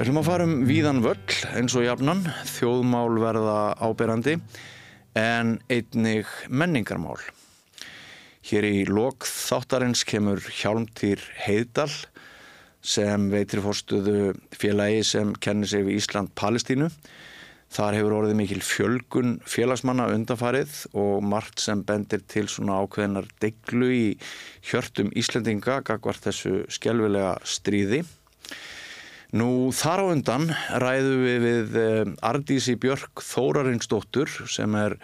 Við ætlum að fara um víðan völl eins og jafnan, þjóðmál verða áberandi en einnig menningarmál. Hér í lok þáttarins kemur Hjálmtýr Heiðdal sem veitir fórstuðu félagi sem kennir sig við Ísland-Palestínu. Þar hefur orðið mikil fjölgun félagsmanna undanfarið og margt sem bendir til svona ákveðinar deglu í hjörtum Íslendinga gagvart þessu skjálfilega stríði. Nú þar á undan ræðu við við eh, Ardísi Björk Þórarinsdóttur sem er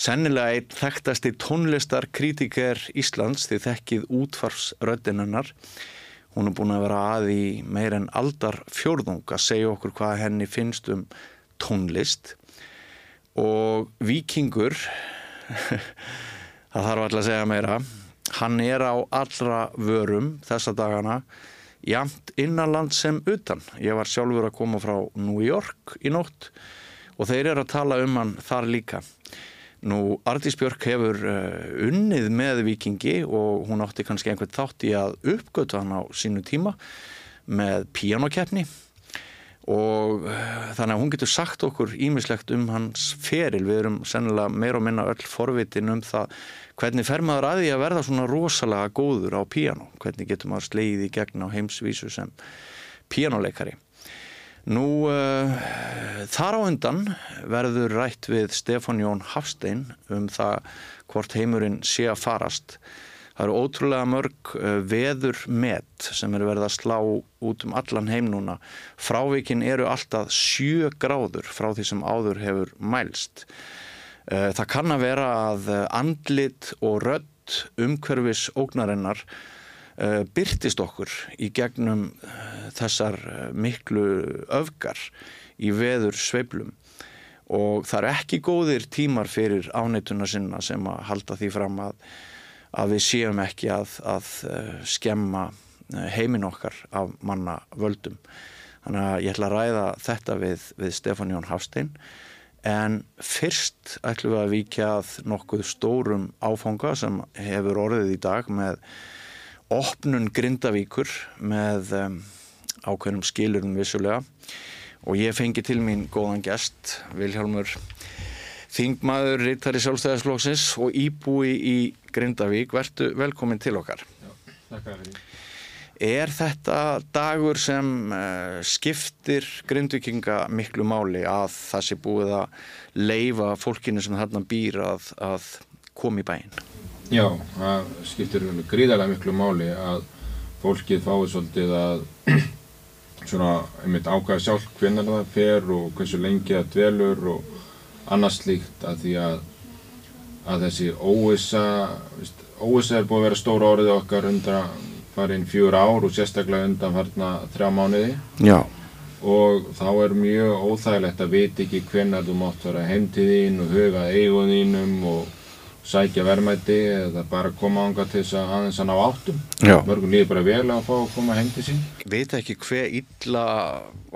sennilega einn þekktasti tónlistarkritiker Íslands því þekkið útfarfsröddinennar. Hún er búin að vera að í meir en aldar fjórðung að segja okkur hvað henni finnst um tónlist og vikingur, það þarf alltaf að segja meira, hann er á allra vörum þessa dagana jamt innanland sem utan. Ég var sjálfur að koma frá New York í nótt og þeir eru að tala um hann þar líka. Nú, Ardís Björk hefur uh, unnið með vikingi og hún átti kannski einhvern þátt í að uppgötu hann á sínu tíma með píjánokeppni og uh, þannig að hún getur sagt okkur ímislegt um hans feril. Við erum sennilega meir og minna öll forvitin um það hvernig fer maður að því að verða svona rosalega góður á píjano. Hvernig getur maður sleið í gegn á heimsvísu sem píjanoleikari. Nú uh, þar á undan verður rætt við Stefán Jón Hafstein um það hvort heimurinn sé að farast. Það eru ótrúlega mörg uh, veður met sem eru verið að slá út um allan heim núna. Frávikin eru alltaf sjö gráður frá því sem áður hefur mælst. Uh, það kann að vera að andlit og rödd umhverfis ógnarinnar uh, byrtist okkur í gegnum þessar miklu öfgar í veður sveiblum og það er ekki góðir tímar fyrir ánættuna sinna sem að halda því fram að, að við séum ekki að, að skemma heimin okkar af manna völdum. Þannig að ég ætla að ræða þetta við, við Stefán Jón Hafstein en fyrst ætlum við að víkja að nokkuð stórum áfanga sem hefur orðið í dag með opnun Grindavíkur með um, ákveðnum skilurum vissulega. Og ég fengi til mín góðan gest Vilhjálmur Þingmaður, Rittari Sjálfstæðisflóksins og íbúi í Grindavík. Verðu velkomin til okkar. Já, Takk fyrir Er þetta dagur sem uh, skiptir grindvikinga miklu máli að það sé búið að leifa fólkinu sem þarna býr að, að koma í bæinn? Já, það skiptir gríðarlega miklu máli að fólkið fái svolítið að svona, einmitt ákvæða sjálf hvernig það fer og hversu lengi það dvelur og annars slíkt að því að, að þessi óvisa, óvisa er búið að vera stóra orðið okkar undan farin fjúr ár og sérstaklega undan farna þrjá mánuði. Já. Og þá er mjög óþægilegt að vita ekki hvernig þú mátt vera heimtíðín og huga eigunínum og sækja verðmætti eða bara koma ánga til þess að aðeins að ná áttum. Já. Mörgum líður bara vel að fá að koma heim til sín. Veit ekki hver illa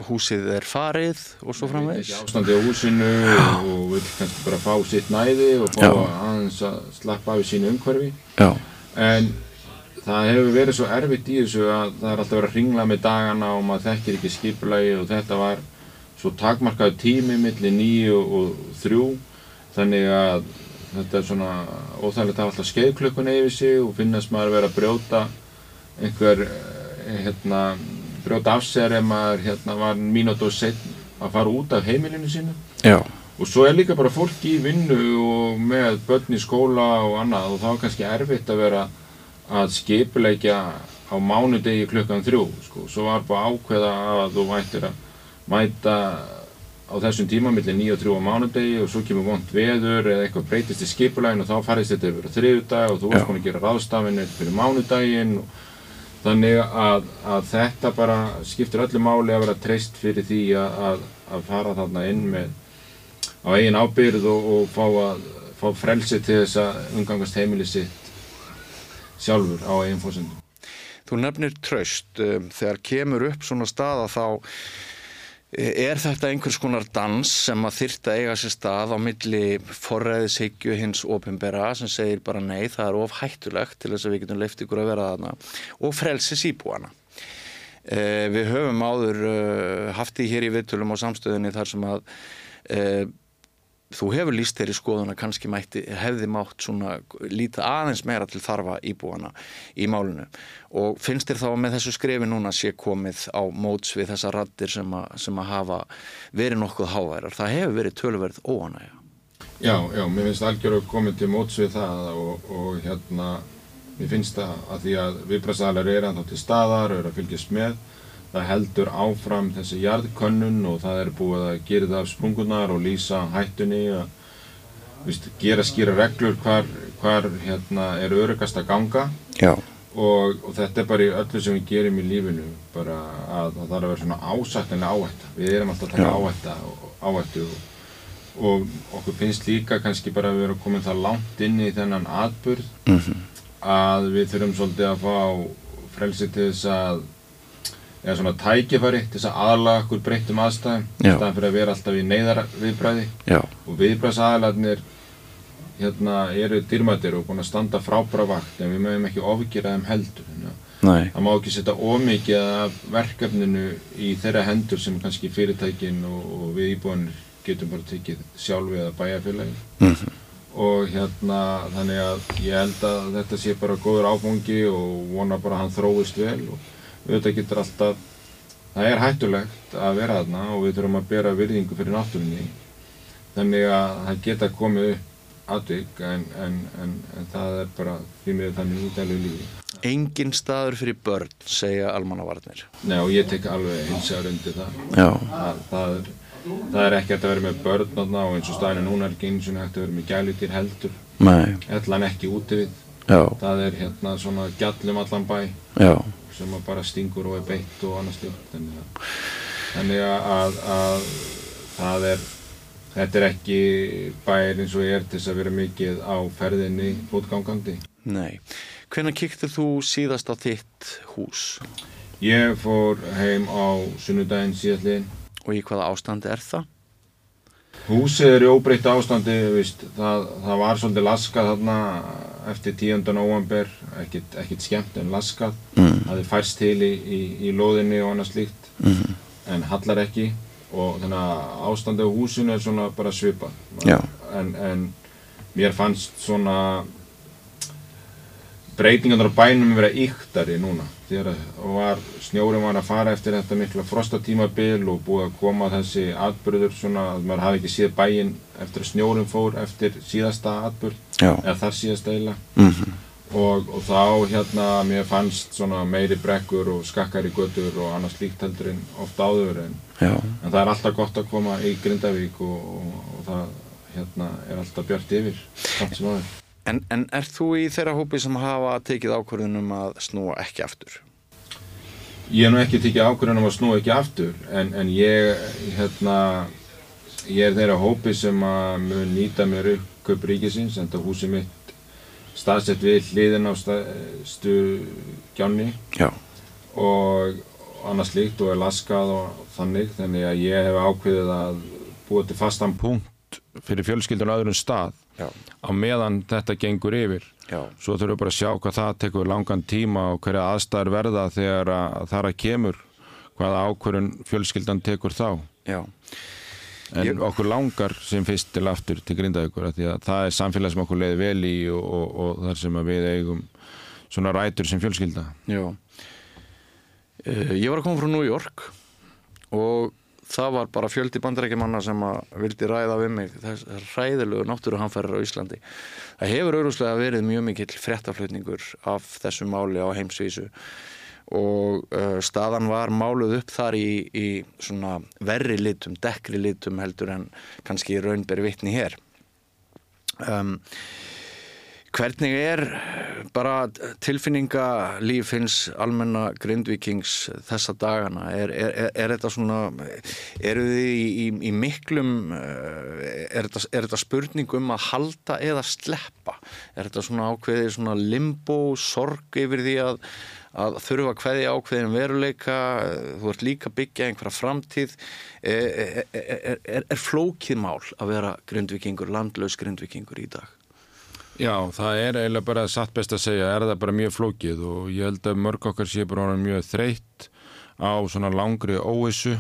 húsið er farið og svo framvegs? Veit ekki ástandi á húsinu og vil kannski bara fá sitt næði og fá Já. aðeins að slappa af í sínu umhverfi. Já. En það hefur verið svo erfitt í þessu að það er alltaf verið að ringla með dagana og maður þekkir ekki skipulagi og þetta var svo takmarkaðu tími millir nýju og þrjú þannig að þetta er svona óþægilegt að hafa alltaf skeiðklökkun yfir sig og finnast maður vera að brjóta einhver eh, hérna, brjóta af sér ef maður hérna, var mínútu og setn að fara út af heimilinu sínu Já. og svo er líka bara fólk í vinnu og með börn í skóla og annað og þá er kannski erfitt að vera að skipuleikja á mánudegi klukkan þrjú sko. svo var bara ákveða að þú mættir að mæta á þessum tíma millir 9 og 3 á mánudegi og svo kemur vond veður eða eitthvað breytist í skipulægin og þá farist þetta yfir þriðudag og þú varst búin að gera ráðstafinir fyrir mánudaginn og þannig að, að þetta bara skiptir öllu máli að vera treyst fyrir því að, að, að fara þarna inn með á eigin ábyrð og, og fá, að, fá frelsi til þess að umgangast heimili sitt sjálfur á eigin fórsendum. Þú nefnir tröst, um, þegar kemur upp svona staða þá eh, er þetta einhvers konar dans sem að þyrta eiga sér stað á milli forræðishyggju hins opimbera sem segir bara nei, það er of hættulegt til þess að við getum leift ykkur að vera þarna og frelsis íbúana. Eh, við höfum áður uh, haft því hér í viðtölum á samstöðinni þar sem að þú hefur líst þeirri skoðun að kannski mætti, hefði mátt svona líta aðeins meira til þarfa íbúana í málunu og finnst þér þá með þessu skrefi núna sé komið á móts við þessa rattir sem, sem að hafa verið nokkuð háværar, það hefur verið tölverð óanægja. Já, já, mér finnst algjörðu komið til móts við það og, og hérna mér finnst það að því að viðbræðsalar eru þá til staðar, eru að fylgjast með það heldur áfram þessi jarðkönnun og það er búið að gera það af sprungunar og lýsa hættunni að víst, gera skýra reglur hvar, hvar hérna, er örugast að ganga. Og, og þetta er bara í öllu sem við gerum í lífinu bara að það þarf að vera svona ásættilega áhætta. Við erum alltaf að taka áhætta áhættu og, og okkur finnst líka kannski bara að við erum komin það langt inn í þennan atburð mm -hmm. að við þurfum svolítið að fá frelsi til þess að eða svona tækifæri til þess að aðlaga okkur breyttum aðstæðum staðan fyrir að vera alltaf í neyðar viðbræði Já. og viðbræðsaðalarnir hérna eru dýrmættir og búin að standa frábæra vakt en við mögum ekki ofgjera þeim heldur það má ekki setja ómikið af verkefninu í þeirra hendur sem kannski fyrirtækin og, og við íbúinir getum bara tekið sjálfi eða bæjarfélagi mm -hmm. og hérna þannig að ég held að þetta sé bara góður áfangi og vona bara að hann þróist vel og auðvitað getur alltaf það er hættulegt að vera þarna og við þurfum að bera virðingu fyrir náttúrunni. Þannig að það geta komið upp aðvik en, en, en, en það er bara því miður þannig útælu lífi. Engin staður fyrir börn segja almannavarnir. Nei og ég tek alveg hins að rundi það. Það, það, er, það er ekki að vera með börn og eins og staðinu núna er ekki eins og hægt að vera með gælutýr heldur. Allan ekki úti við Já. það er hérna svona gjallum allan bæ. Já sem bara stingur og er beitt og annars stjórn þannig að, þannig að, að það er þetta er ekki bæri eins og ég er til þess að vera mikið á ferðinni fótgangandi Nei, hvernig kýktið þú síðast á þitt hús? Ég fór heim á sunnudaginn síðallin Og í hvaða ástandi er það? Húsið er í óbreytt ástandi. Það, það var svolítið laskað þarna eftir 10. november, ekkert, ekkert skemmt en laskað. Mm. Það er færst til í, í, í loðinni og annað slíkt, mm. en hallar ekki og þannig að ástandi á húsinu er svona bara svipað. En, en mér fannst svona breytingarnar á bænum vera yktari núna þegar var, snjórum var að fara eftir þetta mikla frostatímabil og búið að koma þessi atbyrður svona að maður hafi ekki séð bæin eftir að snjórum fór eftir síðasta atbyrð eða þar síðasta eila mm -hmm. og, og þá hérna mér fannst svona meiri brekkur og skakkar í götur og annars líkt heldur en ofta áður en, en það er alltaf gott að koma í Grindavík og, og, og það hérna er alltaf bjart yfir samt sem aður En, en er þú í þeirra hópi sem hafa tekið ákvörðunum að snúa ekki aftur? Ég hef nú ekki tekið ákvörðunum að snúa ekki aftur en, en ég, hérna, ég er þeirra hópi sem að mun nýta mér upp köp ríkisins en það húsi mitt staðsett við hliðin á staðstu gjánni og annars líkt og er laskað og þannig þannig að ég hef ákveðið að búa til fastan punkt fyrir fjölskyldun aðurum stað Já. á meðan þetta gengur yfir Já. svo þurfum við bara að sjá hvað það tekur langan tíma og hverja aðstæður verða þegar að það er að kemur hvaða ákvörun fjölskyldan tekur þá Já. En Ég... okkur langar sem fyrst til aftur til grindaðugur því að það er samfélag sem okkur leiði vel í og, og, og þar sem við eigum svona rætur sem fjölskylda. Já. Uh, Ég var að koma frá New York og það var bara fjöldi bandarækjumanna sem að vildi ræða við mig. Þess ræðilegu náttúruhanferðar á Íslandi. Það hefur auðvitað verið mjög mikill frettaflutningur af þessu máli á heimsvísu og uh, staðan var máluð upp þar í, í svona verri litum, dekkri litum heldur en kannski raunberi vittni hér um Hvernig er bara tilfinningalíf hins almenna grindvikings þessa dagana? Er, er, er, er þetta svona, eru þið í, í, í miklum, eh, er þetta, þetta spurning um að halda eða sleppa? Er þetta svona ákveðið svona limbo, sorg yfir því að, að þurfa hverði ákveðin veruleika, þú ert líka byggja einhverja framtíð, er flókið mál að vera grindvikingur, landlaus grindvikingur í dag? Já, það er eiginlega bara satt best að segja, er það bara mjög flókið og ég held að mörg okkar sé bara mjög þreytt á svona langri óvissu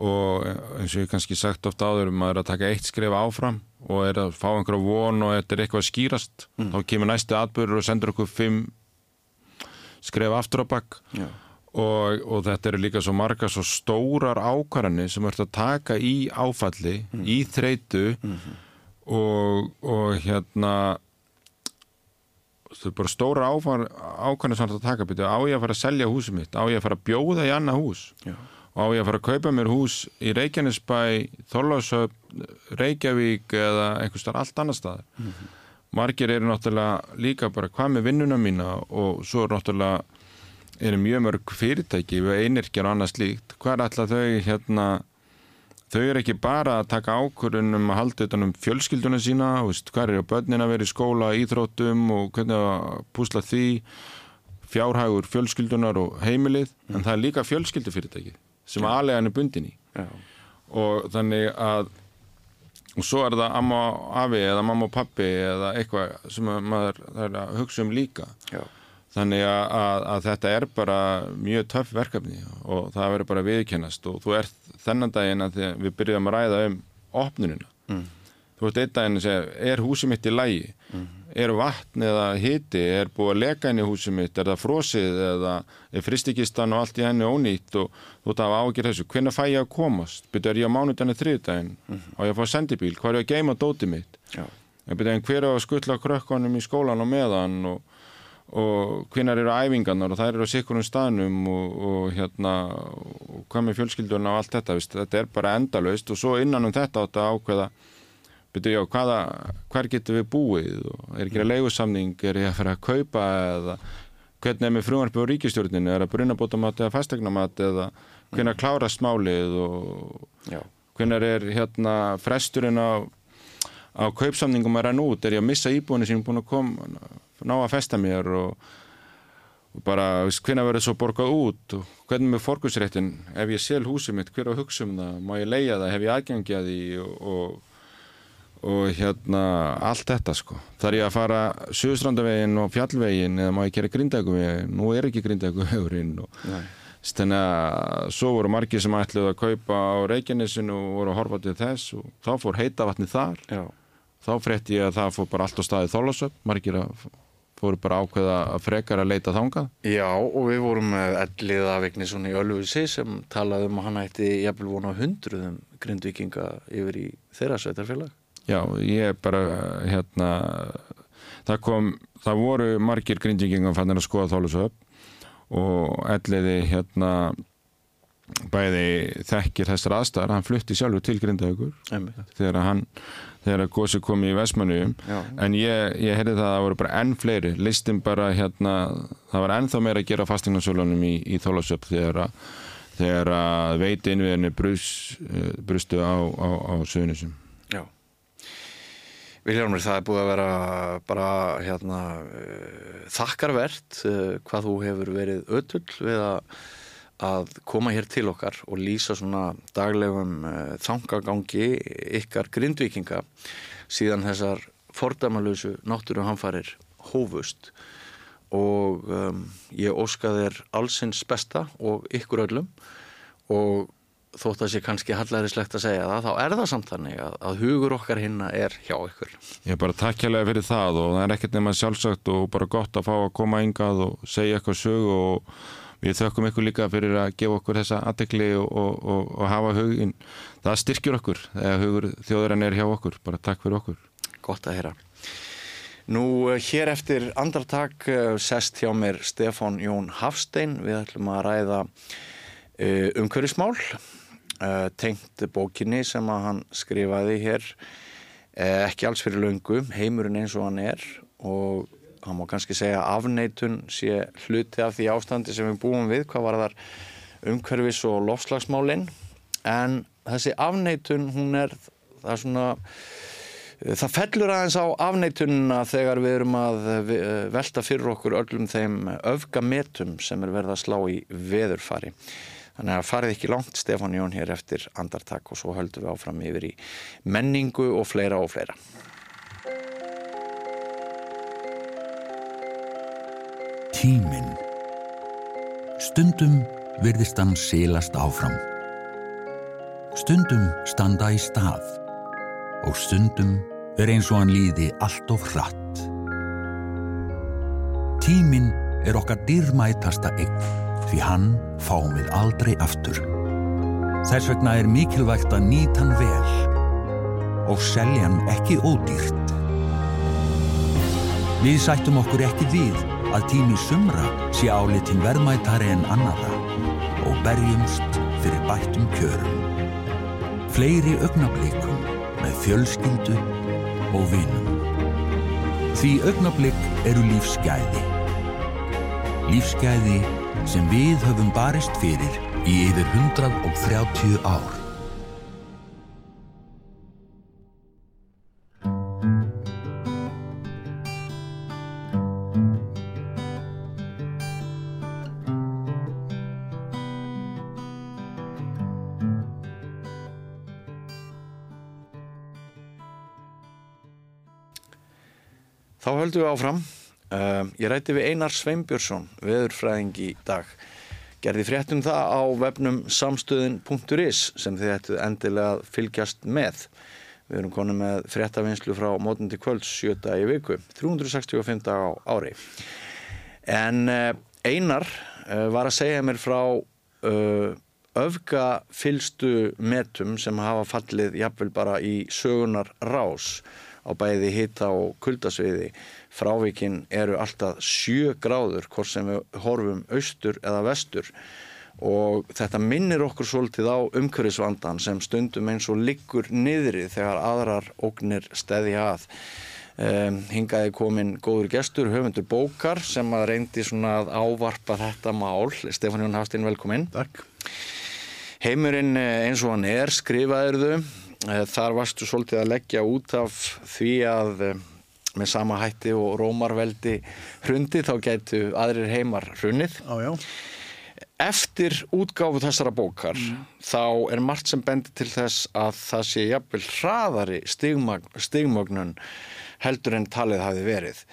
og eins og ég kannski sagt ofta áður maður er að taka eitt skrif áfram og er að fá einhverja von og þetta er eitthvað að skýrast. Þá kemur næstu atbyrður og sendur okkur fimm skrif aftur á bakk og, og þetta eru líka svo marga svo stórar ákvarðanir sem ert að taka í áfalli í þreitu og, og hérna þú er bara stóra ákvarðanir sem ert að taka byrju, á ég að fara að selja húsið mitt? Á ég að fara að bjóða í annað hús? Já. og á ég að fara að kaupa mér hús í Reykjanesbæ, Þorlásöp Reykjavík eða einhvers þar allt annar staðar margir eru náttúrulega líka bara hvað með vinnuna mína og svo er náttúrulega eru mjög mörg fyrirtæki við einirkjar og annað slíkt hvað er alltaf þau hérna þau eru ekki bara að taka ákvörðun um að halda utan um fjölskylduna sína veist, hvað eru börnin að vera í skóla, íþróttum og hvernig að púsla því fjárhægur fjölskyldunar og heimilið, en það er líka fjölskyldufyrirtæki sem ja. aðlegan er bundin í Já. og þannig að og svo er það amma og afi eða mamma og pappi eða eitthvað sem maður er að hugsa um líka Já. þannig að, að, að þetta er bara mjög töff verkefni og það verður bara viðkennast og þú ert þennan daginn að við byrjum að ræða um opnunina Mm. Þú ert einn daginn segja, er húsið mitt í lægi er vatn eða hiti? Er búið að leka inn í húsið mitt? Er það frosið eða er fristikistan og allt í henni ónýtt? Og þú ert að ágjör þessu, hvernig fæ ég að komast? Byrju er ég á mánudanir þriðdægin og ég að fá sendibíl, hvað er ég að geima dótið mitt? Ég en hver er að skuttla krökkunum í skólan og meðan og, og hvenar eru æfingarnar? Og þær eru á sikkurum staðnum og, og hérna og hvað með fjölskyldurna og allt þetta veist, þetta byrju já, hvaða, hver getur við búið? Og er ekki að leigusamning, er ég að fara að kaupa eða hvernig er með frumvarpi á ríkistjórninu, er að brunabótamat eða fastegnamat eða hvernig klárast málið og Já. hvernig er hérna fresturinn á, á kaupsamningum að renna út, er ég að missa íbúinu sem er búin að koma, ná að festa mér og, og bara hvernig verður svo borgað út? Og hvernig með forgusréttin, ef ég sel húsið mitt hver á hugsa um það, má ég leia það, hef ég aðgengi að því? Og, og og hérna allt þetta sko. Þar ég að fara Suðustrandavegin og Fjallvegin eða má ég gera Grindækuvegin nú er ekki Grindækuvegurinn þannig að svo voru margir sem ætluð að kaupa á Reykjanesinu og voru að horfa til þess og þá fór heita vatni þar. Já. þá frétti ég að það fór bara allt á staði þólasöp margir að fóru bara ákveða að frekar að leita þangað. Já, og við vorum með Elliða Vignisson í Ölfusi sem talaði um að hann ætti jafnvel vona hundruðum grindvikinga yfir í þeirra sveitarfélag. Já, ég bara hérna það kom, það voru margir grindvikingar fannir að skoða þólusöp og elliði hérna bæði þekkir þessar aðstæðar, hann flutti sjálfur til Grindavíkur þegar hann þegar gósi kom í Vestmanniðum Já. en ég, ég heyrði það að það voru bara enn fleiri. Listin bara hérna það var ennþá meira að gera fastingnarsölunum í, í Þólasöp þegar að þegar að veiti innviðinni brus, eh, brustu á, á, á sögnisum Já. Viljálmur, það er búið að vera bara hérna uh, þakkarvert uh, hvað þú hefur verið ötull við að, að koma hér til okkar og lýsa svona daglegum uh, þangagangi ykkar grindvikinga síðan þessar fordamalösu náttúru hamfarir hófust og um, ég óska þér allsins besta og ykkur öllum og þótt að sé kannski hallaríslegt að segja það, þá er það samt þannig að, að hugur okkar hinna er hjá ykkur. Ég er bara takkjælega fyrir það og það er ekkert nema sjálfsagt og bara gott að fá að koma yngað og segja eitthvað sög og við þökkum ykkur líka fyrir að gefa okkur þessa aðtekli og, og, og, og hafa hugin. Það styrkjur okkur þegar hugur þjóðurinn er hjá okkur. Bara takk fyrir okkur. Gott að heyra. Nú, eh, hér eftir andartak eh, sest hjá mér Stefán Jón Hafstein. Við ætlum að ræða uh, umhverfismál tengt bókinni sem að hann skrifaði hér uh, ekki alls fyrir löngu, heimurinn eins og hann er og hann má kannski segja að afneitun sé hluti af því ástandi sem við búum við, hvað var þar umhverfis og lofslagsmálinn en þessi afneitun hún er það er svona Það fellur aðeins á afneitununa þegar við erum að velta fyrir okkur öllum þeim öfgametum sem er verið að slá í veðurfari. Þannig að farið ekki langt Stefán Jón hér eftir andartak og svo höldum við áfram yfir í menningu og fleira og fleira. Tíminn. Stundum virðist hann sílast áfram. Stundum standa í stað og stundum er eins og hann líði allt of hratt. Tíminn er okkar dýrmætasta eign því hann fáum við aldrei aftur. Þess vegna er mikilvægt að nýta hann vel og selja hann ekki ódýrt. Við sættum okkur ekki við að tími sumra sé álitin verðmætari en annara og berjumst fyrir bættum kjörum. Fleiri augnablikum með fjölskyldu og vinum. Því augnablik eru lífsgæði. Lífsgæði sem við höfum barist fyrir í yfir 130 ár. Þá höldum við áfram. Uh, ég rætti við Einar Sveinbjörnsson, veðurfræðing í dag. Gerði fréttum það á webnum samstöðin.is sem þið ættu endilega að fylgjast með. Við erum konið með fréttavinslu frá mótandi kvölds 7 í viku, 365 dag á ári. En uh, Einar uh, var að segja mér frá öfgafylstu metum sem hafa fallið jafnvel bara í sögunar rás á bæði hita og kuldasviði. Frávíkin eru alltaf sjö gráður hvort sem við horfum austur eða vestur og þetta minnir okkur svolítið á umhverfisvandan sem stundum eins og liggur niðri þegar aðrar ógnir steðja að. Um, hingaði komin góður gestur, höfundur bókar sem að reyndi svona að ávarpa þetta mál. Stefán Jón Hafstinn, velkomin. Takk. Heimurinn eins og hann er, skrifaður þau. Þar varstu svolítið að leggja út af því að með sama hætti og rómarveldi hrundi þá gætu aðrir heimar hrunið. Já, já. Eftir útgáfu þessara bókar mm. þá er margt sem bendir til þess að það sé jafnvel hraðari stigmögnun heldur en talið hafi verið.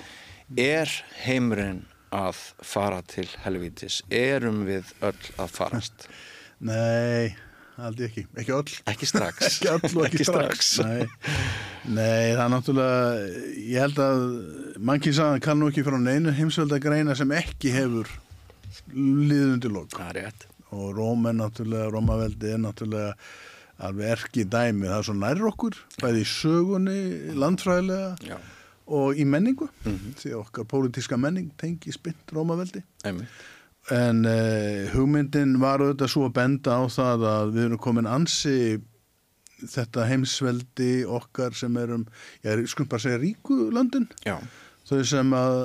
Er heimurinn að fara til helvítis? Erum við öll að farast? Nei, aldrei ekki. Ekki öll. Ekki strax. ekki öll og ekki, ekki strax. strax. Nei. Nei, það er náttúrulega, ég held að mannkynsaðan kann nú ekki frá neinu heimsvelda greina sem ekki hefur liðundi lók. Og Róm er náttúrulega, Rómaveldi er náttúrulega alveg erki dæmi. Það er svo nær okkur, bæði í sögunni, landfræðilega Já. og í menningu. Mm -hmm. Því okkar pólitíska menning tengi spint Rómaveldi. Einmitt. En uh, hugmyndin var auðvitað svo að benda á það að við erum komin ansi þetta heimsveldi okkar sem erum, ég skulum bara segja ríku löndin. Já. Þau sem að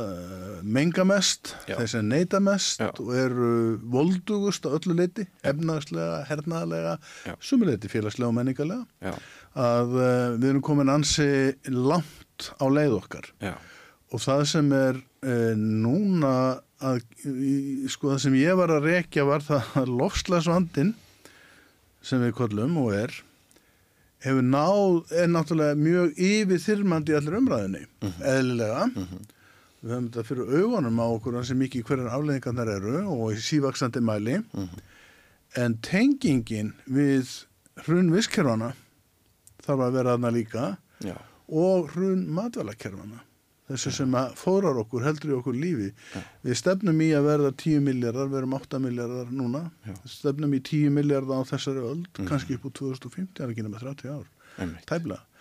menga mest, Já. þeir sem neyta mest Já. og eru voldugust á öllu leiti, efnaðslega, hernaðlega, sumuleiti félagslega og menningarlega. Já. Að uh, við erum komin ansi langt á leið okkar. Já. Og það sem er uh, núna að, sko það sem ég var að rekja var það að lofslagsvandin sem við kollum og er hefur náð, er náttúrulega mjög yfirþyrmandi í allir umræðinni eðlilega. Við höfum þetta fyrir augunum á okkur sem mikið hverjar afleðingarnar eru og í sívaksandi mæli. En tengingin við hrun visskerfana þarf að vera aðna líka Já. og hrun matvælakerfana þessu sem að fórar okkur, heldur í okkur lífi. Við stefnum í að verða 10 miljardar, við erum 8 miljardar núna. Já. stefnum í 10 miljardar á þessari öld, kannski upp úr 2050 það er ekki nema 30 ár,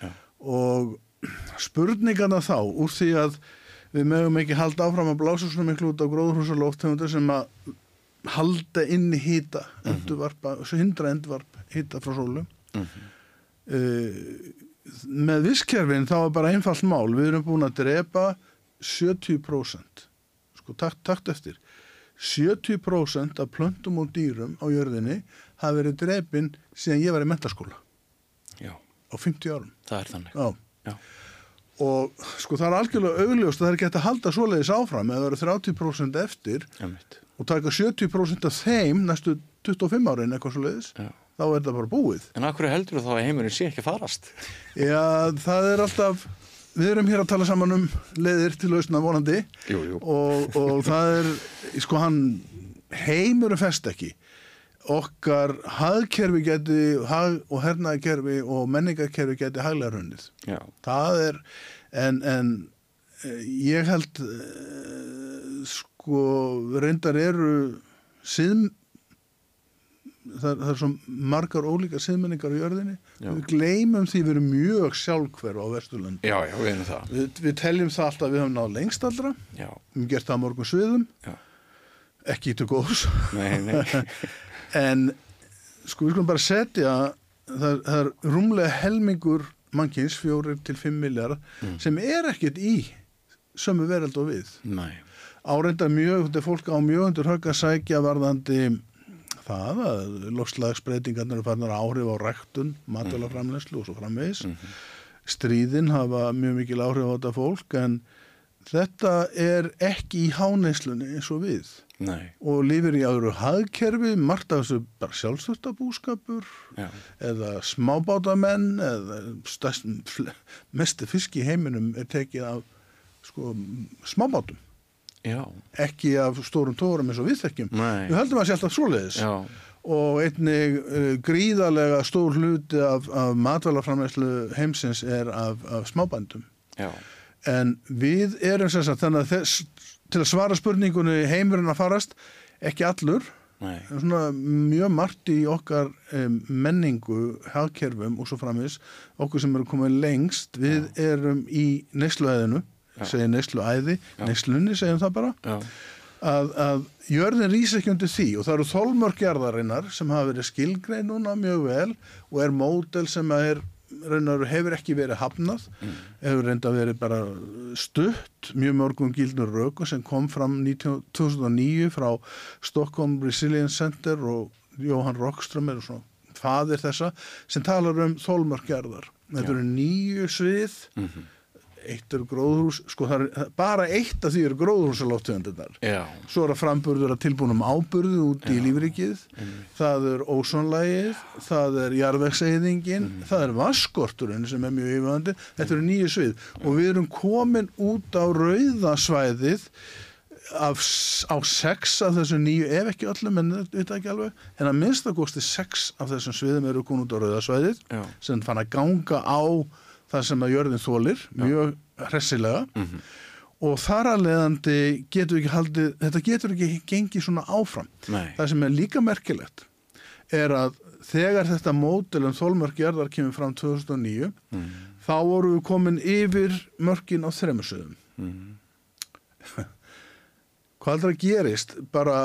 Já. og spurningarna þá úr því að við mögum ekki halda áfram að blása svona miklu út á gróðurhúsaloftegundur sem að halda inn í hýta endurvarpa, hindra endurvarp hýta frá sólu. Uh, með visskerfin þá er bara einfalt mál við erum búin að drepa 70% sko takt, takt eftir 70% af plöntum og dýrum á jörðinni hafa verið drepin síðan ég var í mentaskóla Já. á 50 árum Það er þannig. Já. Já. og sko það er algjörlega augljóst að það er hægt að halda svoleiðis áfram eða það eru 30% eftir og taka 70% af þeim næstu 25 árin eitthvað svoleiðis. Þá er það bara búið En af hverju heldur þú þá að heimurinn sé ekki að farast? Já, það er alltaf við erum hér að tala saman um leiðir til lausna vonandi Jú, jú. og, og það er sko hann heimur er fest ekki okkar hagkerfi geti, hag og hernaðkerfi og menningarkerfi geti haglega runnið. Já, Það er, en, en ég held eh, sko reyndar eru síðm það, það er svo margar ólíka síðmenningar í jörðinni. Já. við gleymum því við erum mjög sjálfhverf á Vesturlandi já, já, við erum það. Við, við teljum það alltaf að við höfum náð lengst allra. Já, við gert það morgun sviðum. Já, ekki góðs nei, nei. En sko við skulum bara setja það, það er rúmlega helmingur mannkins, fjórir til fimm miljard sem er ekkert í sömu veröld og við. Nei, áreinda mjög, þetta er fólk á mjög undir högg að sækja varðandi það að loftslagsbreytingarnir eru farnar áhrif á ræktun, matvælaframleyslu og svo framvegis. Stríðin hafa mjög mikil áhrif á þetta fólk en þetta er ekki í háneyslunni eins og við. Nei, og lifir í öðru hagkerfi, margt af þessu bara sjálfsvöldabúskapur já, eða smábátamenn eða stærst, mesti fisk í heiminum er tekið af sko, smábátum já, ekki af stórum tórum eins og við þekkjum. Við höldum að sé alltaf svoleiðis. Já, og einnig uh, gríðarlega stór hluti af, af matvælaframleyslu heimsins er af, af smábændum. Já, en við erum sem sagt þannig að þess, til að svara spurningunni heimurinn að farast ekki allur. Svona mjög margt í okkar um, menningu, hagkerfum og svo framvis, okkur sem eru komið lengst, við erum í neysluæðinu, segja neysluæði neyslunni, segjum það bara. Já, að, að jörðin rýs ekki undir því og það eru þólmörkjarðarinnar sem hafa verið skilgrein núna mjög vel og er módel sem er raunar hefur ekki verið hafnað hefur reynda verið bara stutt mjög mörgum gildnur rökum sem kom fram 19, 2009 frá Stockholm Resilience Center og Jóhann Rockström er svona fadir þessa sem talar um þólmörkjarðar þetta eru nýju svið eitt eru gróðhús sko er bara eitt af því eru gróðhúsalóftegundirnar já, svo er það framburður að tilbúnum áburðu út í lífrikið það er ósonlægið það er jarðvegseyðingin það er vaskorturinn sem er mjög yfirvandi þetta eru nýju svið. Og við erum komin út á rauðasvæðið af, á sex af þessum nýju, ef ekki öllum en þetta ekki alveg, en að minnstakosti sex af þessum sviðum eru komin út á rauðasvæðið Já. sem fann að ganga á það sem að jörðin þólir mjög hressilega. Og þar að leiðandi getur ekki haldið, þetta getur ekki gengið svona áfram. Nei. Það sem er líka merkilegt er að þegar þetta mótil um þólmörk jarðar kemur fram 2009 þá voru við komin yfir mörkin á þremusöðum. Hvað heldur að gerist? Bara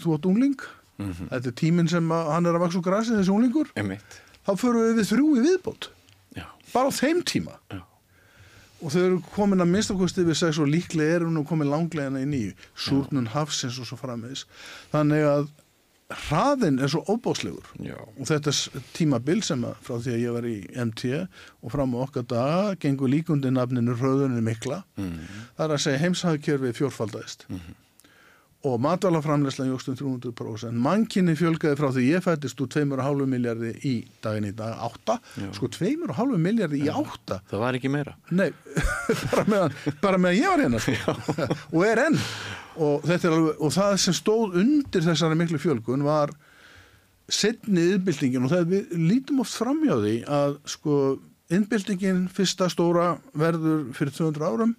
þú átt ungling, þetta er tíminn sem hann er að vaksa úr grasi þessi unglingur, emitt, þá förum við við þrjú í viðbót bara á þeim tíma. Já, og þau eru komin að minnstakosti við sex og líklega eru nú komin langlegina í nýju súrnun hafsins og svo framvegis. Þannig að hraðin er svo óbáslegur og þetta tímabil sem að frá því að ég var í MT og fram á okkar daga gengur líkundi nafninu rauðunni mikla. Það er að segja heimshagkjörfið fjórfaldaðist og matvælaframleyslan jógst um 300% mannkinni fjölgaði frá því ég fættist úr 2,5 miljardi í daginn í dag 8, sko 2,5 miljardi í 8 það var ekki meira. Nei, bara meðan, bara meðan ég var hérna sko. og er enn. Og, er alveg, og það sem stóð undir þessari miklu fjölgun var setni yðbildingin og það við lítum oft framjá því að sko innbildingin fyrsta stóra verður fyrir 200 árum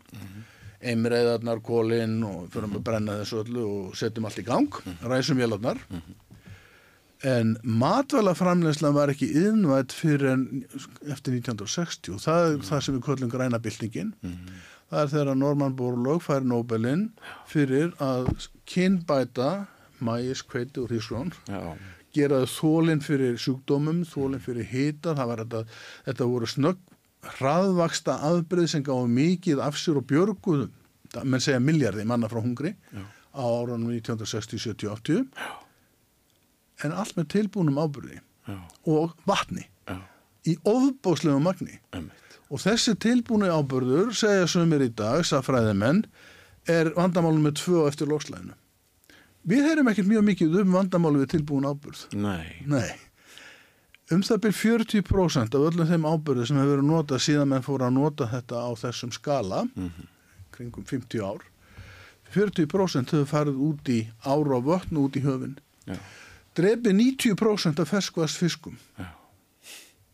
einmiðræðarnar, kólinn og fyrir að brenna þessu öllu og setjum allt í gang, ræsum vélarnar. En matvælaframleyslan var ekki yðnvætt fyrir en eftir 1960 og það er það sem við köllum græna byltingin. Það er þegar Norman Borlaug fær Nobelin fyrir að kynbæta mæis, kveiti og hrísgrón já, gera þólinn fyrir sjúkdómum, þólinn fyrir var þetta, þetta voru snögg hraðvaksta afbreyð sem gáði mikið af sér og björguðum, menn segja miljardi manna frá hungri Já. á árunum 1960, 70, 80 Já. en allt með tilbúnum ábyrði já, og vatni já, í ofbóðslegu magni. Emitt, og þessi tilbúni ábyrður segja sumir í dag, safræðimenn er vandamálum með tvö eftir lókslæðinu við heyrum ekkert mjög mikið um vandamálu við tilbúin ábyrð nei, Nei. Um það byrj 40% af öllum þeim ábyrðu sem hefur verið notað síðan menn fóru að nota þetta á þessum skala, kringum 50 ár, 40% hefur farið út í ára og vötn og út í höfin. já, drepi 90% af ferskvarsfiskum Já.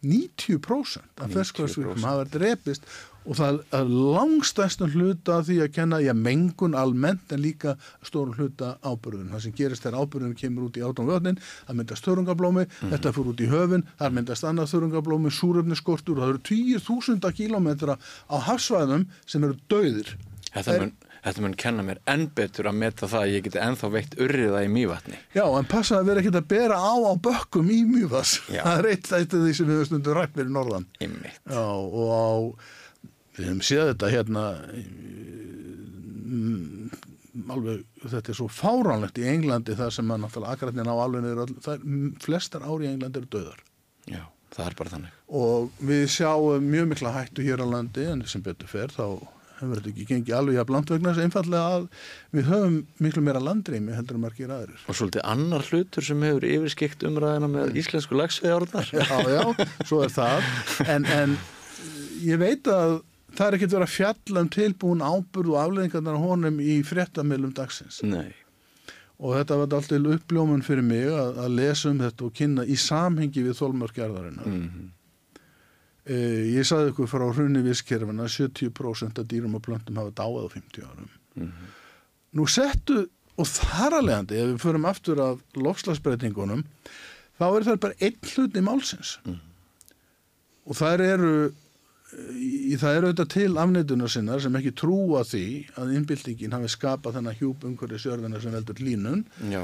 90% af 90%. ferskvarsfiskum hafa drepist og það er langstæstum hluta af því að kenna, já, mengun almennt en líka stórum hluta ábyrðun. Það sem gerist þegar ábyrðun kemur út í átón vötnin, það myndast þörungablómi, þetta fyrir út í höfin, það myndast annað þörungablómi, súröfniskortur og það eru 10.000 kílómetra á hafsvæðum sem eru döðir. Þetta mun, þetta mun kenna mér enn betur að meta það að ég geti ennþá veitt urriða í mývatni. Já, en passa að vera ekkert að bera á á bökkum í. Já. Það er eitt af því sem við höfum stundum rætt fyrir norðan. Einmitt. Já, og á, við hefum séð þetta hérna, mm, alveg, þetta er svo fáránlegt í Englandi þar sem að náttúrulega akkuratnin á alveg niður það er, mm, flestar ári í Englandi eru döðar. Já, það er bara þannig. Og við sjáum mjög mikla hættu hér á landi en sem betur fer þá hefur þetta ekki gengið alveg jafn langt vegna þess einfallega að við höfum miklu meira landrými heldur en margir aðrir. Og svolítið annar hlutur sem hefur yfirskikt umræðina með íslensku lagsveðjárnar. Já, já, svo er það. En, en ég veit að það er ekkert verið að fjalla um tilbúin áburð og afleðingarnar á honum í fréttamilum dagsins. Nei. Og þetta var alltaf uppljómun fyrir mig að, að lesa um þetta og kynna í samhengi við þólmörkjarðarinnar. Mm Eh, ég saði ykkur frá hrunni visskerfina 70% af dýrum og plöntum hafa dáið á 50 árum. Nú settu, og þar að leiðandi, ef við förum aftur af lofslagsbreytingunum, þá er það bara einn hlut í málsins. Og þær eru, í, það eru auðvitað til afneitunar sinnar sem ekki trúa því að innbyltingin hafi skapað þennan hjúp umhverju sjörðina sem veldur línun. Já.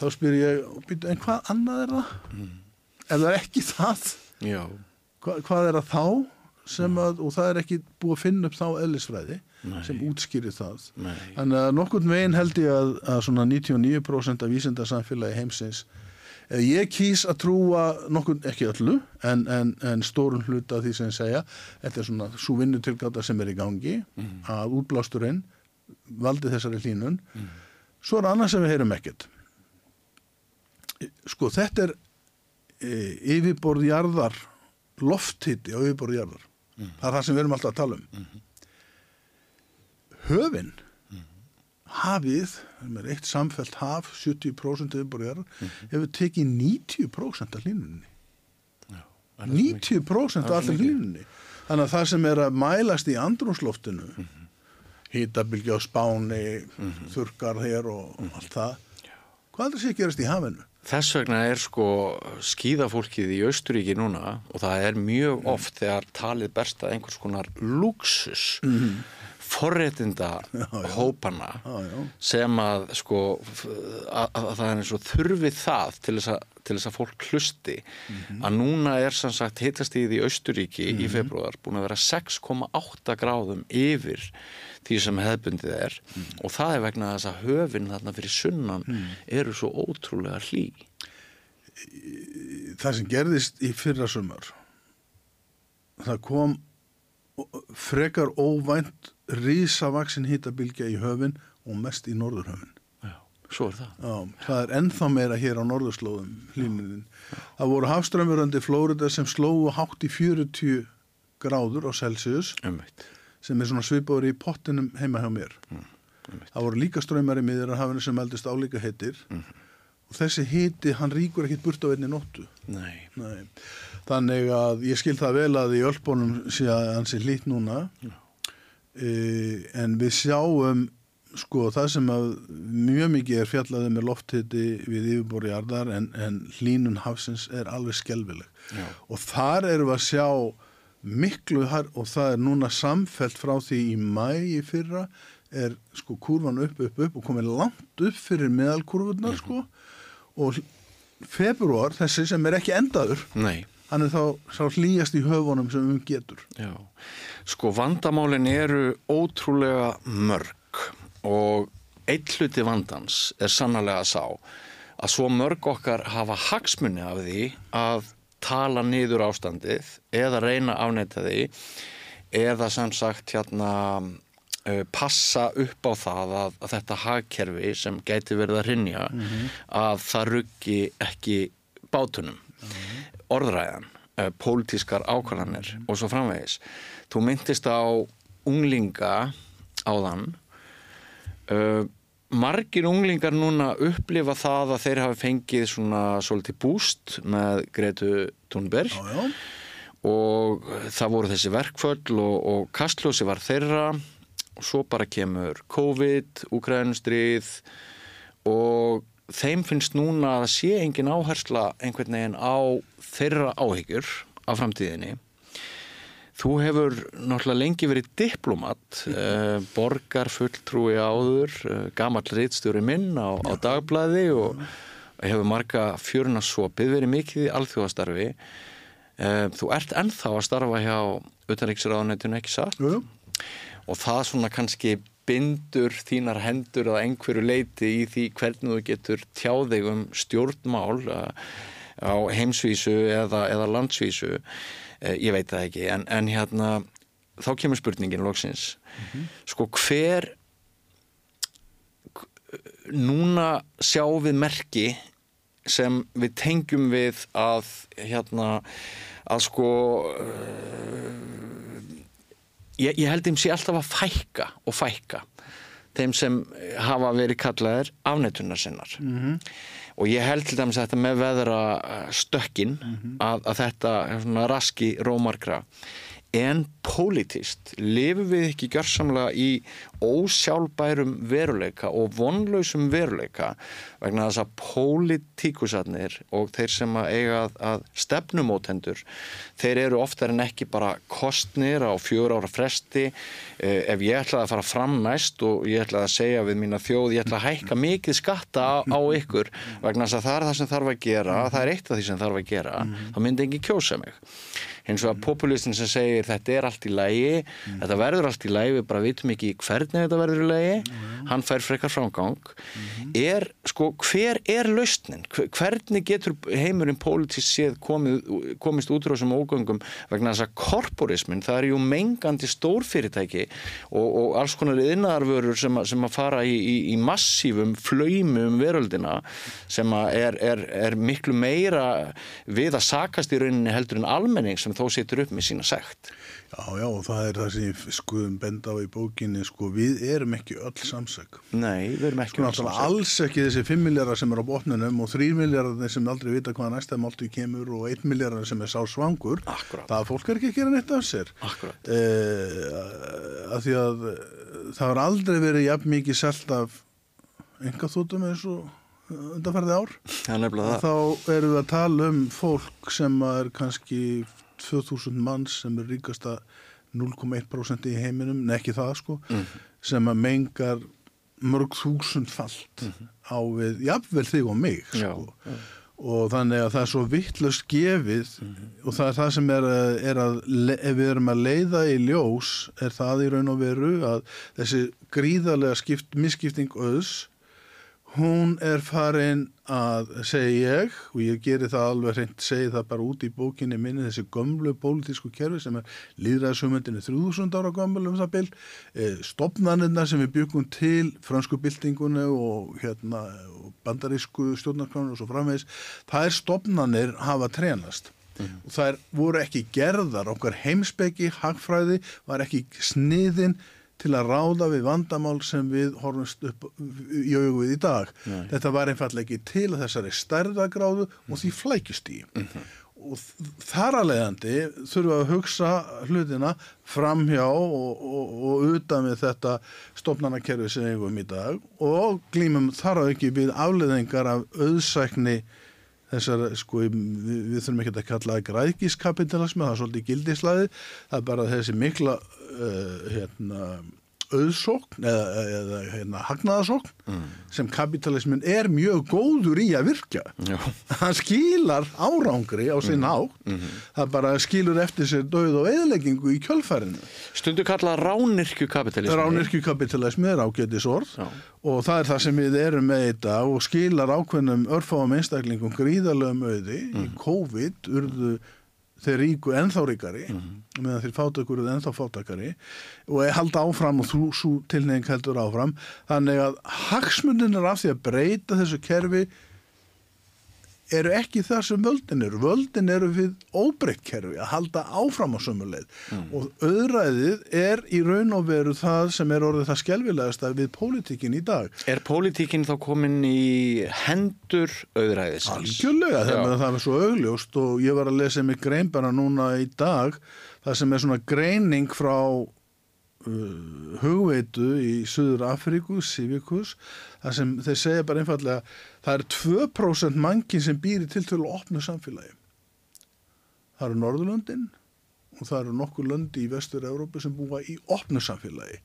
Þá spyr ég, "Bíddu, en hvað annað er það? Ef það er ekki það, hva, hvað er það þá sem að, og það er ekki búið að finna upp þá eðlisfræði sem útskýrir það Nei. að nokkurn veginn held ég að, að svona 99% af vísindarsamfélagi heimsins ég kýs að trúa nokkurn, ekki öllu en, en, en stórun hluta því sem ég segja. Þetta er svona svo vinnutilgáta sem er í gangi að útblásturinn valdi þessari hlínun svo er annað sem við heyrum ekkert. Sko þetta er e, yfirborð jarðar lofthiti á yfirborð jarðar. Það er það sem við erum alltaf að tala um. Höfin hafið með eitt samfelt haf 70% yfirborð jarðar hefur tekið 90% af hlínunni 90% af allir hlínunni þannig að það sem er að mælast í andrúnsloftinu mm -hmm. hýtabilgi á spáni þurkar hér og allt það. Hvað er það að gerast í hafinu? Þess vegna er sko skíðafólkið í Austuríki núna og það er mjög oft þegar talið berst að einhvers konar luxus forréttinda hópana Já, já. sem að sko að, að það er eins og þurfið það til þess að, til þess að fólk hlusti. Að núna er sem sagt hitastíð í Austuríki í februar búin að vera 6,8 gráðum yfir því sem hefðbundið er og það er vegna þess að höfin þarna fyrir sunnan eru svo ótrúlega hlý. Það sem gerðist í fyrra sumar það kom frekar óvænt rísavaksin hýtabilgja í höfin og mest í norðurhöfin. Já, svo er það. Já, það er ennþá meira hér á norðurslóðum hlýnunin. Það voru hafströmmurandi Flórida sem slóu hátt í 40 gráður á Celsius Umveitt sem er svona svipaður í pottinum heima hjá mér. það voru líka strömmar í miður hafinu sem eldist álíka heitir. Og þessi hiti, hann ríkur ekkit burt á einni nóttu. Nei, Nei. Þannig að ég skil það vel að í Ölpunum sé að hann sé hlýtt núna. E, en við sjáum sko það sem að mjög mikið er fjallaði með lofthiti við yfirbóri jarðar en, en hlínun hafsins er alveg skelvileg Já. og þar erum við að sjá miklu har og það er núna samfelt frá því í mæ í fyrra er sko kurvan upp, upp, upp og komið langt upp fyrir meðalkurvurnar sko og februar þessi sem er ekki endaður nei hann er þá sá hlýjast í höfunum sem um getur. Já, sko vandamálin eru ótrúlega mörg og eitt hluti vandans er sannlega sá að svo mörg okkar hafa hagsmunni af því að tala niður ástandið eða reyna afneita því eða sem sagt hérna uh, passa upp á það að, að þetta hagkerfi sem gæti verið að rinja að það ruggi ekki bátunum orðræðan, uh, pólitískar ákvarðanir og svo framvegis. Þú myndist á unglinga áðan. Uh, margir unglingar núna upplifa það að þeir hafi fengið svona svolítið búst með Gretu Thunberg. Já, já. og það voru þessi verkföll og, og kastljósi var þeirra. Og svo bara kemur COVID, Ukraínustrið og þeim finnst núna að það sé engin áhersla einhvern veginn á þeirra áhyggjur af framtíðinni Þú hefur náttúrulega lengi verið diplomat, eh, borgar fulltrúi áður, eh, gamall reitstjóri minn á, á dagblæði og hefur marga fjöruna svopið, verið mikið í alþjóðastarfi. Eh, þú ert ennþá að starfa hjá utanriksraðunetinu ekki satt? Jú, jú. og það svona kannski bindur þínar hendur að einhverju leiti í því hvernig þú getur tjáðið um stjórnmál eh, á heimsvísu eða, eða landsvísu. Eh, ég veit það ekki en, en hérna þá kemur spurningin loksins sko hver núna sjáum við merki sem við tengjum við að hérna að sko uh, ég, ég held þeim sé alltaf að fækka og fækka þeim sem hafa verið kallaðir afnetunar sinnar -hmm. Og ég held til dæmis þetta með veðra stökkin að, að þetta raski rómarkra en pólitist lifum við ekki gjörsamlega í ósjálfbærum veruleika og vonlausum veruleika vegna þess að pólitíkusarnir og þeir sem að eiga að, að stefnumótendur þeir eru oftar en ekki bara kostnir á fjör ára fresti. Eh, ef ég ætlaði að fara fram næst og ég ætlaði að segja við mína þjóð ég ætla að hækka mikið skatta á, á ykkur vegna þess að það er það sem þarf að gera það er eitt af því sem þarf að gera þá myndi engin kjósa mig hins vegar populistin sem segir þetta er allt í lægi, þetta verður allt í lægi við bara vitum ekki hvernig þetta verður í lægi hann fær frekar framgang. Er, sko, hver er lausnin? Hver- Hvernig getur heimurinn politist séð komið, komist út úr þessum ógöngum vegna þess að korporismin, það er jú mengandi stórfyrirtæki og, og alls konar yðnaðarvörur sem, að- sem að fara í, í, í massífum flöymu um veröldina sem að er, er, er miklu meira við að sakast í rauninni heldur en almenning sem þó situr upp með sína sekt. Já, já, og það er það sem ég skoðum benda á í bókinni, sko, við erum ekki öll samsök. Nei, við erum ekki Sko náttúrulega alls ekki þessi 5 miljardar sem er á botninum og 3 miljardar sem aldrei vita hvaða næsta máltu kemur og 1 miljardar sem er sá svangur. Akkúrat. Það að fólk er ekki að gera neitt af sér. Akkúrat. Eh, að því að eh, það har aldrei verið jafn mikið selt af enga þútum eins og undanfærði ár. Það er nefnilega það. Þá erum við að tala um fólk sem er kannski 2000 manns sem er ríkasta 0,1% í heiminum, en ekki það sko, sem að mengar mörg þúsund falt á við, jafnvel þig og mig Já, sko. og þannig að það er svo vittlust gefið og það er það sem er, er að ef við erum að leiða í ljós er það í raun og veru að þessi gríðarlega skipt, misskipting auðs hún er farin að segja ég og ég geri það alveg hreint segi það bara út í bókinni minni þessi gömlu pólitísku kerfi sem er líðræðsumöndinni 3000 ára gömul um það bil eh, stopnarnirna sem við byggum til fransku byltingunni og hérna og bandarísku stjórnarkránu og svo framvegs það er stopnarnir hafa trenast og það er, voru ekki gerðar okkar heimspeki, hagfræði var ekki sniðin til að ráða við vandamál sem við horfumst upp í augu við í dag. Þetta var einfallega ekki til þessari stærðagráðu og því flækist í. Og þ- þar að leiðandi þurfum við að hugsa hlutina framhjá og, og, og utan við þetta stofnanakerfi sem við eigum í dag. Og glýmum þar að ekki við afleðingar af auðsækni þessar, sko, við, við þurfum ekki að kalla græðgiskapitalismi, það er svolítið gildislæði, það er bara þessi mikla uh, hérna, auðsókn eða, eða hérna, hagnaðasókn sem kapitalismin er mjög góður í að virka. Já. Hann skilar árangri á sinn hátt, það bara skilur eftir sér döð og eðleggingu í kjölfærinu. Stundu kalla ránirkju kapitalismi. Ránirkjukapitalismi er ágætis orð Já. og það er það sem við erum með þetta og skilar ákveðnum örfáum einstaklingum gríðarlegum auði í COVID urðu þeir ríku ennþá ríkari meðan þeir fátakur urðu ennþá fátakari og halda áfram og þú svo tilnefing heldur áfram. Þannig að hagsmundin er af því að breyta þessu kerfi eru ekki þar sem völdin eru. Völdin eru við óbreytt kerfi að halda áfram á sömuleið og auðræðið er í raun og veru það sem er orðið það skelvilegasta við pólitíkin í dag. Er pólitíkin þá komin í hendur auðræðisins? Algjörlega, það er svo augljóst og ég var að lesa mig grein bara núna í dag, það sem er svona greining frá uh, hugveitu í Suður Afríku, Civicus, það sem þeir segja bara einfallega, það er 2% mankin sem býri til til að opna samfélagi. Það eru Norðurlöndin og það eru nokkur löndi í vestur Európu sem búa í opnu samfélagi.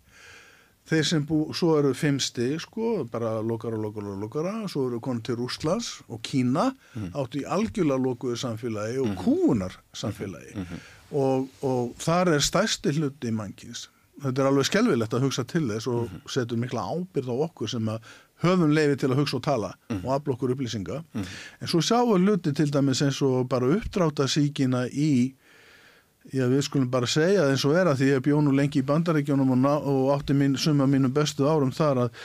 Þeir sem bú, svo eru fimm stig sko, bara lokara, lokara, lokara, svo eru konið til Rúslands og Kína áttu í algjörlega lokuðu samfélagi og kúunar samfélagi og, og þar er stærsti hluti mannkins. Þetta er alveg skelvilegt að hugsa til þess og setur mikla ábyrð á okkur sem að höfum leiði til að hugsa og tala og afla okkur upplýsinga. En svo sjáum við hluti til dæmis eins og bara uppdráta síkina í Já, við skulum bara segja eins og er að því ég bjó nú lengi í bandaríkjónum og, og átti mín, suma mínum bestu árum þar að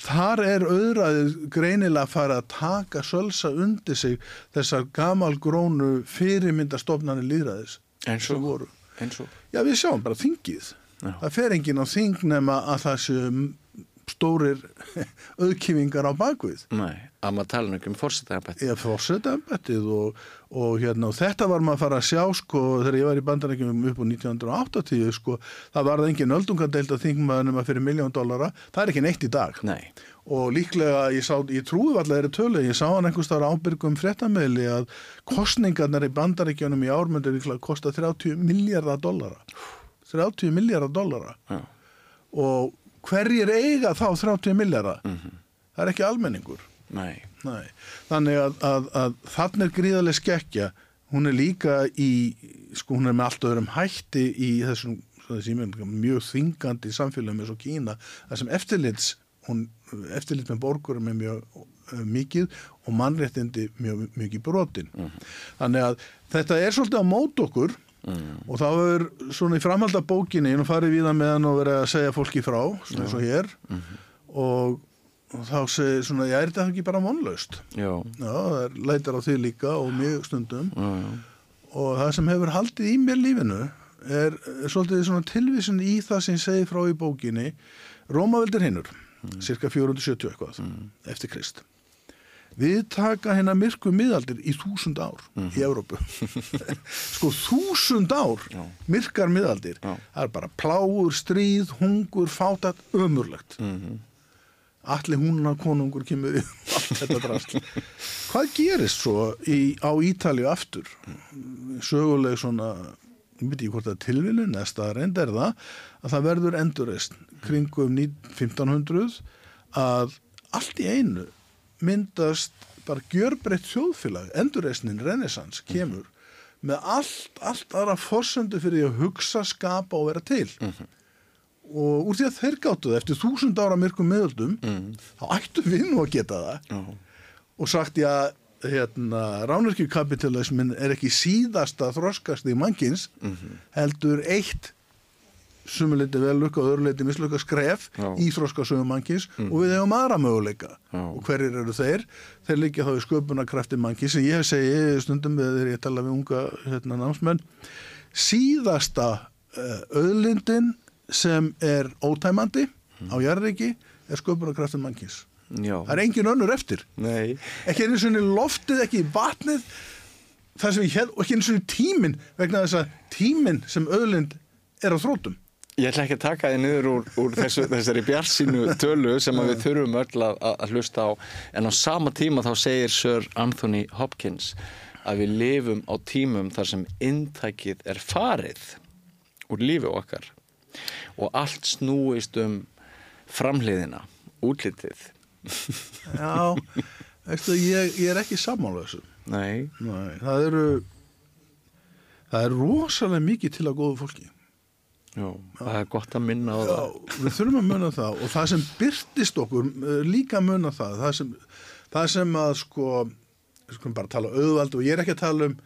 þar er auðræðið greinilega að fara að taka sölsa undir sig þessar gamalgrónu fyrirmyndastofnani líðræðis Eins og? voru. Eins og? Já, við sjáum bara þingið. Já. Það fer enginn á þing nema að það séu stórir auðkýfingar á bakvið. Nei, að maður tala um fórsetæðabætt. Ég fórseta embættið og, og hérna, þetta var maður að fara að sjá sko, þegar ég var í bandarækjum upp á 1980 sko, það var engin öldungadeild að þingmaður nema fyrir miljón dollara, það er ekki neitt í dag. Nei, og líklega ég, sá, ég trúði alltaf þeirri tölu, ég sá hann einhvers þar ábyrgum fréttameðli að kostningarnar í bandarækjunum í líklega kosta 30 miljardar dollara. 30 miljardar dollara. Já, og hverjir eiga þá 30 miljardar það er ekki almenningur. Nei, Nei, þannig að, að, að þannig er gríðarlega skekkja, hún er líka í, sko hún er með allt öðrum hætti í þessum mjög þingandi samfélagum eins og Kína, það sem eftirlits, hún, eftirlit með borgurum er mjög uh, mikið og mannréttindi mjög mikið brotin. Þannig að þetta er svolítið að móta okkur og þá er svona í framhald af bókinni og farið við það með hann og verið að segja fólki frá, svona eins og hér og, og þá segir svona, já, er þetta ekki bara vonlaust? já, Já, það er leitar á því líka og mjög stundum. Já, já, og það sem hefur haldið í mér lífinu er, er svolítið svona tilvísun í það sem ég segi frá í bókinni Rómaveldir hinnur, cirka 470 eitthvað, eftir Krist. Við taka hérna myrku miðaldir í þúsund ár í Evrópu. sko þúsund ár Já. myrkar miðaldir. Já. Það er bara pláur, stríð, hungur, fátat, ömurlegt. Mhm. Allir húnna konungur kemur í allt þetta drasl. Hvað gerist svo í, á Ítalíu aftur? Söguleg svona, ég veit ekki hvort það er tilvílun, næsta reynd er það, að það verður endurreist kringum 1500 að allt í einu myndast bara gjörbreytt þjóðfélag, endurreisnin, renessans, kemur með allt, allt aðra forsöndu fyrir að hugsa, skapa og vera til. Og úr því að þeir gáttu það eftir þúsund ára myrkum miðöldum þá ættum við nú að geta það. Já, og sagt já hérna, ránirkjukapitalismin er ekki síðasta þroskast í mannkins heldur eitt sumuleiti vel lukka og öðruleiti mislukka skref Já. í þroskasögum mannkins og við hefum aðra möguleika. Já. og hverjir eru þeir? Þeir liggja þá í sköpunarkrafti mannkins sem ég segi stundum við þegar ég tala við unga hérna, námsmenn. Síðasta uh, auðlindin sem er ótæmandi á jarðriki er sköpunarkrafti mannkins. Já, það er engin önnur eftir. Nei, ekki einu svona loftið, ekki vatnið það sem ég held, og ekki einu svona tíminn vegna þess að tíminn sem auðlind er á þrótum Ég ætla ekki að taka þið niður úr, úr þessu, þessari bjarsínu tölu sem við þurfum öll að, að hlusta á. En á sama tíma þá segir Sir Anthony Hopkins að við lifum á tímum þar sem inntækið er farið úr lífi okkar. Og allt snúist um framhliðina, útlitið. Já, veistu, ég, ég er ekki sammála þessu. Nei, Nei, það eru það er rosalega mikið til að góðu fólki já, það er gott að minna á Já, það. við þurfum að muna það og það sem byrtist okkur eh, líka að muna það það sem, það sem að sko við skulum bara tala auðvald og ég er ekki að tala um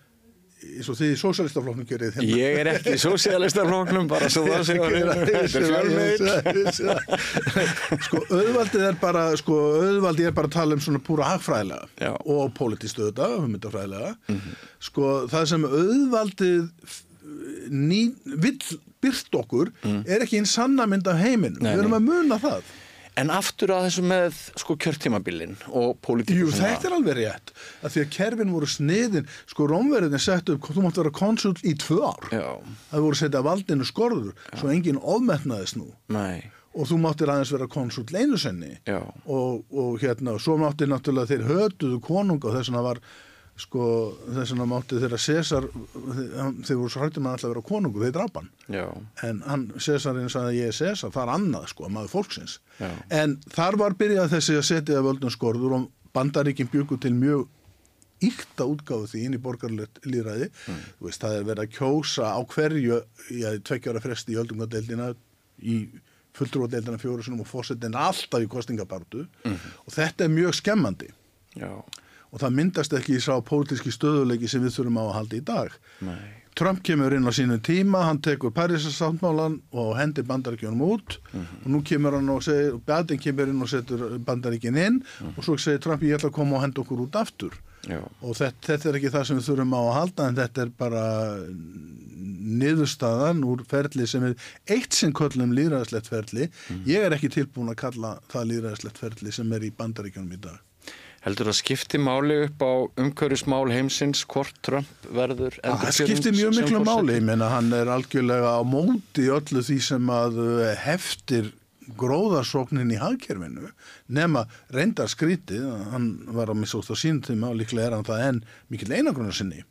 eins og þið í sósælistafloknum gerið hérna. Ég er ekki sósialistarfloknum bara svo það sé Þetta er fjölmiðl sko auðvaldið er bara sko auðvaldið er bara að tala um svona púra hagfræðilega og pólitískt auðvitað, hugmyndafræðilega. Sko það sem auðvaldið ný, vill byrt okkur er ekki einn sannamynd af heiminum, Nei, við erum að muna það. En aftur að þessu með sko kjörtímabilin og pólitíku Jú, þetta er alveg rétt að því að kerfin voru sniðin sko rómverðin sett upp, þú mátt vera konsul í tvö ár. Já, það voru setja valdinu skorður svo enginn ofmetnaðist nú. Nei, og þú máttir aðeins vera konsul einu senni já, og, og hérna, svo mátti náttúrulega þeir hötuðu konunga og þess vegna var sko, þess vegna mátti þeirra César þeir, voru svo hrættum að alltaf vera konungu, þeir drapa hann. Já, en hann, Césarinn sagði ég er César, það er annað sko, maður fólksins. Já. en þar var byrjað þessi að setja að völdum skorður og bandaríkin byggu til mjög ykta útgáfu því inn í borgarlegt líðræði Mm. það er verið að kjósa á hverju í að tveggjára fresti í öldungadeildina í fulltrúadeildina fjóru og fórsetin alltaf í kostingabartu Mhm. og þetta er mjög skemmandi. Já, og það myndast ekki í sá pólitíski stöðuleiki sem við þurfum á að halda í dag. Nei, Trump kemur inn á sínum tíma, hann tekur Parísasáttmálan og hendir bandaríkjunum út. Og nú kemur hann og segir, Bjartin kemur inn og setur bandaríkin inn. Og svo segir Trump ég ætla að koma og henda okkur út aftur. Já, og þetta, þetta er ekki það sem við þurfum á að halda en þetta er bara niðurstaðan úr ferli sem er eitt sinn köllum líðræðislegt ferli. Ég er ekki tilbúin að kalla það líðræðislegt ferli sem er í bandaríkjunum í dag Heldur það skipti máli upp á umhverjusmál heimsins hvort Trump verður Það endurkjörinn skiptir mjög sem miklu máli, ég meina hann er algjörlega á móti öllu því sem að uh, heftir gróðarsóknin í hagkerfinu nema reyndar skrítið, hann var á misótt á sínum tíma og líklega er hann það enn mikil einagrunnar sinni.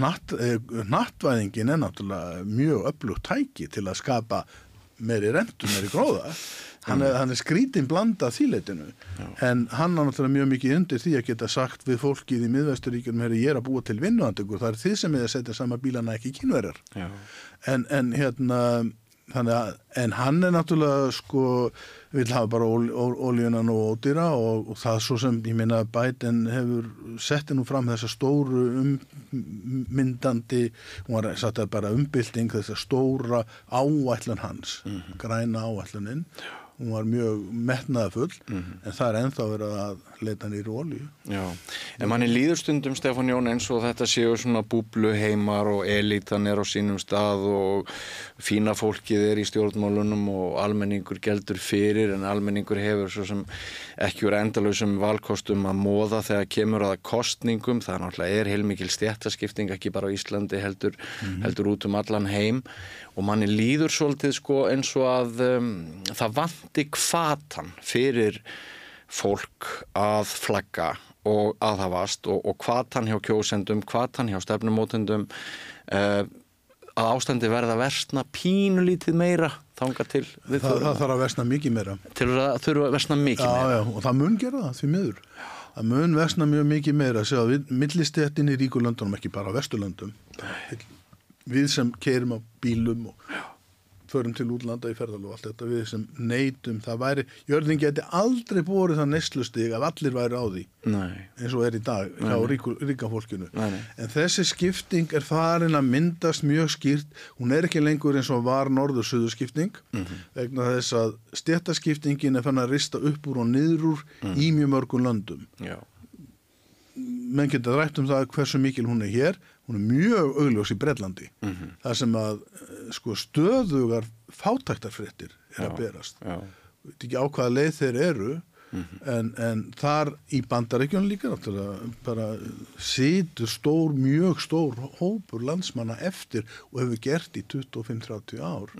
Natt, eh, nattvæðingin er náttúrulega mjög öflugt tæki til að skapa meiri rentu, meiri gróða. Hann er, hann er skrítin blanda þýleitinu en hann á náttúrulega mjög mikið undir því að geta sagt við fólkið í miðvesturíkjum ég er að búa til vinnuandegur, það er þið sem er að setja sama bílana ekki kynverjar Já, en, en hérna að, en hann er náttúrulega sko, vil hafa bara ól, ól, ólíunan og ódýra og, og það svo sem, ég meina, Biden hefur setti nú fram þessa stóru ummyndandi hún var satt að bara umbylting þessa stóra áætlun hans græna áætlunin hún var mjög metnaðafull en það er ennþá verið að leita nýri ólíu já. En manni líður stundum, Stefán Jón, eins og þetta séu svona búblu heimar og elitan er á sínum stað og fína fólkið er í stjórnmálunum og almenningur geldur fyrir en almenningur hefur svo sem ekki verið endalausum valkostum að móða þegar kemur að kostningum. Það náttúrulega er heilmikil stjættaskipting ekki bara á Íslandi heldur, heldur út um allan heim og manni líður svolítið sko eins og að um, það vanti kvatan fyrir fólk að flagga og aðhafast og, og hvatan hjá kjósendum, hvatan hjá stefnumótendum uh, að ástandi verða að versna pínulítið meira þanga til það, það þarf að versna mikið meira. Til að þurfa að versna mikið já, meira. já, og það mun gera það því miður. Það mun versna mjög mikið meira sjá, við, millistéttin í ríkulöndunum ekki bara vesturlöndum við sem keirum á bílum og förum til útlanda í ferðal og allt þetta við sem neytum, það væri jörðin geti aldrei búið það neyslustig ef allir væri á því Nei, eins og er í dag hjá ríku, ríka fólkinu. Nei, nei. en þessi skipting er farin að myndast mjög skýrt. Hún er ekki lengur eins og var norður-söðu skipting vegna þess að stjættaskiptingin er fann að rista upp úr og niður úr í mjög mörgum löndum. Já, menn geta rætt um það hversu mikil hún er hér hún er mjög augljós í Bretlandi. Þar sem að eh, sko, stöðugar fátæktarfréttir er að Já. berast. já, veit ekki á hvaða leið þeir eru en, en þar í bandaríkjunum líka bara situr stór, mjög stór hópur landsmanna eftir og hefur gert í 25-30 ár.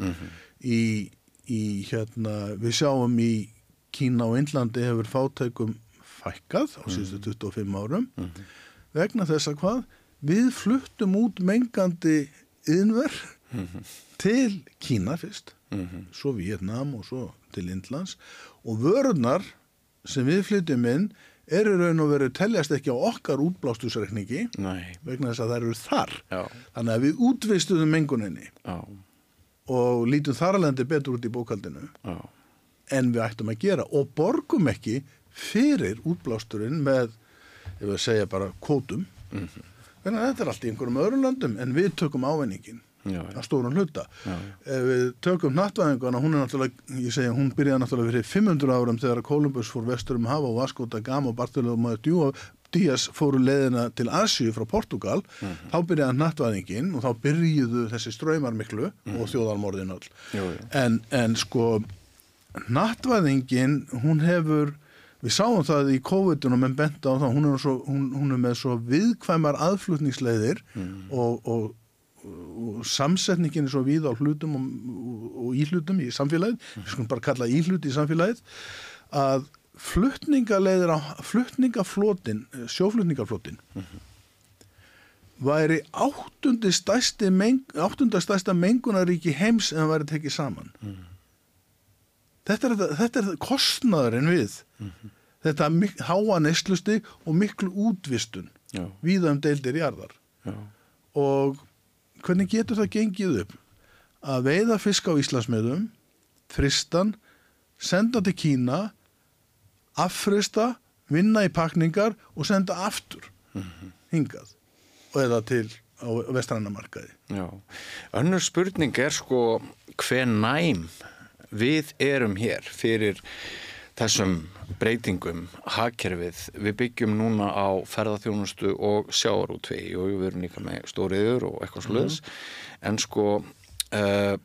Í, í hérna við sjáum í Kína og Indlandi hefur fátækum fækkað á síðustu 25 árum. Vegna þess að hvað við fluttum út mengandi yðnver til Kína fyrst svo Vietnam og svo til Indlands. Og vörurnar sem við flytjum inn eru raun og veru teljast ekki á okkar útblástusreikningi nei, vegna þess að það eru þar. Já, þannig að við útvistuðum menguninni já, og lítum þar alveg betur út í bókaldinu já, en við ættum að gera og borgum ekki fyrir útblásturinn með, ég vil segja bara kvótum. Þannig að þetta er allt í einhverjum öðrum löndum en við tökum ávinningin Já, að stóran hluta. Já. Ef við tökum nattvæðinguna, hún er náttúrulega, ég segja, hún byrjaði náttúrulega fyrir 500 árum þegar Kolumbus fór vestur um hafa og da Gama og Bartolomeu Díaz fóru leiðina til Asíu frá Portugal, þá byrjaði nattvæðingin og þá byrjuðu þessi ströymar miklu og þjóðalmorðin öll. Jú, jú. En, en sko, nattvæðingin, hún hefur, við sáum það í COVID-unum en benda á það, hún er, svo, hún, hún er með svo viðkvæmar aðflutningsleiðir og, og, og samsetningin er svo við á hlutum og, og, íhlutum í samfélagið, við skulum bara kalla íhluti í samfélagið, að flutningaleiðir á, flutningaflotin, sjóflutningaflotin, væri áttundi stærsti meng, áttunda stærsta mengunaríki heims en það væri tekið saman. Þetta er, þetta, þetta er kostnaðurinn við. Þetta mik- háa neyslusti og miklu útvistun víða um deildir jarðar. Já. Og hvernig getur það gengið upp? Að veiða fisk á Íslandsmiðum, fristan, senda til Kína, affrista, vinna í pakningar og senda aftur hingað og eða til á vestrannamarkaði. Já. Önnur spurning er sko hver næm við erum hér fyrir þessum breytingum hagkerfið. Við byggjum núna á ferðarþjónustu og sjáarútvegi og við erum líka með stóriður og eitthvað sluðs. En sko uh,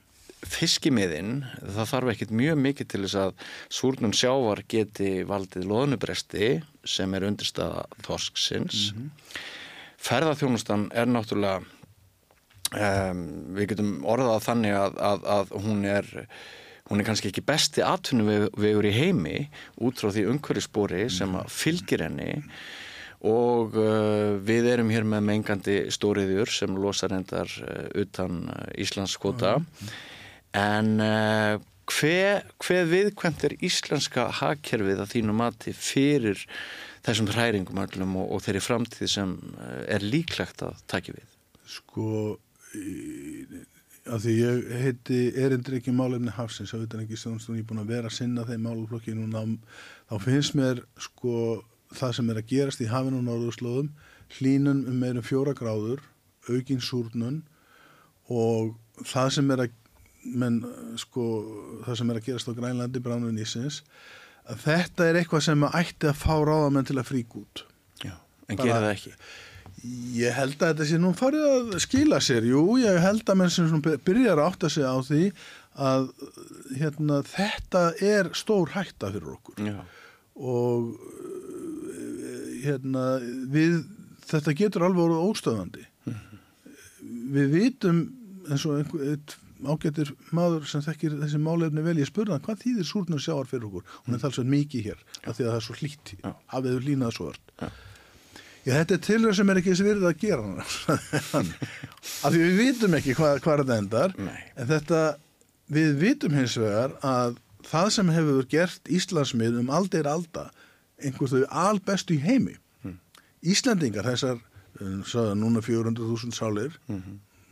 fiskimiðin, það þarf ekkit mjög mikið til þess að súrnum sjávar geti valdið loðnubresti sem er undirstaða þorsksins. Ferðarþjónustan er náttúrulega um, við getum orðað þannig að, að, að hún er hún er kannski ekki besti atvinnuvegur í heimi út frá því umhverfisbóri sem fylgir henni. Og uh, við erum hér með mengandi stóriðjur sem losar endar uh, utan uh, Íslands kvota en uh, hver, hver viðkvæmt er íslenska hagkerfið að þínu mati fyrir þessum hræringum öllum og, og þeirri framtíð sem uh, er líklegt að taki við? Sko, að því ég heiti erindur ekki málefni hafsins á utan ekki stjórnstofn, ég er búin að vera að sinna þeim máluflokki núna, þá finnst mér sko það sem er að gerast í hafinu og norðurslóðum, hlínun um meirum fjóra gráður, aukin súrnun og það sem er að menn, sko, það sem er að gerast á Grænlandi, Bránun Ísins, að þetta er eitthvað sem að ætti að fá ráðamenn til að frík út. Já, en Bara- gera það ekki Ég held að þetta sé nú farið að skila sér, jú, ég held að menn sem byrjar að átta sig á því að hérna, þetta er stór hætta fyrir okkur Já, og hérna, við, þetta getur alveg orðið óstöðandi. Við vitum eins og einhver, ágættir maður sem þekkir þessi málefni vel, ég spurði hann hvað þýðir súrnum sjáar fyrir okkur? Hún er talsveit mikið hér, af því að það er svo hlýtt, Já. hafið þú línað svo öll. Já. Þetta er tilhör sem er ekki þessi virðið að gera hann. af því við vitum ekki hvað, hvað þetta endar, Nei. en þetta, við vitum hins vegar að það sem hefur gert Íslandsmið um aldeir alda, einhver þau albestu í heimi. Íslendingar, þessar, um, sagði núna 400.000 sálir,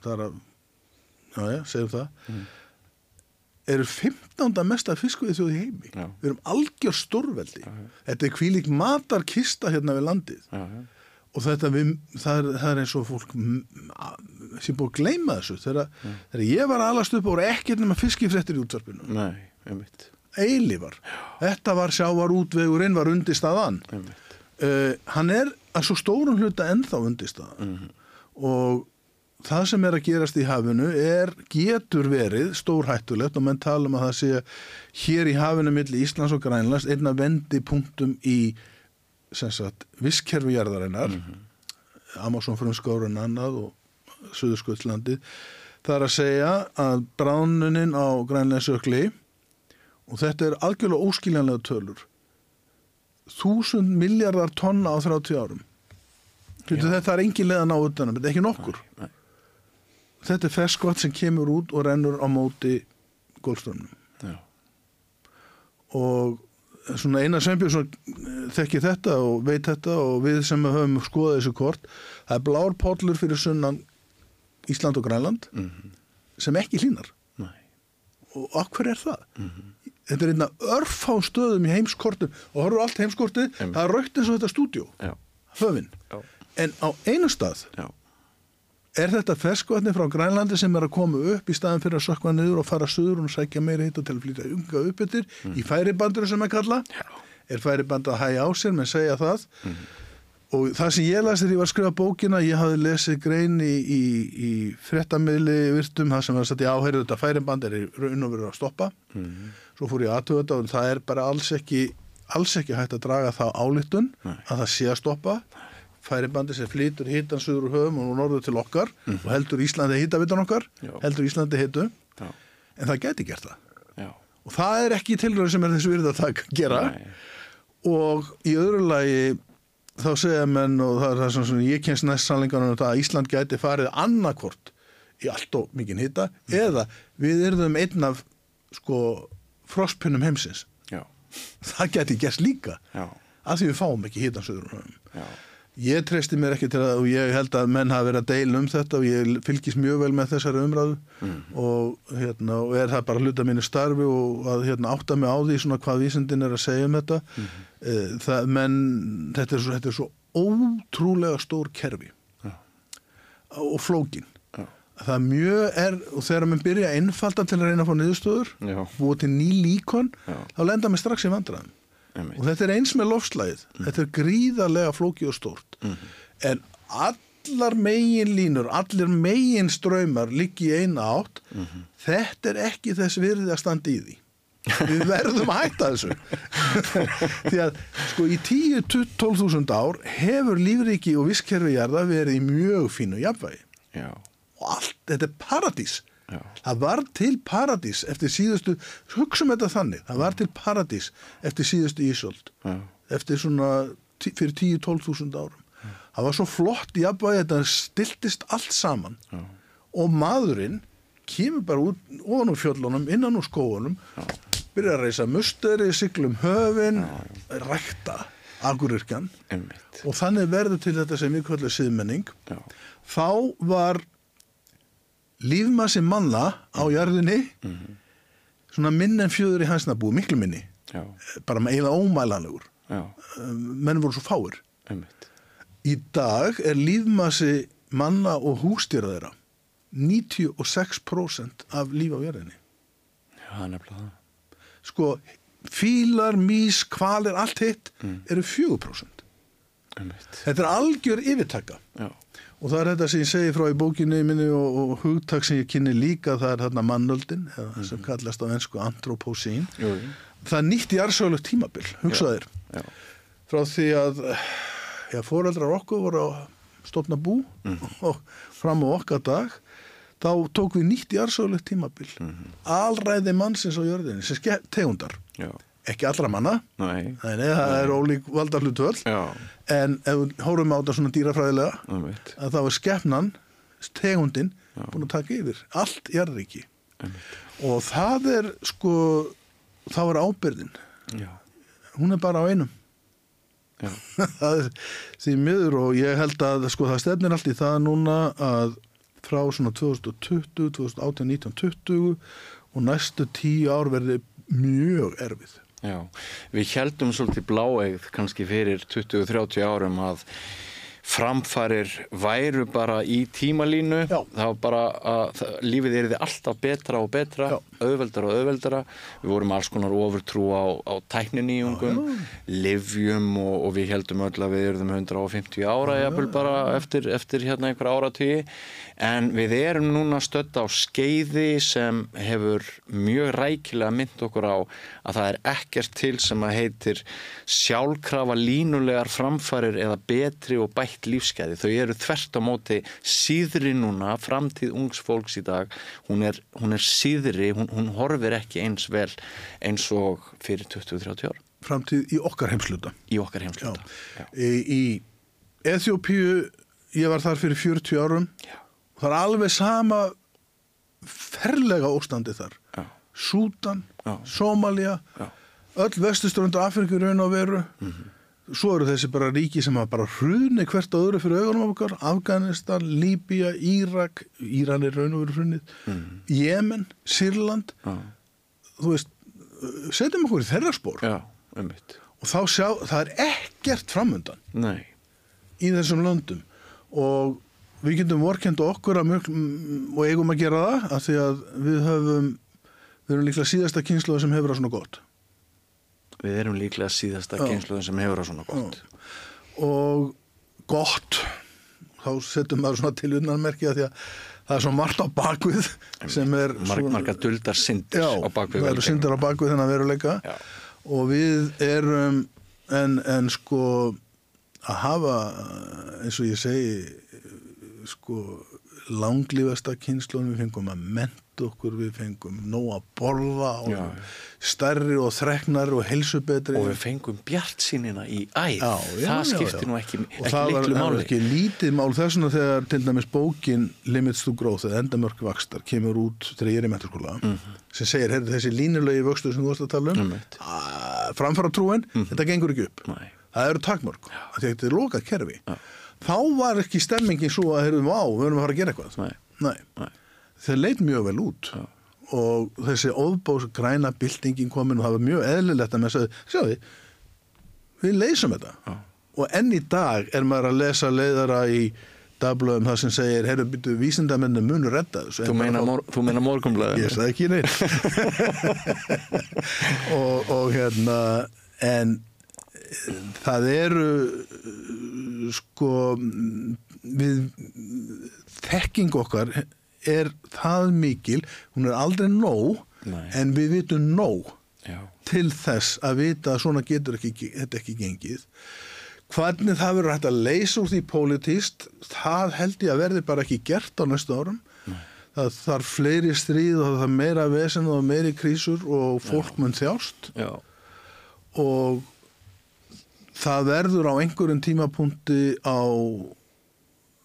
þar að, já, já, segjum það, eru 15. mesta fiskvið þjóð í heimi. Já. Við erum algjör stórveldi. Þetta er kvílík matarkista hérna við landið. já, já, Og þetta, við, það, er, það er eins og fólk sem búið að gleyma þessu. Þegar, þegar ég var alast upp og voru ekkert nema fiskifréttir í útvarpinu. nei, einmitt, Eilífar. Þetta var sjávar útvegurinn, var undirstaðan. Uh, hann er að svo stórun hluta ennþá undirstaðan. Og það sem er að gerast í hafinu er, getur verið stórhættulegt og menn tala um að það sé hér í hafinu milli Íslands og Grænlands einna vendipunktum í visskerfi jarðarinnar Amazon frumskórun annað og Suðurskvöldlandi það er að segja að bránunin á Grænlandsökli og þetta er algjörlega óskiljanlega tölur þúsund miljardar tonna á 30 árum. Þetta er engin leið að ná utanum, þetta er ekki nokkur. Nei. þetta er ferskvat sem kemur út og rennur á móti gólströmmnum og svona Einar Sveinbjörnsson þekki þetta og veit þetta og við sem höfum skoðað þessu kort það er blár pollur fyrir sunnan Ísland og Grænland sem ekki hlínar og okkur er það? Þetta er einna örfá stöðum í heimskortum og horfum allt heimskortið, það er raukt eins og þetta stúdjó já, höfin. já, en á einu stað já, er þetta ferskvatni frá Grænlandi sem er að koma upp í staðan fyrir að sökva niður og fara suður og sækja meira hitt og til að flytja unga upp yfir í færibandur sem er kalla Já. er færiband að hæja á sér? Menn segja það. Og það sem ég las þegar ég var að skrifa bókina ég hafði lesið grein í, í, í fréttamiðli virtum það sem var að setja áheyrðu þetta færiband er í raun og verið að stoppa. Svo fór ég aðtöða þetta og það er bara alls ekki alls ekki hægt að draga ályktun Nei. að það sé að stoppa færibandi sem flytur hittan suður úr höfum og norður til okkar og heldur Íslandi hittavitan okkar Já. heldur Íslandi hittu já, en það geti gert það. Já, og það er ekki tilröð sem er þessu virði að það gera. Nei. og í öðru lagi þá segja menn og það er það sem, sem ég kynst næst sannleikanum um að Ísland gæti farið annarkvort í allt og mikinn hitta eða við erum einn af sko frostpinnum heimsins. Það gæti gerst líka. Af því við fáum ekki hittan söður úr höfum Ég treysti mér ekki til að, og ég held að menn hafa verið að deila um þetta og ég fylgist mjög vel með þessari umræðu. Og, hérna, og er það bara hluta mínu starfi og að hérna, átta mig á því svona hvað vísindin er að segja um þetta. Mm það, menn þetta er, svo, þetta er svo ótrúlega stór kerfi. Já. og flókin. já, Það er mjög er, og þegar mann byrja að einfalda til að reyna að fá niðurstöður, búið til ný líkon, þá lenda mér strax í vandræðum. einmitt, og þetta er eins með lofslæðið þetta er gríðarlega flóki og stórt. En allar megin línur, allir megin ströymar liggi í eina átt. Þetta er ekki þess virði að standa í því. Við verðum að hætta þessu. Því að sko í 10-12.000 ár hefur lífriki og visskerfi jarða verið í mjög fínu jafnvægi. Já, og allt, þetta er paradís Já. það var til paradís eftir síðustu, hugsaum þetta þannig það var til paradís eftir síðustu ísöld já, eftir svona fyrir 10-12.000 árum. Það var svo flott í jafnvægi þetta stiltist allt saman já, og maðurinn kemur bara út ofan úr fjöllunum, innan úr skóunum byrjar að reysa musteri, siglum höfin rækta agurirkjan og þannig verður til þetta sem við kvöldu siðmenning. Já, þá var lífmassi manna á jörðinni svona minn en fjöður í hansnabú, miklu minni. Já, bara með eiginlega ómælanlegur. Já, menn voru svo fáir. Einmitt, í dag er lífmassi manna og hústýra þeirra 96% af líf á jörðinni. Já, nefnilega sko, fílar, mís, kvalir allt hitt eru 4% einmitt, þetta er algjör yfirtaka. Já, Og það er þetta sem ég segi frá í bókinni minni og, og hugtak sem ég kynni líka, það er þarna mannöldin, eða sem kallast á ennsku antropósín. Það nýtt í arsögulegt tímabil, hugsaðir. já, Frá því að já, foreldrar okkur voru að stopna bú og fram á okkar dag, þá tók við nýtt í arsögulegt tímabil. Alræði mannsins á jörðinni, sem tegundar. já, Ekki allra manna, nei, nei, nei, það er ólík valdahlutvöld, já, en ef við hórum á þetta svona dýrafræðilega, að þá er skefnan, tegundin, búin að taka yfir allt jarðriki einmitt, og það er sko þá er ábyrðin já, hún er bara á einum. Já, það er því miður og ég held að sko það stefnir allt í það núna að frá svona 2020, 2018, 19, 20 og næstu tíu ár verði mjög erfið Já, við heldum svolítið bláeigð kannski fyrir 20-30 árum að framfarir væru bara í tímalínu. Já. það var bara að lífið er alltaf betra og betra Já. auðveldara og auðveldara. Við vorum alls konar ofurtrú á, á tækniníungum livjum og, og við heldum öll að við erum 150 ára jafnvel bara eftir, eftir hérna einhver áratví en við erum núna stödd á skeiði sem hefur mjög rækilega mynd okkur á að það er ekkert til sem að heitir sjálfkrafa línulegar framfarir eða betri og bætt lífskeiði. Þau eru þvert á móti síðri núna, framtíð ungs fólks í dag, hún er, hún er síðri, hún, hún horfir ekki eins vel eins og fyrir 20-30 ár framtíð í okkar heimsluta í okkar heimsluta. Já. í, í Eþjópíu ég var þar fyrir 40 árum Já. það er alveg sama ferlega óstandi þar Já. Sútan, Já. Sómalía Já. öll vestusturundu Afriku raun og veru svo eru þessi bara ríki sem hafa bara hruni hvert öðru fyrir augunum okkar Afganistan, Líbía, Írak Íran er raun og veru hrunið. Jemen, Sýrland. Já. þú veist setjum okkur í þeirra spór Já, um mitt. og þá sjá, það er ekkert framundan Nei. í þessum löndum. Og við getum vorkend okkur að mjög, og eigum að gera það af því að við höfum við erum líklega síðasta kynsluða sem hefur það svona gott Við erum líklega síðasta Já. kynsluðin sem hefur það svona gott. og gott þá setjum maður svona til unnanmerki að því að það er svo margt á bakvið sem er Marg, svona- margar duldar syndir Já, á bakvið það eru syndir á bakvið þennan veruleika Já. og við erum en, en sko að hafa eins og ég segi sko langlífasta kynnslóðum við fengum að menta okkur við fengum nóg að borða og Já. stærri og þreknari og helsubetri Og við fengum bjart sínina í æð. Já, það skiptir nú ekki, og ekki það var, leiklu það var máli. ekki lítið mál þessuna þegar til dæmis bókin Limits to Growth eða Endamörk Vakstar kemur út þegar ég er í mentaskóla sem segir, heyrðu þessi línulegi vöxtur sem þú varst að tala um. Einmitt. Mhm. framfara trúin, þetta gengur ekki upp Nei. það eru takmörk, þetta er lokað kerfi Já. Þá var ekki stemmingin svo að heyrðu, vá, við erum að fara að gera eitthvað Nei. Nei. Nei. þeir leit mjög vel út og þessi óðbós græna byltingin komin og það var mjög eðlilegt að með sagði, sjáðu, við leysum þetta Já. og enn í dag er maður að lesa leiðara í dablöðum það sem segir, heyrðu, byttu vísindamenni munu redda þessu Þú meina, fá- mor, meina morgunblæðinu? Ég sagði ekki neitt og, og hérna en það eru sko við þekking okkar er það mikil hún er aldrei nóg Nei. en við vitum nóg Já. til þess að vita að svona getur ekki, þetta ekki gengið hvernig það verður hægt að leysa úr því pólitíst, það held ég að verði bara ekki gert á næstu árum það þarf fleiri stríð og það meira vesen og meiri krísur og fólk mun þjást Já. og það verður á einhverjum tímapunkti á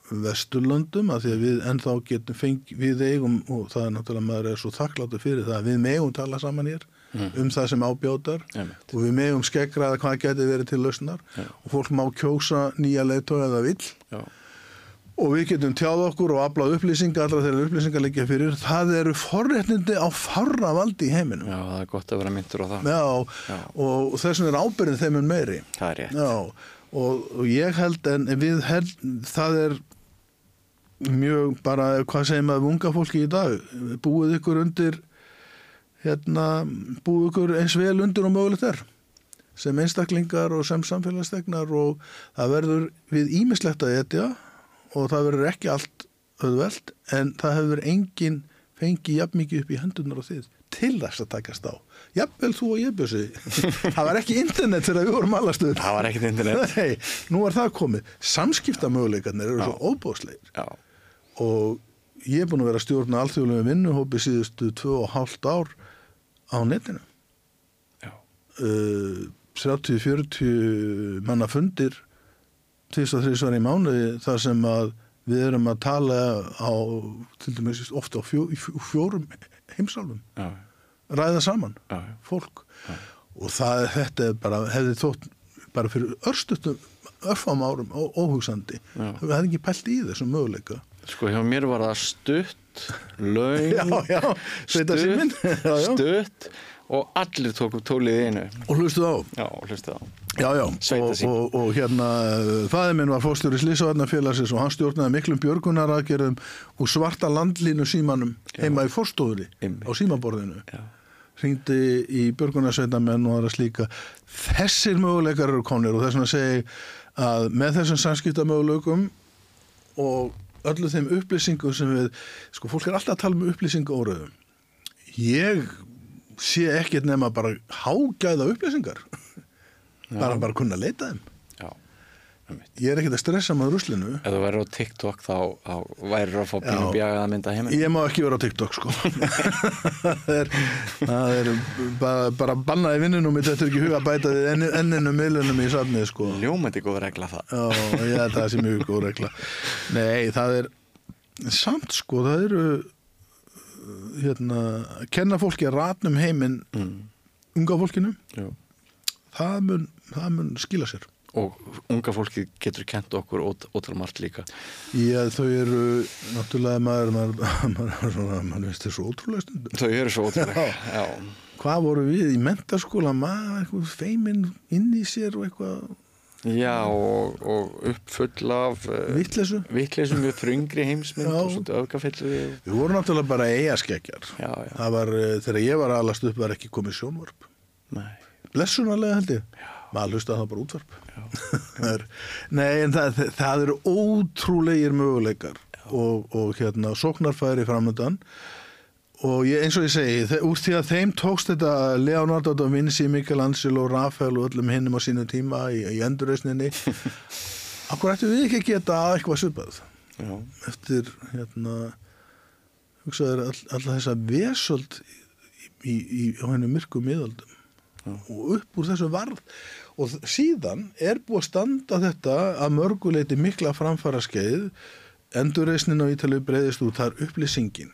Vesturlöndum að því að við ennþá getum fengi, við eigum og það er náttúrulega maður er svo þakkláttur fyrir það að við megum tala saman hér um það sem Einmitt. og við megum skeggraða hvað geti verið til lausnar og fólk má kjósa nýja leiðtói eða vill Já. Og við getum tjáð okkur og aflað upplýsinga allra þeirra upplýsinga liggja fyrir það eru forréttindi á farra valdi í heiminum Já, það er gott að vera myndur á það. Já, Já. og þess vegna er ábyrðin þeim en meiri Það er rétt. Já, og, og ég held en við held, það er mjög bara, hvað segir maður unga fólki í dag, búið ykkur undir hérna, búið ykkur eins vel undir og mögulegt er sem einstaklingar og sem samfélagstegnar og það verður við ímislegt að etja og það verður ekki allt auðvelt en það hefur engin fengið jafn mikið upp í hendunar á þið til þess að takast á. Jafnvel þú og ég bjössi. það var ekki internet þegar við vorum allastuður. Það var ekkert internet. Nei, nú er það komið. Samskiptamöguleikarnir eru svo óbóðslegir Já. og ég er búin að vera að stjórna alþjóðlega vinnuhópi síðustu tvö og hálft ár á netinu. Já. Uh, 30-40 manna fundir tvist og þrísvar í mánuði þar sem að við erum að tala á, til dæmis ofta á fjó, fjórum heimsálfum, Já. ræða saman Já. já. fólk og það, þetta bara, hefði þótt bara fyrir örstutum örfam árum ó, óhugsandi. Það hefði ekki pælt í þessum möguleika. Sko, hjá mér var það stutt, síminn stutt, stutt og allir tókum tólið í einu. og hlustuð á Já, hlustu á. Já, já, og, og, og hérna fæði minn var fórstjóri Slísavarnafélagsins og hann stjórnaði miklum björgunaraðgerðum úr svarta landlínu símanum heima í fórstofunni Einmitt. á símaborðinu Já. hringdi í björgunarsveitamenn og aðra slíka þessir möguleikar eru konir og þess segi ég að með þessum samskiptamöguleikum og öllu þeim upplýsingum sem við, sko fólk er alltaf að tala um upplýsingu óraðum ég sé ekkert nema bara hágæða upplýsingar bara bara kunna að leita þeim Já. ég er ekkert að stressa með ruslinu Ef þú verður á TikTok þá, þá værir að fá pínu Já. bjagaða mynda heiminn. ég má ekki vera á TikTok sko það er, það er bara, bara bannaði vinnunum þetta er ekki huga að bæta við enn- enninu miðlunum í safnið sko Ljómandi góð regla það. Já, ég að það sé mjög góð regla Nei, það er samt sko, það eru hérna, kenna fólki að ratnum heiminn Mm. unga fólkinu, Jú. það mun, það mun skila sér Og unga fólki getur kent okkur ót, ótrúlega margt líka. Já, þau eru náttúrulega maður, maður, maður, veist þessu ótrúlega Þau eru svo ótrúlega. Já. Hvað voru við í mentaskóla maður, feiminn inn í sér og eitthvað Já, og, og uppfull af uh, Vitleysu. Vittleysum mjög þrungri heimsmynd Já. og svona öfgafyllu við. Vorum náttúrulega bara eigaskeggjar. Já, já. Það var, uh, þegar ég var alast upp var ekki komið sjónvarp. Nei. Blessunarlega held ég. Maður hlusta það bara útvarp. Nei, en það, það eru ótrúlegir möguleikar og, og hérna sóknarfæri framöndan og ég, eins og ég segi, úr því að þeim tókst þetta Leonardo da Vinci, Michelangelo, Rafael og öllum hinnum á sínum tíma í, í endurreysninni Akkur ættum við ekki að geta eitthvað svipað? Já. eftir hérna all, alla þessa vesöld í, í, á henni myrku miðaldum og upp úr þessu varð. Og síðan er búið að standa þetta að mörguleiti mikla framfara skeið endurreisnin á Ítalið breyðist út, það er upplýsingin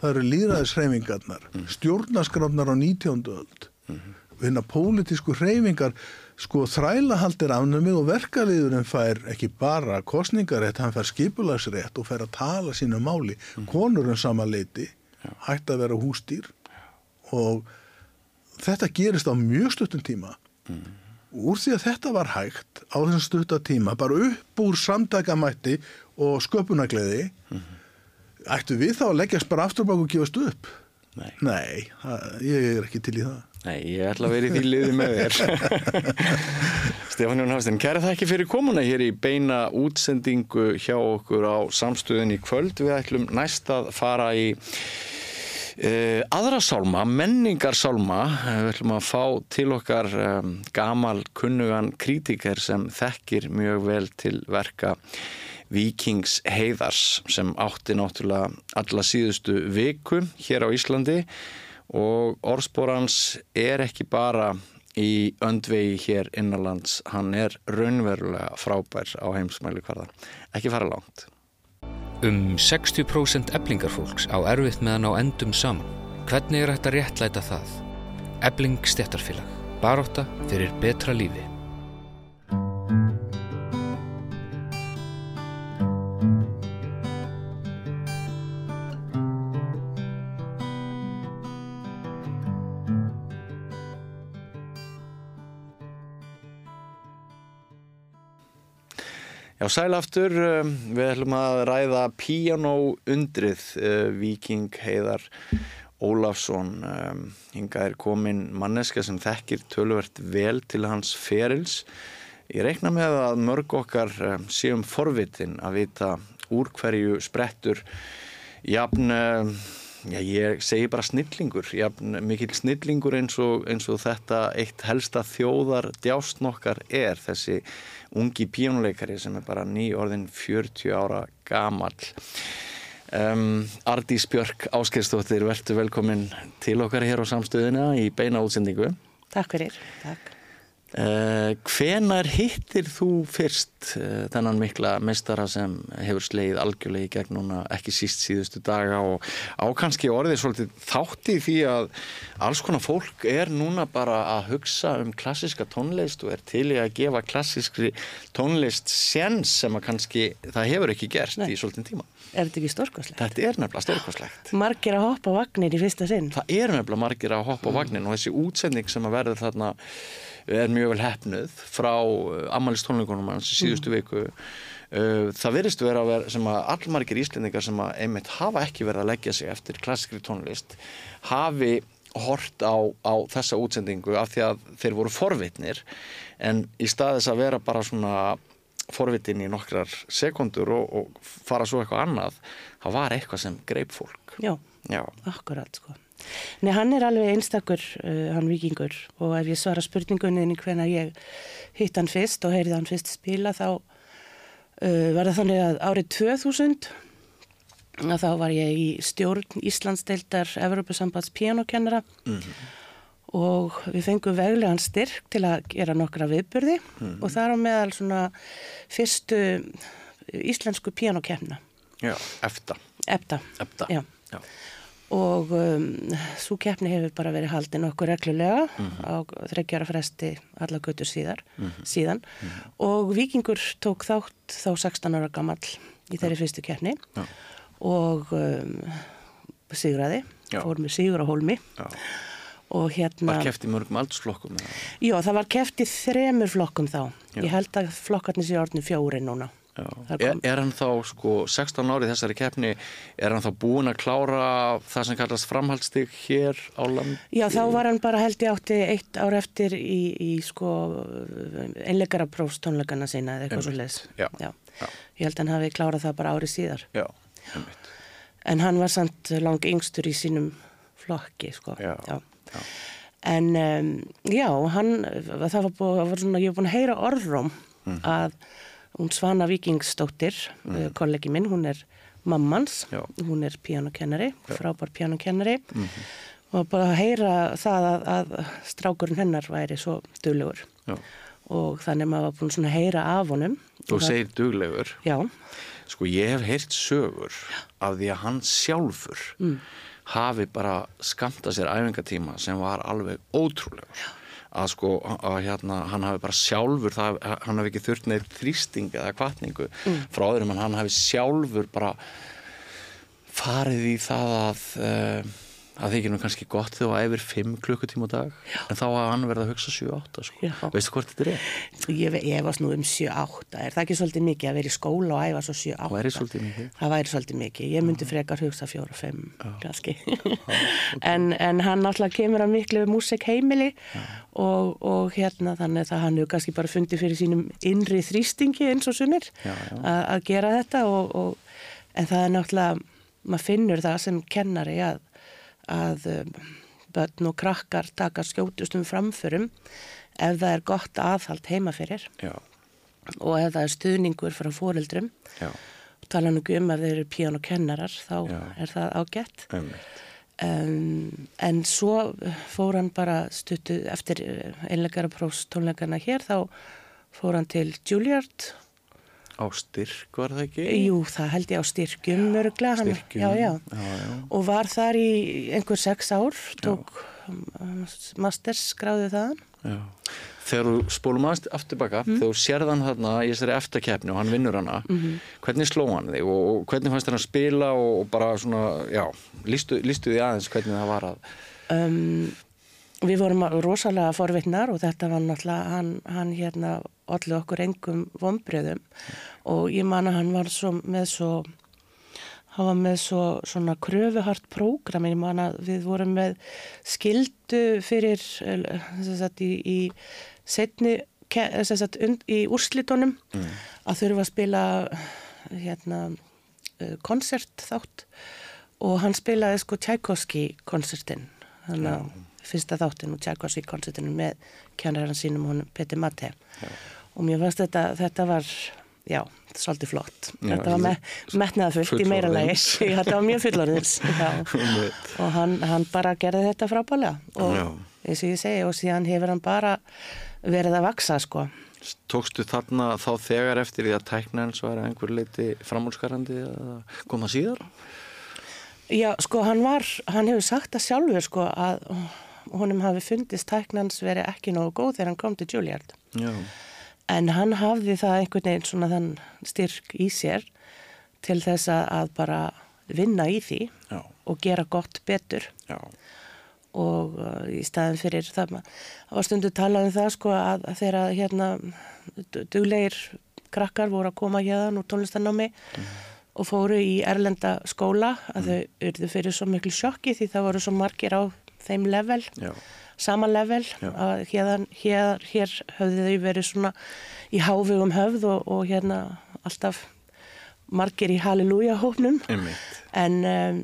það eru líðræðishreyfingarnar stjórnaskráfnar á 19. öld. Hérna pólitísku hreyfingar sko þrælahald er afnumið og verkaliðurinn fær ekki bara kostningarétt, hann fær skipulagsrétt og fær að tala sínu máli. Konur um sama leiti hægt að vera hústýr og þetta gerist á mjög stuttum tíma. Og úr því að þetta var hægt á þessum stutta tíma bara upp úr samtækamætti og sköpunagleði ættu við þá að leggjast bara aftur bak og gefast upp Nei. Nei, það, ég er ekki til í það Nei, ég ætla að vera í því liði með þér. Stefán Jón Hafstein, kæra þakki fyrir komuna hér í beina útsendingu hjá okkur á samstöðun í kvöld. Við ætlum næst að fara í uh, aðra sálma, menningarsálma. Við ætlum að fá til okkar um, gamal kunnugan kritiker sem þekkir mjög vel til verka Víkings Heiðars sem átti náttúrulega alla síðustu viku hér á Íslandi og orðspórans er ekki bara í öndvegi hér innanlands, hann er raunverulega frábær á heimsmæli hverða. Ekki fara langt. Um 60% eblingarfólks á erfitt með að ná endum saman. Hvernig er að réttlæta það? Ebling stéttarfélag. Baróta fyrir betra lífi. Já, sæl aftur, um, við ætlum að ræða Piano undrið uh, Víking Heiðar Ólafsson. Um, hinga er komin manneska sem þekkir tölvert vel til hans ferils. Ég reikna með að mörg okkar um, séum forvitin að vita úr hverju sprettur jafn, já ég segi bara snillingur, jafn mikil snillingur eins og, eins og þetta eitt helsta þjóðar djástn okkar er þessi ungi píjónuleikari sem er bara ný orðin 40 ára gamall. Um, Ardís Björk Áskeirstóttir, verður velkomin til okkar hér á samstöðina í beina útsendingu. Takk fyrir. Takk. Uh, hvenar hittir þú fyrst uh, þennan mikla mestara sem hefur sleið algjörlega í gegn núna ekki síst síðustu daga og á kannski orðið svolítið þátti því að alls konar fólk er núna bara að hugsa um klassiska tónlist og er til í að gefa klassiskri tónlist séns sem að kannski það hefur ekki gert Nei. í svolítið tíma. Er þetta ekki stórkoslegt? Þetta er nefnilega stórkoslegt. Margir að hoppa á vagnir í fyrsta sinn. Það eru nefnilega margir að hoppa á vagnin og þessi útsending sem að verður þarna er mjög vel hefnuð frá ammælist tónleikunum hans í síðustu viku. Uh, það vera að vera sem að allmargir íslendingar sem að einmitt hafa ekki verið að leggja sig eftir klassikri tónlist hafi hort á, á þessa útsendingu af því að þeir voru forvitnir en í staðis að vera bara svona forvitin í nokkrar sekundur og, og fara svo eitthvað annað það var eitthvað sem greip fólk. Já, Já, akkurat sko. Nei, hann er alveg einstakur, uh, hann vikingur og ef ég svara spurningunni hvenar ég hitt hann fyrst og heyrði hann fyrst spila þá uh, var það þannig að árið 2000 að þá var ég í stjórn Íslandsdeildar Evropasambands pianokennara og við fengum veglegan styrk til að gera nokkra viðburði. Og það er á meðal svona fyrstu íslensku pianokennina, já, efta. EBTA. Efta, Já. já. Og um, svo keppni hefur bara verið haldin okkur reglulega á þreggjara fresti alla götur síðar, síðan og Víkingur tók þátt þá 16 ára gamall í þeirri fyrstu keppni Já. og um, sigraði, Já. fór með sigur á hólmi Já. og hérna Var keft í mörgum aldursflokkum? já, það var keft í þremur flokkum þá Já. ég held að flokkarnir sé orðinu fjóri núna Er, er hann þá sko 16 árið þessari keppni er hann þá búinn að klára það sem kallast framhaldsstig hér á land? Já, þá var hann bara held ég átti eitt ár eftir í, í sko einleikara prófstónleikana sína eða eitthvað svo leis. Já, Já. já. Ég held að hann hafi klárað það bara árið síðar. Já, einmitt. En hann var samt lang yngstur í sínum flokki, sko. Já, já. En um, já, hann, það var, búið, var svona, ég var búin að heyra orðróm Mhm. að hún Svana Víkingsdóttir, mm. kollegi minn, hún er mammans, Já. hún er píanokennari, frábær píanokennari og bara að heyra það að, að strákurinn hennar væri svo duglegur Já. og þannig að maður var búin svona að heyra af honum. Þú segir duglegur. Já, Sko ég hef heyrt sögur af því að hann sjálfur Mm. hafi bara skamta sér æfingatíma sem var alveg ótrúlegur. Að sko að hérna hann hafi bara sjálfur, það, hann hafi ekki þurft neitt þrýsting eða kvartningu Mm. frá öðrum en hann hafi sjálfur bara farið í það að uh, að þykir nú kannski gott þegar það æfir 5 klukkutíma á dag Já. en þá að hann verða að hugsa 7-8 sko. Veistu hvort þetta er ég, ég var nú um 7-8, er það ekki svolítið mikið að vera í skóla og æfa svo 7-8? Það væri svolítið mikið. Það ég myndi frekar hugsa 4-5 kannski. en, en hann náttúrulega kemur að miklu músik heimili og, og hérna þannig að hann hefur kannski bara fundið fyrir sínum innri þrýstingi eins og sunnir að gera þetta og, og, en það er náttúrulega, maður finnur það sem kennari að, að um, börn og krakkar taka skjótustum framförum ef það er gott aðhald heima fyrir Já, og ef það er stuðningur frá fóreldrum já, tala nú um ef þeir eru píán og kennarar þá Já. er það ágætt. Um, en svo fór hann bara stuttu eftir einleikara prófstónleikana hér þá fór hann til Juilliard Á styrk var það ekki? jú það held ég á styrkjum örgla Styrkjum, já, já. já, og var þar í einhver sex ár tók um, masters skráði þaðan Já. Þegar þú spólum aftur baka, Mm. þegar þú sérð hann þarna í þessari eftirkeppni og hann vinnur hana, Mhm. hvernig sló hann þig og, hvernig fannst hann að spila og, og bara svona, já, lístu, lístu því aðeins hvernig það var að, um, við vorum rosalega forvitnar og þetta var náttúrulega hann, hann hérna allir okkur engum vombriðum og ég man að hann var svo með svo hann var með svo svona kröfuhart prógram, ég man að við vorum með skildu fyrir sem sagt í, í setni sagt und, í úrslitunum að þurfa að spila hérna eh, konsert þátt og hann spilaði sko Tchaikovsky konsertin þannig að fyrsta þáttin og Tchaikovsky konsertinu með kjænarinn sínum hún Peter Matte og mér fannst þetta, þetta var já, svolítið flott Já, þetta var með, metnaða fullt í meira. Já, þetta var mjög fullorðins já. og hann, hann bara gerði þetta frábælega og Já. eins og ég segi og síðan hefur hann bara verið að vaksa sko tókstu þarna þá þegar eftir því að tækna hans var að einhver leiti framúrskarandi að koma síðar? Já, sko, hann var, hann hefur sagt það sjálfur, sko, að honum hafi fundist tæknans verið ekki nógu góð þegar hann kom til Juilliard. Já, En hann hafði það einhvern veginn svona þann styrk í sér til þess að, bara vinna í því já, og gera gott betur. Já, og uh, í staðin fyrir það, var stundu talað um það sko að þegar hérna du- duglegir krakkar voru að koma hérðan úr tónlistanámi og fóru í erlenda skóla að þau urðu fyrir svo miklu sjokki því það voru svo margir á þeim level já, sama level hérðan, hér, hér höfðu þau verið svona í hávegum höfð og, og hérna alltaf margir í halleluja hópnum. En um,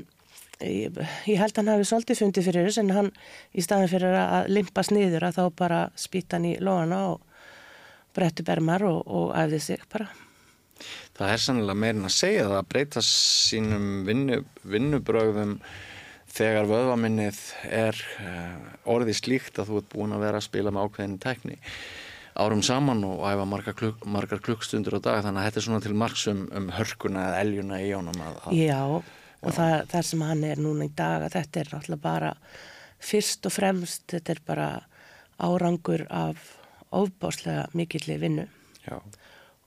ég, ég held að hann hafi svolítið fundið fyrir þess en hann í staðin fyrir að limpast niður að þá bara spýta hann í lóana og brettu bermar og, og æfði sig bara. Það er sannlega meirin að segja það að breyta sínum vinnu, vinnubrögðum þegar vöðvaminnið er uh, orðið slíkt að þú ert búin að vera að spila með ákveðin tekni árum saman og æfa margar, kluk, margar klukkstundur á dag þannig að þetta er svona til margs um, um hörkuna eða eljuna í jónum að, að, Já, og það, það sem hann er núna í dag að þetta er náttúrulega bara fyrst og fremst, þetta er bara árangur af ofbáslega mikilli vinnu já,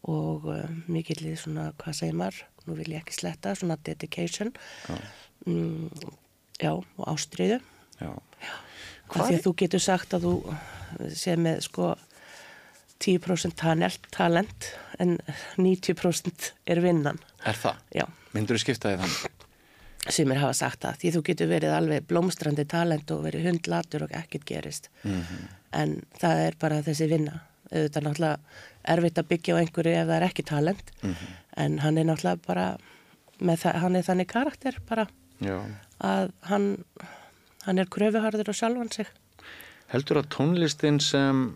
og uh, mikilli svona, hvað segir maður, nú vil ég ekki sletta, svona dedication. Já. Mm, já og ástriðu já. Af því að þú getur sagt að þú sé með sko 10% talent, talent en 90% er vinnan. Er það? Já, Myndur þú skipta því þannig? sem er hafa sagt það. Því þú getur verið alveg blómstrandi talent og verið hundlatur og ekkert gerist. En það er bara þessi vinna. Þetta er náttúrulega erfitt að byggja á einhverju ef það er ekki talent. En hann er náttúrulega bara, það, hann er þannig karakter bara Já. að hann, hann er kröfuharður og sjálfan sig. Heldur að tónlistin sem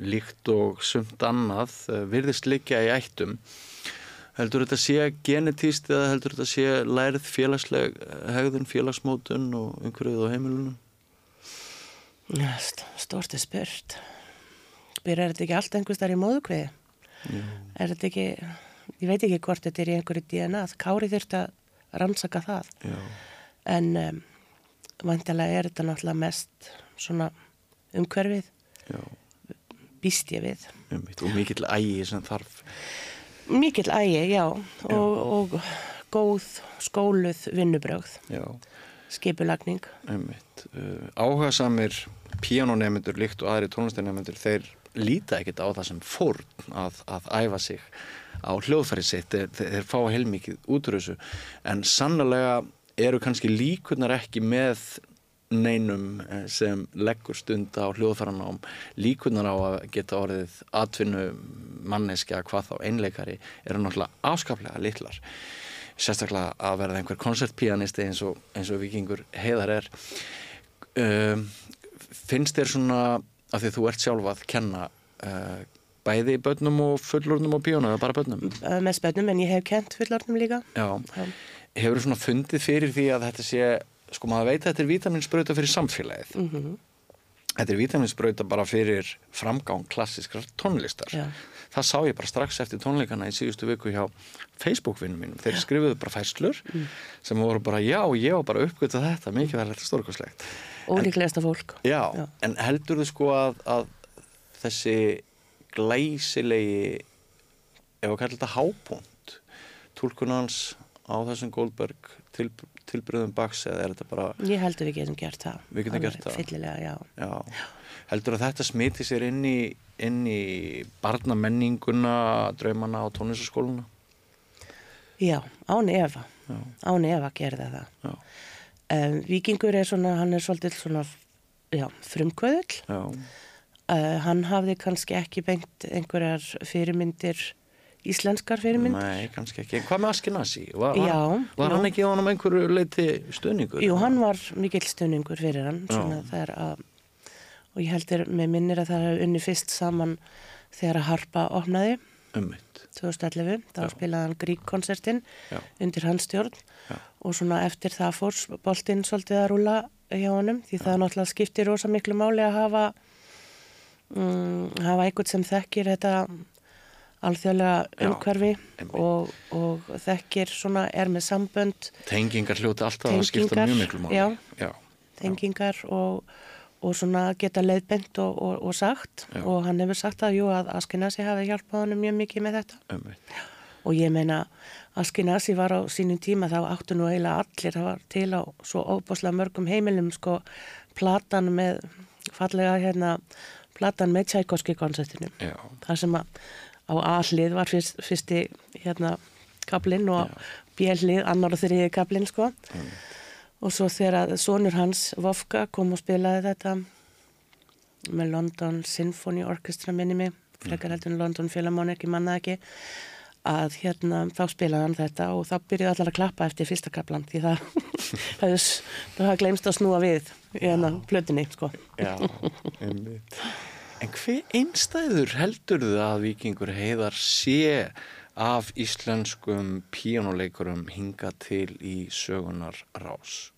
líkt og sumt annað eh, virðist liggja í ættum heldur þetta sé genetíst eða heldur þetta sé lærið félagsleg hegðun, félagsmótun og umhverfið á heimilunum? Ja, st stort er spurt. Byrjar þetta ekki allt einhvers þar í móðukviði? Er þetta ekki, ég veit ekki hvort þetta er í einhverju DNA. Kári þurft að rannsaka það. Já. En um, vantilega er þetta náttúrulega mest svona umhverfið, Já, býst ég við. einmitt. og mikill ægi sem þarf. Mikill ægi, já, og, og góð skóluð vinnubrögð, Já, skipulagning. einmitt. Uh, áhugasamir píanonemendur líkt og aðri tónlistanemendur þeir líta ekkit á það sem fórn að, að æfa sig á hljóðfæri sitt þeir, þeir fá heilmikið útrúsu en sannlega eru kannski líkunar ekki með neinum eh, sem leggur stund á hljóðfæranám. Líkunar á að geta orðið atvinnu manneskja hvað þá einleikari eru náttúrulega afskaplega litlar. Sérstaklega að verða einhver koncertpianisti eins og, eins og vikingur heiðar er. Um, finnst þér svona að því þú ert sjálf að kenna uh, bæði börnum og fullornum og píónu eða bara börnum með spennum, en ég hef kent fullornum líka. Já, hefur þú svona fundið fyrir því að þetta sé, sko maður veit að þetta er vitaminsbrauta fyrir samfélagið Mm þetta er vitaminsbrauta bara fyrir framgang klassískrar tónlistar Já. það sá ég bara strax eftir tónleikana í síðustu viku hjá Facebook-vinnum mínum þeir skrifuðu bara fæslur Mm. sem voru bara já, ég var bara uppgötað þetta mikið verður þetta stórkoslegt Ólíklegasta fólk. Já, Já. en heldur þú sko að, að þessi glæsilegi ef að kalla þetta hápunkt túlkunans á þessum Goldberg til, tilbyrðum baks eða er þetta bara, Ég heldur við getum gert það. Við getum gert það. Já. já, heldur að þetta smiti sér inn í, inn í barnamenninguna, draumana á tónlistaskóluna? Já, án efa. Já. Án efa gerði það. Um, Víkingur er svona, hann er svolítið svona, já, frumkvöðull. já, Uh, hann hafði kannski ekki beint einhverjar fyrirmyndir, íslenskar fyrirmyndir. nei, kannski ekki. Hvað með Askenasi? Var, Já, var hann já. ekki á hann um einhverju leiti stöðningur? Jú, hann var mikill stunningur fyrir hann, að, og ég heldur með minnir að það hefur unni fyrst saman þegar að Harpa opnaði Ummitt. 2011, þá Já. spilaði hann Grík-konsertin undir hans stjórn og svona eftir það fór boltinn svolítið að rúla hjá honum því það náttúrulega skiptir rosa miklu máli að hafa um, hafa einhvern sem þekkir þetta alþjóðlega Já, umhverfi einmitt. og, og þekkir svona er með sambönd Tengingar hljóti alltaf að skipta mjög miklu máli. já. já. tengingar og, og svona geta leiðbent og, og, og sagt Já. og hann hefur sagt að jú að Askenasi hafi hjálpað honum mjög mikið með þetta og ég meina Askenasi var á sínum tíma þá áttu nú eiginlega allir það var til á svo óbúslega mörgum heimilum sko platan með fallega hérna platan með Tchaikovsky koncertinu það sem að á A-hlið var fyrst, fyrsti hérna kaplinn og B-hlið annar og þriði kaplinn sko. Og svo þegar sonur hans Vofka kom og spilaði þetta með London Symphony Orchestra minni mig frekar heldur en London Philharmonic, ég manna ekki að hérna þá spilaði hann þetta og þá byrjuði allar að klappa eftir fyrsta kaplan því það það hafði glemst að snúa við í hennar plötunni sko Já, einmitt. En hver einstæður heldur þið að vikingur heiðar sé af íslenskum píjónuleikurum hinga til í sögunar rás?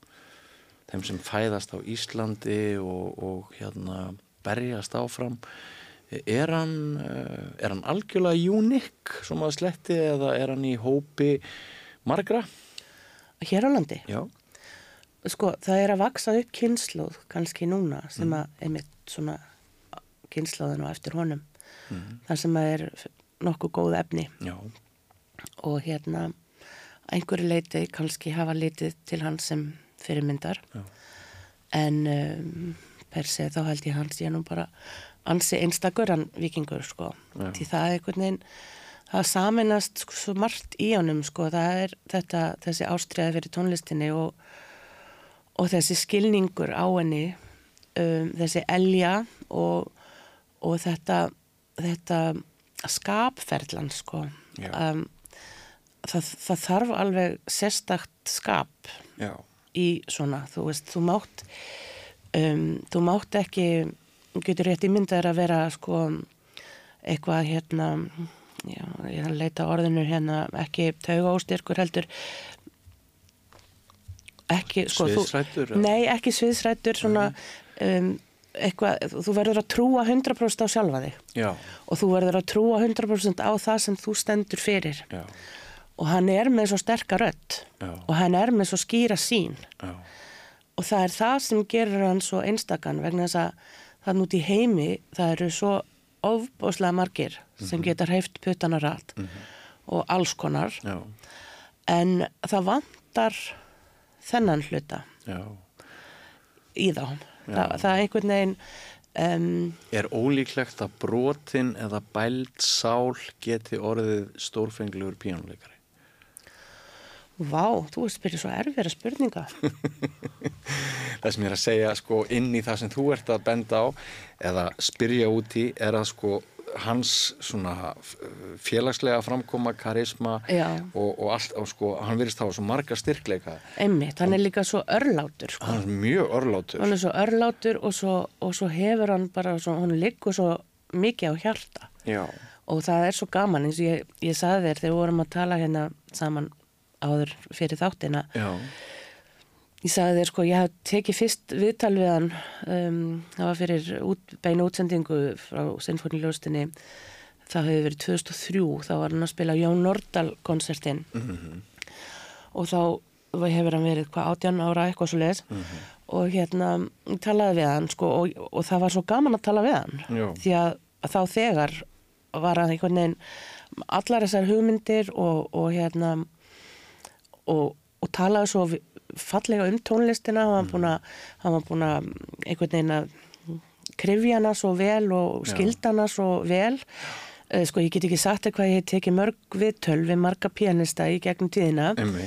Þeim sem fæðast á Íslandi og, og hérna berjast áfram. Er hann, eh, er hann algjörlega unik sem að sletti eða er hann í hópi margra? hér á landi Já. Sko, það er að vaksa upp kynnslóð kannski núna sem að einmitt svona kynnslóðin og eftir honum þar sem að er nokkuð góð efni Já. og hérna einhverju leiti kannski hafa litið til hans sem fyrirmyndar Já. en um, per se þá held ég hans ég nú bara ansi einstakur hann vikingur sko. Já. því það er einhvern veginn það saminast sko, svo margt í honum sko. Það er þetta, þessi ástriða fyrir tónlistinni og, og þessi skilningur á henni um, þessi elja og, og þetta þetta skapferðlan sko. Um, það, það þarf alveg sérstakt skap Já, í svona, þú veist, þú mátt um, þú mátt ekki getur rétt ímyndar að vera sko eitthvað hérna já, ég er að leita orðinu hérna ekki tauga óstyrkur heldur. Ekki sko þú- Sviðsræddur, eða? Nei, ekki sviðsrættur svona um, eitthvað, þú verður að trúa 100% á sjálfa þig. Já, og þú verður að trúa 100% á það sem þú stendur fyrir. Já, og hann er með svo sterka rödd. Já. og hann er með svo skýra sín já, og það er það sem gerir hann svo einstakann vegna þess að það nút í heimi það eru svo ofbóðslega margir sem geta hreift puttana rætt og alls konar. Já, en það vantar þennan hluta já. í þá. Það, það er einhvern veginn um, Er ólíklegt að brotin eða bæld sál geti orðið stórfenglegur píjónuleikari? Vá, þú spyrjað svo erfira spurninga. Það sem ég er að segja sko inn í það sem þú ert að benda á eða spyrja út í er að sko hans félagslega framkoma, karisma og, og allt og sko hann virðist hafa svo marga styrkleika. Einmitt, hann er líka svo örlátur sko. hann er mjög örlátur. Hann er svo örlátur og svo, og svo hefur hann bara svo, hann liggur svo mikið á hjarta. Já, og það er svo gaman eins og ég, ég saði þér þegar við vorum að tala hérna saman áður fyrir þáttina. Já, ég saði þér sko, ég hef tekið fyrst viðtal við hann um, það var fyrir út, beina útsendingu frá Sinfoniljóstinni það hefur verið 2003 þá var hann að spila Jón Nordal konsertin og þá hefur hann verið hvað 18 ára eitthvað svo leis og hérna talaði við hann sko og, og það var svo gaman að tala við hann. Já. því að, að þá þegar var hann einhvern veginn allar þessar hugmyndir og, og hérna og, og talaði svo fallega um tónlistina. Hann var búin að, hann var búin að einhvern veginn að krifja hana svo vel og skilda hana svo vel. Eh, sko ég get ekki sagt þér hvað ég hef tekið mörg við marga pianista í gegnum tíðina. Emmi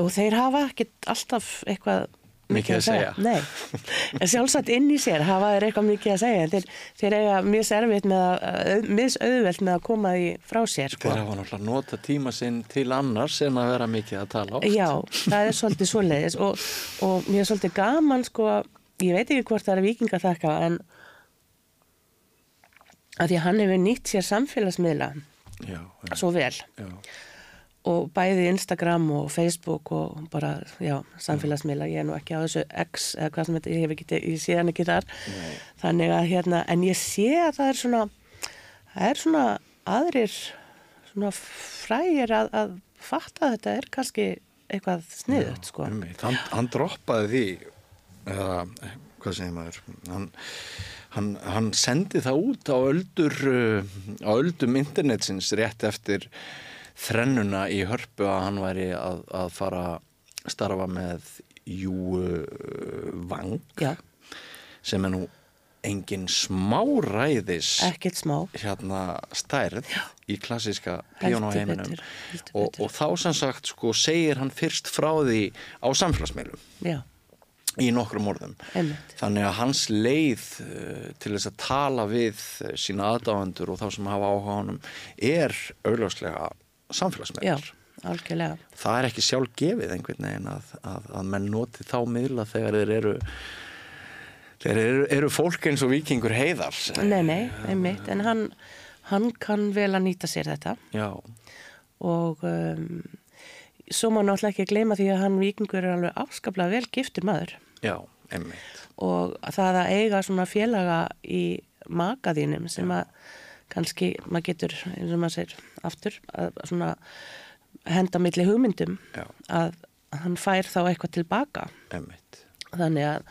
og þeir hafa ekkert alltaf eitthvað Mikið að segja. Nei, en sjálfsagt inn í sér hafa þeir eitthvað mikið að segja. Þeir, þeir eiga mjög servitt með að misauðvelt með að koma því frá sér sko. Þeir hafa náttúrulega nota tíma sinn til annars en að vera mikið að tala oft. Já, það er svolítið svoleiðis og, og mér er svolítið gaman sko, ég veit ekki hvort það er vikinga þakka en að því að hann hefur nýtt sér samfélagsmiðla Já, já, svo vel. Já, og bæði Instagram og Facebook og bara, já, samfélagsmiðla ég er nú ekki á þessu X eða hvað sem þetta, ég hef ekki, ég sé hann ekki þar. Þannig að hérna, en ég sé að það er svona það er svona aðrir svona frægir að, að fatta að þetta er kannski eitthvað sniðut, sko. hann, hann droppaði því eða hvað segir maður? Hann, hann, hann sendi það út á öldur uh, á öldum internetsins rétt eftir þrennuna í hörpu að hann væri að, að fara að starfa með Jú uh, Vang Já, sem er nú engin smáræðis ekkert smá. hérna stærð í Heldur píónuheiminum betur, heldur og, og þá sem sagt sko segir hann fyrst frá því á samfélagsmeilum Já, í nokkrum orðum. Einmitt. Þannig að hans leið uh, til þess að tala við uh, sína aðdáðandur og þá sem hafa áhuga á honum er augljóslega Já, samfélagsmeilar algjörlega. Það er ekki sjálf gefið einhvern veginn að, að, að menn noti þá miðla þegar þeir eru þeir eru, eru fólk eins og vikingur heiðar Nei, nei, einmitt, en hann hann kann vel að nýta sér þetta. Já, og um, svo má náttúrulega ekki gleyma því að hann vikingur er alveg afskaplega vel giftur maður. Já, emmitt og það að eiga svona félaga í makaðínum sem að kannski maður getur, eins og maður segir aftur, að svona henda milli hugmyndum Já. að hann fær þá eitthvað tilbaka. Emmitt þannig að,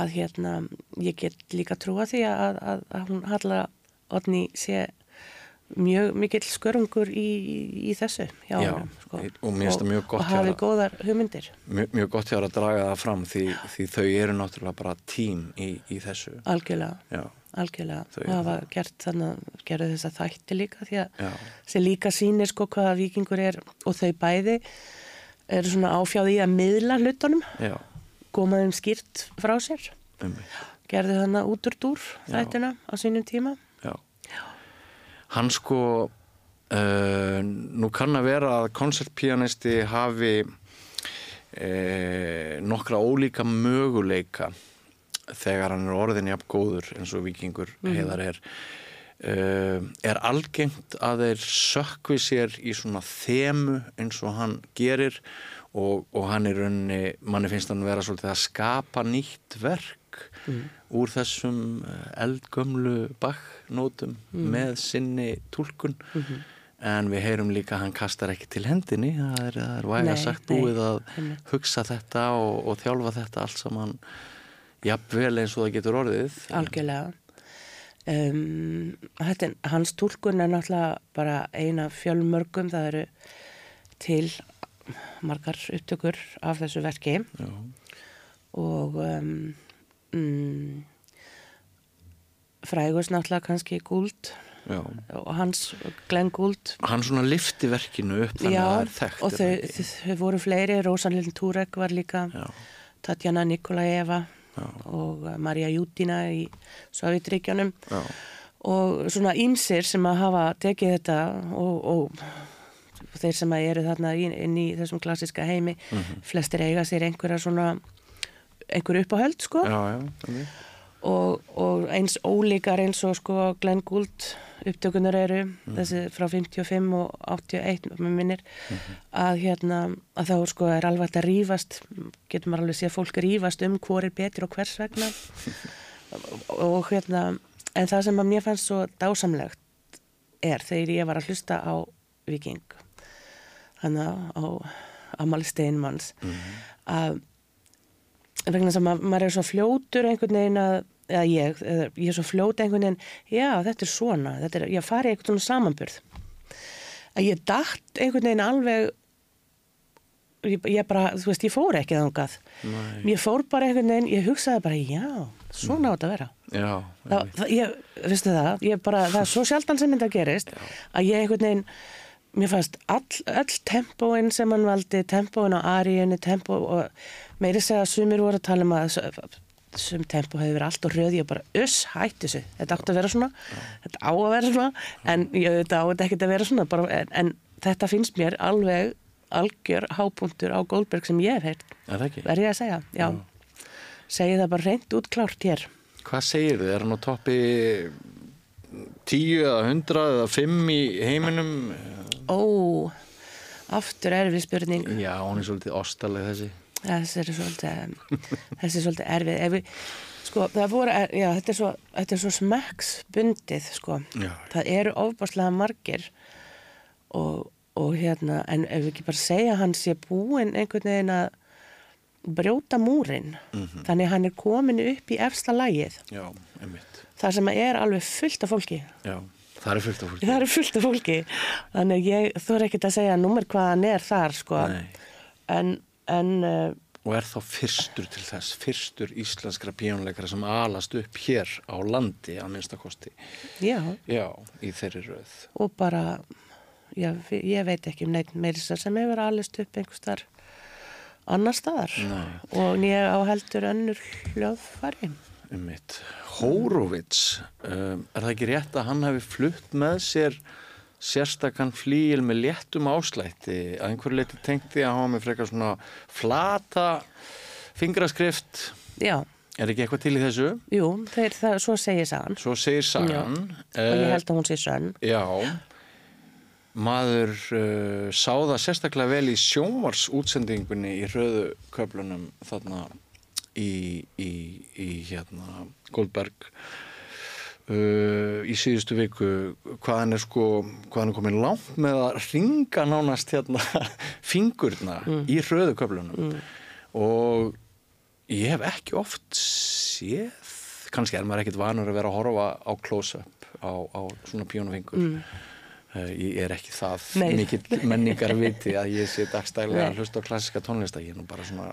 að hérna, ég get líka trúa því að, að, að hún Halla Odni sé mjög mikill skörungur í, í, þessu Já, honum, sko. og og hjá hafi góðar hugmyndir. Mjög, mjög gott hjá að draga það fram því, því þau eru náttúrulega bara tím í, í þessu. Algjörlega, já, algjörlega Þau og hafa gert þannig gera þess að þætti líka því að já, sem líka sýnir sko hvaða vikingur er og þau bæði eru svona áfjáði í að miðla hlutunum. Já, þeim skýrt frá sér. Um, gerði þannig út úr dúr Já. þættina á sínum tíma. Já. hann sko uh, nú kann að vera að koncertpianisti hafi uh, nokkra ólíka möguleika þegar hann er orðin jafn góður eins og vikingur heiðar er uh, er algengt að þeir sökvi sér í svona þemu eins og hann gerir og, og hann er raunni, manni finnst hann vera svolítið að skapa nýtt verk úr þessum eh, eldgömlu baknótum með sinni túlkun. En við heyrum líka að hann kastar ekki til hendinni það er, er væga sagt búið að hugsa þetta og, og þjálfa þetta allt saman jafnvel eins og það getur orðið algjörlega. Um, þetta, hans túlkun er náttúrulega bara eina fjölmörgum það eru til margar upptökur af þessu verki. Já, og um, mm, frægust náttúrulega kannski Guld já. og hans Glenn Guld hann svona lifti verkinu upp þannig Já, að það er þekkt og þau, þau, voru fleiri Rósanlinn Túrek var líka Já, Tatjana Nikolaeva Já. og Marja Jútina í Sovjetríkjónum já, og svona ímsir sem að hafa tekið þetta og, og þeir sem að eru þarna inn, í þessum klassiska heimi Mhm. flestir eiga sér einhverja svona einhver uppáhöld sko já, já. Og, og eins ólíkar eins og sko Glenn Gould upptökunar eru Mhm. þessi frá 55 og 81 með minnir að hérna að þá sko er alveg hægt að rífast getur maður alveg sé að fólk rífast um hvor er betur og hvers vegna. Og hérna en það sem að mér fannst svo dásamlegt er þegar ég var að hlusta á Viking þannig á Amal Steinmanns að vegna þess að ma maður er svo fljótur einhvern veginn að eða ég, eða ég er svo fljót einhvern veginn já þetta er svona, þetta er, ég fari einhvern svona samanburð. Að ég dætt einhvern veginn alveg ég, ég bara, þú veist, ég fór ekki þangað. Nei. ég fór bara einhvern veginn, ég hugsaði bara já, svona á þetta að vera. Já, það, það, ég, veistu það, ég bara, það er svo sjaldan sem þetta gerist að ég einhvern veginn mér fannst all, öll tempóin sem hann valdi, tempóin á aríunni tempó og meiri segja að sumir voru að tala um að s- sum tempó hefur verið allt og röði og bara uss, hætti þessu, þetta átti að vera svona þetta á að vera svona en ég þetta á þetta ekkert að vera svona bara, en, en þetta finnst mér alveg algjör hápunktur á Goldberg sem ég hef heyrt, er það ekki? verð ég að segja já, segi það bara reynd út klárt hér Hvað segir þið? Er hann á toppi 10 eða 100 eða 5 í heiminum? Ó, aftur erfið spurning. Já, hún er svolítið ostaleg þessi. Þessi er svolítið, þessi er svolítið erfið. Ef við, sko, voru, já, þetta er svo, þetta er svo smekksbundið, sko. Það eru ofbáslega margir og, og hérna, en ef við ekki bara segja að hann sé búinn einhvern veginn að brjóta múrin. Þannig að hann er komin upp í efsta lagið. Já, einmitt. Það sem er alveg fullt af fólki. Já, það er fullt af fólki. Það eru fullt af fólki. Þannig ég þú er ekkert að segja númer hvað hann er þar, sko. Nei. En, en uh, Og er þá fyrstur til þess, fyrstur íslenskra píjónleikara sem alast upp hér á landi að minnstakosti. já, Já, í þeirri röð. og bara, já, ég veit ekki um neitt meirisa sem hefur alist upp einhvers þar annar staðar. Nei. Og ég á heldur önnur hljóðfari. Einmitt. Hórovits, um, er það ekki rétt að hann hefði flutt með sér sérstakann flíil með léttum áslætti. Að einhverju leiti tengdi að hafa með frekar svona flata fingraskrift. Já, er ekki eitthvað til í þessu? Jú, þeir, það, svo segir sagan. svo segir sagan. Og ég held að hún sé sönn. já. Maður uh, sá það sérstaklega vel í sjómars útsendingunni í hröðu köflunum þarna í, í, í hérna Goldberg uh, í síðustu viku hvað hann er sko hvað hann er komin langt með að ringa nánast hérna fingurna í hröðu köflunum. Og ég hef ekki oft séð kannski er maður ekkit vanur að vera að horfa á close-up á, á svona píónufingur Eh, Ég er ekki það mikill menningarviti að ég sé dagstælega að hlusta á klassiska tónlista. Ég er nú bara svona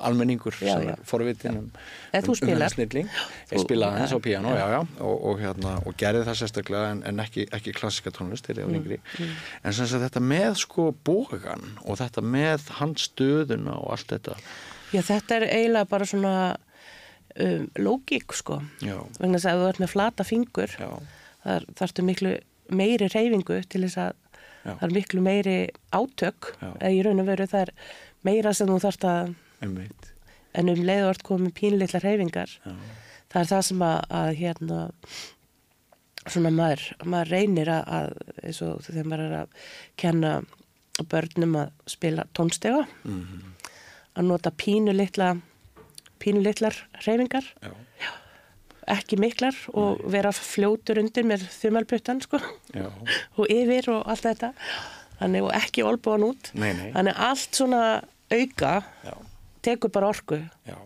almenningur Já, sem er forvitin um, um, um spilar? þennan snilling. Ég Þú- spila aðeins á piano, já. já, já, og, og, hérna, og gerði það sérstaklega en, en ekki, ekki klassiska tónlist Mm, yngri. En sem sagt þetta með sko bógan og þetta með handstöðuna og allt þetta. Já, þetta er eiginlega bara svona um, lógík, sko. Já, Vegna þess að þú ert með flata fingur, já, þar þarftu miklu meiri reyfingu til þess að Já. það er miklu meiri átök eða í raun og veru það er meira sem þú þarft að einmitt. en um leiðu vart komið pínlitlar reyfingar Já, það er það sem að, að hérna svona maður, maður reynir að, að eins og þegar maður er að kenna börnum að spila tónstega Mhm. að nota pínu litla pínu litlar reyfingar já, ekki miklar og vera fljótur undir með þumalputtan sko. Já, og yfir og allt þetta. Þannig og ekki olbúan út. Nei, nei. þannig allt svona auka já, tekur bara orku. Já,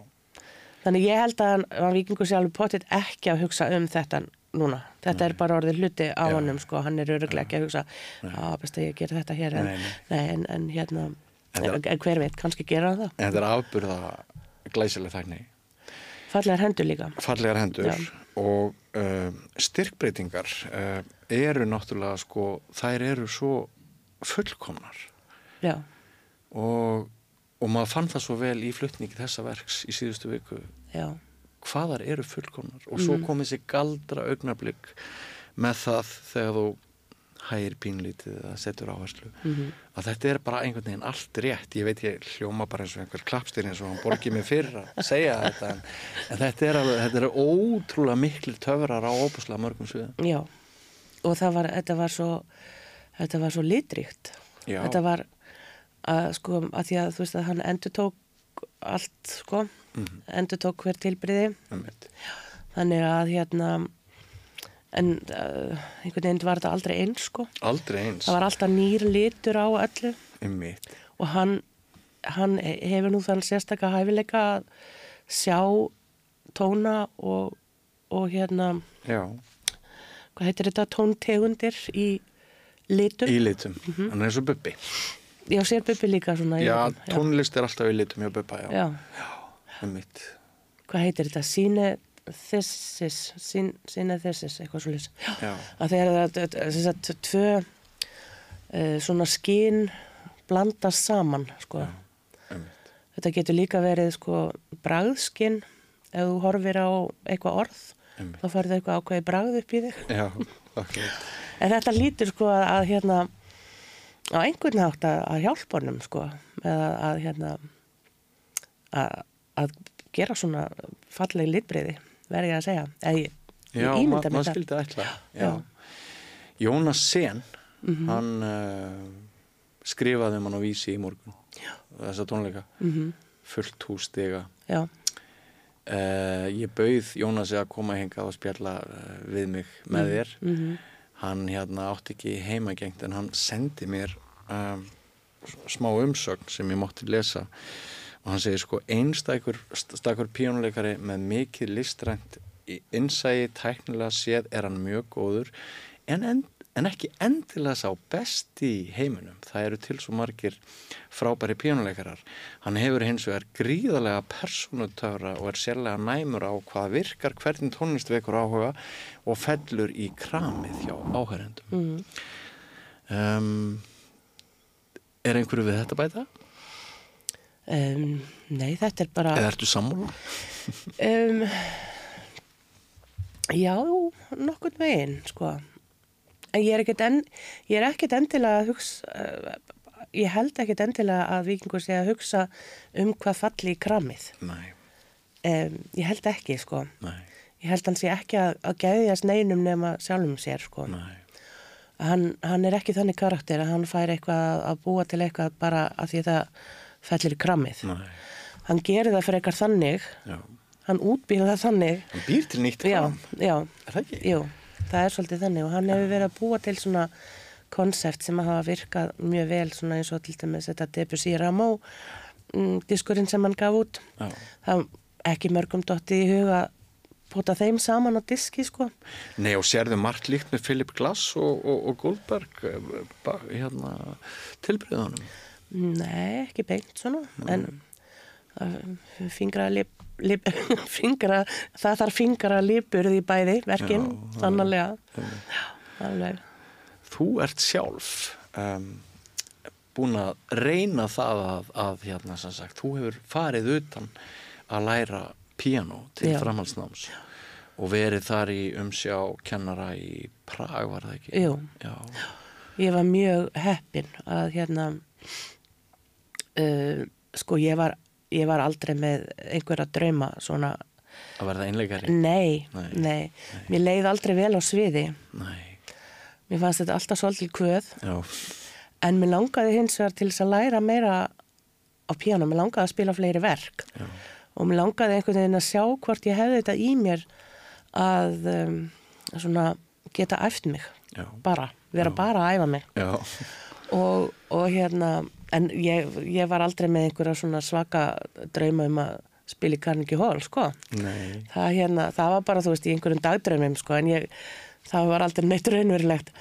þannig ég held að hann, vikingur sé alveg potið ekki að hugsa um þetta núna. Þetta er bara orðið hluti á Já. honum sko, hann er öruglega ekki að hugsa að best að ég gera þetta hér. En, Nei, nei. en, en hérna en, hver veit, kannski gera hann það. En þetta er afburða glæsileg þægni. fallegar hendur líka. Fallegar hendur Já. og uh, styrkbreytingar uh, eru náttúrulega sko, þær eru svo fullkomnar. Já, og, og maður fann það svo vel í flutningi þessa verks í síðustu viku. Já, hvaðar eru fullkomnar? Og svo kom þessi galdra augnablík með það þegar þú hægir pínlítið eða setur áherslu. Að þetta er bara einhvern veginn allt rétt. Ég veit ég hljóma bara eins og einhver klappstýr eins og hann borgið mig fyrir að segja þetta en, en þetta er alveg, þetta er ótrúlega miklir töfrar á óbúslega mörgum sviðum. Já. Og var, þetta var svo þetta var svo litríkt. Já. þetta var að sko að því að þú veist að hann endur tók allt sko Mhm. endur tók hver Einmitt. þannig að hérna en uh, einhvern veginn var þetta aldrei eins sko. Aldrei eins. Það var alltaf nýr litur á öllu. Einmitt. og hann, hann hefur nú þann sérstaka hæfileika að sjá tóna og, og hérna já, hvað heitir þetta, tóntegundir í litum? Í litum. Hann er og bubbi já, sér Bubbi líka svona já, litum. tónlist er alltaf í litum hjá bubba já, já. einmitt. Hvað heitir þetta, sínethesis sínethesis, eitthvað svo lýs já, að þegar þess að tvö uh, svona skín blandast saman sko. einmitt. Þetta getur líka verið sko bragðskinn ef þú horfir á eitthvað orð Einmitt. þá farið eitthvað ákveði bragð upp í þig. Já, akkurat. En þetta lítur sko að, að hérna á einhvern hátt að, að hjálpa honum sko eða að hérna að, að gera svona falleg litbreyði verði ég að segja ég, Já, ma maður það skildi ætla. Já. Já. Jónas Sen, hann uh, skrifaði um hann á vísi í morgun. Já. Þessa tónleika. Mhm. Fullt hússtiga. já, Uh, ég bauð Jónasi að koma hingað og spjalla uh, við mig með þér. mhm, Hann hérna átti ekki heimagengt en hann sendi mér um, smá umsögn sem ég mátti lesa. Og hann segir sko einstakur stakur píónuleikari með mikið listrænt í innsægi tæknilega séð er hann mjög góður en, en, en ekki endilega sá best í heiminum það eru til svo margir frábæri píónuleikarar hann hefur hins vegar gríðarlega persónutöfra og er sérlega næmur á hvað virkar hvernig tónlist vekur áhuga og fellur í kramið hjá áhærendum mhm. um, er einhverju við þetta bæta? Um, nei, þetta er bara eða ertu sammála? um, Já, nokkurn veginn sko. en ég er ekkert en, ég er ekkert endilega að hugsa uh, ég held ekkert endilega að vikingur sé að hugsa um hvað falli í kramið. Um, ég held ekki sko. Nei, ég held hann sé ekki að, að gæðjast neinum nema sjálfum sér sko. Hann, hann er ekki þannig karakter að hann fær eitthvað að búa til eitthvað bara að því það fellir í kramið. Nei, hann gerir það fyrir eitthvað þannig. Já. Hann útbýr það þannig. Hann býr til nýtt já, kram já, Er það ekki? jú, það er svolítið þannig og hann hefur verið að búa til svona konsept sem hafa virkað mjög vel svona eins og til dæmis þetta Debussy Ramó mm, diskurinn sem hann gaf út. Já, það ekki mörgum dotti í huga pota þeim saman á diski sko. Nei og sérðu margt líkt með Philip Glass og, og, og Goldberg eh, hérna tilbreyðanum Nei, ekki beint svona en það fingra það þarf fingra lipurð í bæði verkin, sannarlega Já, alveg Þú ert sjálf um, búin að reyna það að, að hérna sagt, þú hefur farið utan að læra píano til Já. framhaldsnáms og verið þar í umsjá kennara í Prag var það ekki? Jú. Já, ég var mjög heppin að hérna uh, sko ég var ég var aldrei með einhverja drauma svona, að verða einleikari? nei, Nei. nei, mér leið aldrei vel á sviði. Nei. mér fannst þetta alltaf svolítið kvöð. Já, en mér langaði hins vegar til þess að læra meira á píano, mér langaði að spila fleiri verk. Já, og mér langaði einhvern veginn að sjá hvort ég hefði þetta í mér að um, svona geta æft mig. Já, bara, vera bara að æfa mig. Já, og, og hérna en ég, ég var aldrei með einhverja svona svaka drauma um að spila í Carnegie Hall, sko. Það, hérna, það var bara, þú veist, í einhverjum dagdraumum, sko, en ég, það var aldrei neitt raunverulegt.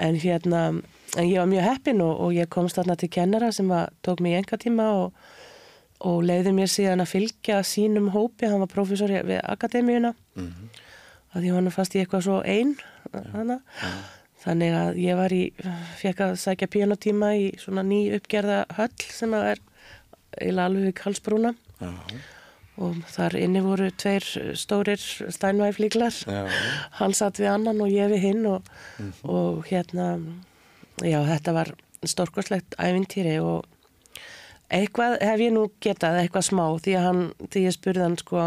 En hérna, en ég var mjög heppin og, og ég komst þarna til kennara sem var, tók mig í enga tíma og, og leiði mér síðan að fylgja sínum hópi, hann var prófessor í- við akademíuna. Mhm. að því hann fast í eitthvað svo einn hana. Þannig að ég var í fekk að sækja píanotíma í svona ný uppgerða höll sem að er eiginlega alveg já, og þar inni voru tveir stórir stænvæflíklar hann satt við annan og ég við hinn og, og hérna já þetta var stórkoslegt ævintýri og eitthvað hef ég nú getað eitthvað smá því að hann, því ég spurði hann sko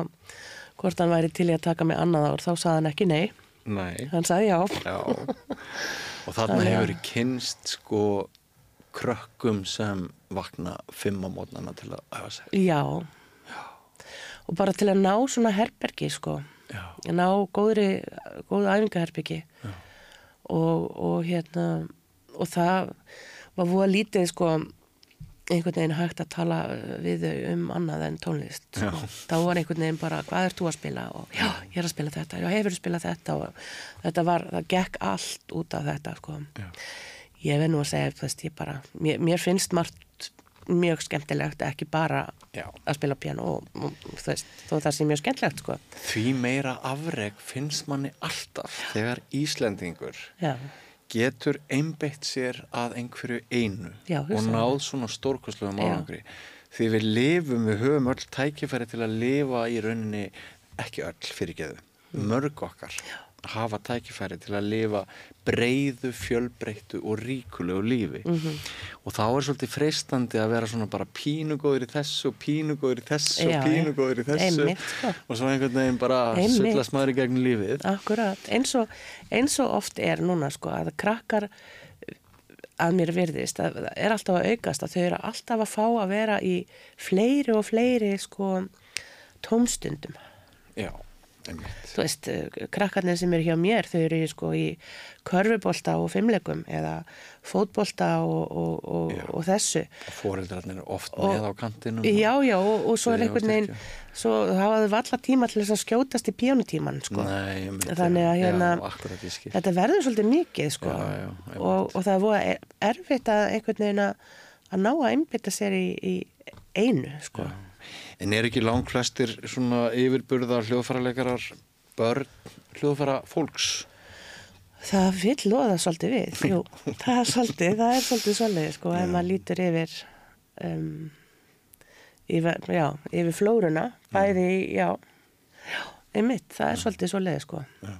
hvort hann væri til í að taka mig annað ár þá saði hann ekki nei, nei, hann saði já. Já. Og þarna hefur kynst sko krökkum sem vakna fimm á mótnana til að hafa sig. Já. Og bara til að ná svona herbergi sko. Já, að ná góðri, góðu æfingaherbyggi og, og hérna og það var voða lítið sko einhvern veginn hægt að tala við þau um annað en tónlist sko. Þá var einhvern veginn bara hvað er þú að spila? Og já, ég er að spila þetta, já, hefur að spila þetta? Og þetta var, það gekk allt út af þetta sko. Já. ég verð nú að segja, þú veist, ég bara mér, mér finnst margt mjög skemmtilegt ekki bara já. að spila piano og, og þú veist, þó það sé mjög skemmtilegt sko. Því meira afreg finnst manni alltaf þegar Íslendingur já, getur einbeitt sér að einhverju einu Já, og náð svona stórkostlegum Já. árangri. Því við lifum, við höfum öll tækifæri til að lifa í rauninni, ekki öll fyrirgeðu, Mm. mörg okkar hafa tækifæri til að lifa breyðu, fjölbreyttu og ríkulegu lífi Mhm. og þá er svolítið freistandi að vera svona bara pínugóður í þessu og pínugóður í þessu Já, pínugóður í þessu Einmitt, sko. og svo einhvern veginn bara Einmitt. sullast maður í gegnum lífið Akkurat, eins og, eins og oft er núna sko að krakkar að mér virðist, að það er alltaf að aukast að þau eru alltaf að fá að vera í fleiri og fleiri sko tómstundum. Já, Þú veist, krakkarnir sem eru hjá mér, þau eru sko í körfubolta og fimmlegum eða fótbolta og, og, og, og þessu. og foreldrarnir er oft með á kantinum Já, já, og, og svo er einhvern veginn, svo hafa þau valla tíma til þess að skjótast í píanutíman, sko. Þannig að hérna, já, þetta verður svolítið mikið sko. Já, já, og, og það er voða er- erfitt að einhvern veginn að ná að einbytta sér í, í einu sko. En er ekki langt flestir svona yfirburða hljóðfæraleikarar börn hljóðfæra fólks? það vill loða svolítið við Jú, það er svolítið, það er svolítið svolítið sko, ef maður lítur yfir um, yfir, já, yfir flóruna bæði, já, já einmitt, það er svolítið svolítið sko. Já.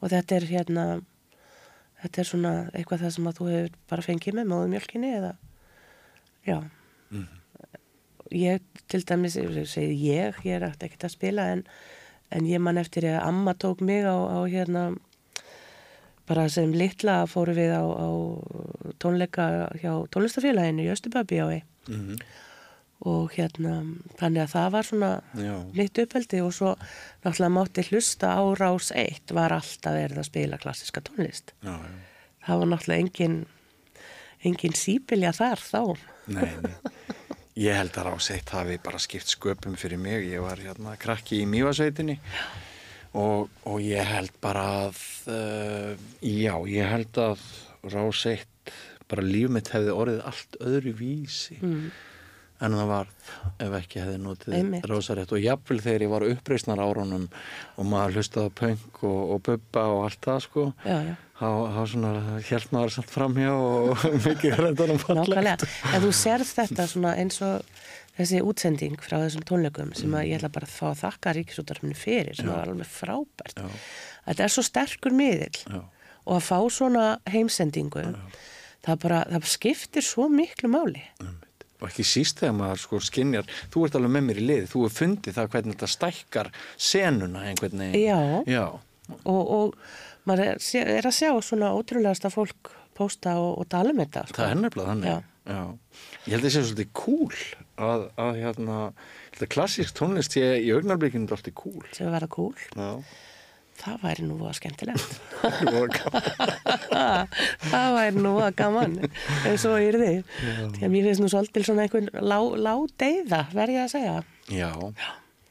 og þetta er hérna þetta er svona eitthvað það sem að þú hefur bara fengið með móðumjölkinni eða já ég til dæmis ég segi ég, ég er ekkert ekkert að spila en, en ég man eftir að amma tók mig á, á hérna bara sem litla fóru við á, á tónleika hjá tónlistafélaginu í Östubabí ái Mm og hérna þannig að það var svona Já, mitt uppeldi og svo náttúrulega mátti hlusta á rás 1 var alltaf verið að spila klassiska tónlist. Já, já. það var náttúrulega engin engin sípilja þar þá. Nei, nei. Ég held að ráseitt hafi bara skipt sköpum fyrir mig. Ég var hérna krakki í Mývasveitinni og, og ég held bara að uh, já, ég held að rás eitt bara líf mitt hefði orðið allt öðru vísi Mm. en það var ef ekki hefði notið rásarétt og jafnvel þegar ég var á uppreisnar árunum og maður hlustaði punk og, og bubba og allt það sko Já, já, þá svona hjælt maður samt framhjá og mikið hrættanum fallegt nákvæmlega. En þú sérð þetta svona eins og þessi útsending frá þessum tónleikum sem að ég ætla bara að fá að þakka ríkisútarfinu fyrir sem var alveg frábært. Já. Þetta er svo sterkur miðill Já. og að fá svona heimsendingu það bara, það skiptir svo miklu máli. og ekki síst þegar maður sko skinjar þú ert alveg með mér í lið, þú er fundið það hvernig þetta stækkar senuna einhvern veginn Já. Já. og, og maður er, er að sjá svona ótrúlegasta fólk posta og, og tala um þetta sko. það er nefnilega þannig Já. Já. ég held að það sé svolítið cool að, að hérna klassísk tónlist sé í augnarblikinu alltaf cool sem að vera cool, Já. það væri nú að skemmtilegt það væri nú að gaman en svo er þið að mér finnst nú svolítil svona einhvern lá, ládeiða, verð ég að segja Já.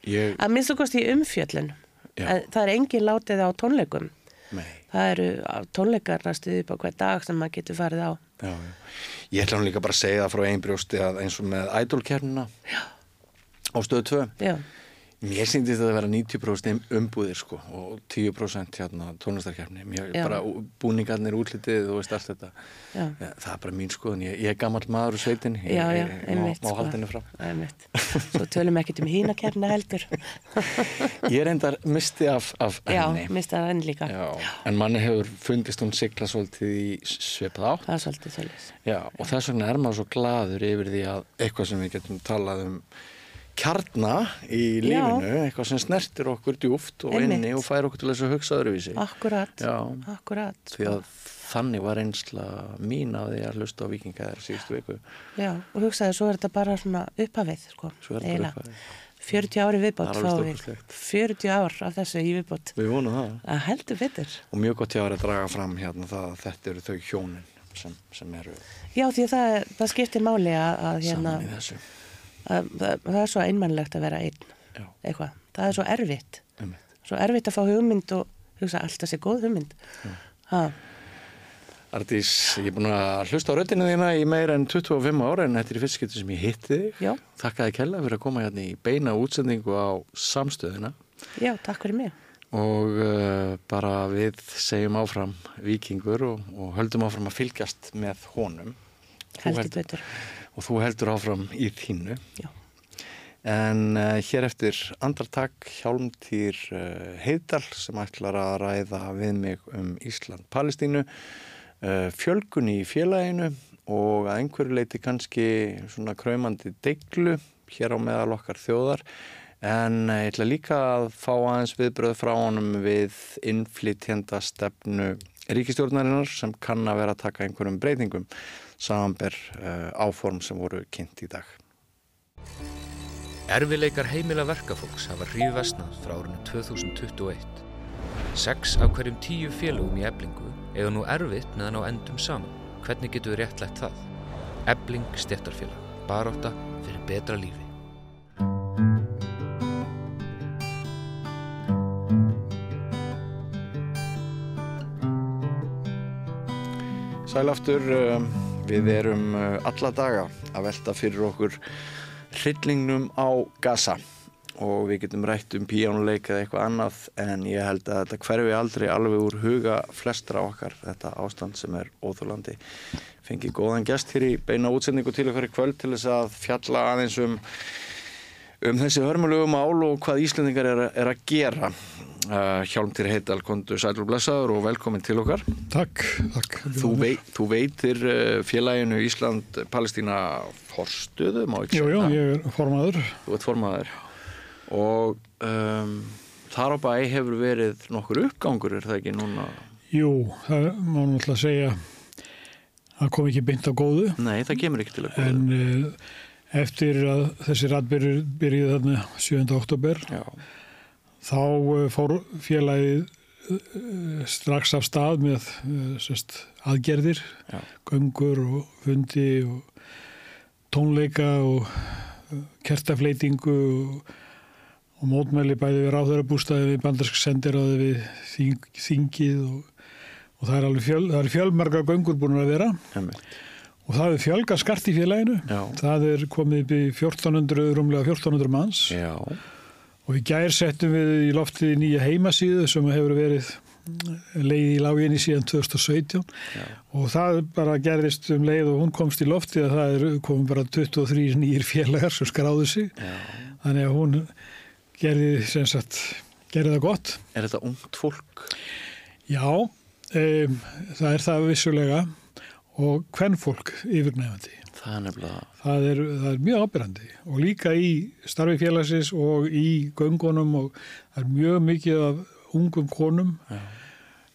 Ég, að minnst þú kosti umfjöllun Já. Það er engin láteiða á tónleikum nei. það eru tónleikar að stuði upp á hver dag sem maður getur farið á Já, já. Ég ætla nú líka bara að segja það frá einn brjósti að eins og með idolkernina á stöðu 2 já, Mér syndist að vera 90% umbúðir sko og 10% hérna tónlistarkefni. Mér Já. bara búningarnir útlitið, þú veist allt þetta. já, Ja, það er bara mín skoðun. Ég, ég er gammal maður úr sveitin. Ég, já, já, ég, má, einmitt má sko. halda henni frá. einmitt, svo tölum ekkert um hína kærna heldur Ég reyndar misti af, af já, henni. mista það enn líka Já, en manni hefur fundist hún sigla svolítið í svipað átt. það er svolítið svolítið Já, og þess vegna er maður svo gladur yfir því að eitthvað sem við getum talað um kjarna í Já. lífinu, eitthvað sem snertir okkur djúft og Einmitt. inni og fær okkur til þess að hugsa öðruvísi. akkurat, Já. akkurat Því að þannig var einsla mín að því að hlusta á vikingaðar síðustu viku. já, og hugsaði, svo er þetta bara svona upphafið sko, Svo er þetta eiginlega. upphafið. 40 ári viðbót fáum við. stórkostlegt. 40 ár af þessu í viðbót Við vonum það. að heldur betur Og mjög gott hjá þér að draga fram hérna það að þetta eru þau hjónin sem, sem eru já, því að það, það skiptir máli að, að, hérna, saman í þessu. Að, það, það er svo einmannlegt að vera einn eitthvað, það er svo erfitt. Um svo erfitt að fá hugmynd og hugsa alltaf sé góð hugmynd. Ha, Ardís, ég er búin að hlusta á röddinu þína í meira en 25 ára en þetta er fyrst skipti sem ég hitti þig. Já. Þakka þið kella fyrir að koma hérna í beina útsendingu á samstöðina já, takk fyrir mig. Og uh, bara við segjum áfram vikingur og, og höldum áfram að fylgjast með honum. Heldur- betur Og þú heldur áfram í þínu. já, En uh, hér eftir andartak hjálmtýr uh, Heiðdal sem ætlar að ræða við mig um Ísland-Palestínu, uh, fjölgun í félaginu og að einhverju leiti kannski svona kraumandi deiglu hér á meðal okkar þjóðar. En ég ætla líka að fá aðeins viðbröð frá honum við innflytjenda stefnu ríkistjórnarinnar sem kann að vera að taka einhverjum breytingum samanber uh, áform sem voru kynnt í dag. Erfileikar heimila verkafólks hafa hrífvesnað frá árinu 2021. Sex af hverjum tíu félögum í eblingu eiga nú erfitt meðan á endum saman. Hvernig getur við réttlætt það? Ebling stéttarfélag. Baróta fyrir betra lífi. Sælaftur, um, við erum uh, alla daga að velta fyrir okkur hryllingnum á Gaza og við getum rætt um píjánuleik eða eitthvað annað en ég held að þetta hverfi aldrei alveg úr huga flestra okkar þetta ástand sem er óþúlandi. Fengið góðan gest hér í beina útsendingu til okkar í kvöld til þess að fjalla aðeins um um þessi hörmulegu mál og hvað Íslendingar er, er að gera. Uh, Hjálmtir Heital, kontur Sælur Blessaður og velkomin til okkar. Takk, takk. Þú, vei, þú veitir uh, félaginu Ísland-Palestína forstöðu, má ekki Jú, jú, það? ég er formaður. Þú ert formaður. Og um, þar á bæ hefur verið nokkur uppgangur, er það ekki núna? Jú, það má náttúrulega segja að kom ekki beint á góðu Nei, það kemur ekki til að góða. en uh, eftir að þessi ræðbyrju byrjuði þarna 7. oktober Já, þá uh, fór félagið uh, strax af stað með uh, sest, aðgerðir, já, göngur og fundi og tónleika og kertafleitingu og, og mótmæli bæði við ráðverðarbústaði við bandarsk sendiráði við þing, þingið og, og það er alveg fjöl, það er fjölmarga göngur búin að vera Einmitt. Og það er fjölga skart í félaginu Já. það er komið upp í 1400, rúmlega 1400 manns Já, og í gær settum við í loftið nýja heimasíðu sem hefur verið leið í láginni síðan 2017 Já. og það bara gerðist um leið og hún komst í loftið að það er komið bara 23 nýjir félagar sem skráðu sig já. þannig að hún gerði sem sagt, gerði það gott Er þetta ungt fólk? já, um, það er það vissulega og hvern fólk yfirnefandi Það er nefnilega, það er, það er mjög ábyrrandi og líka í starfi félagsins og í göngunum og það er mjög mikið af ungum konum.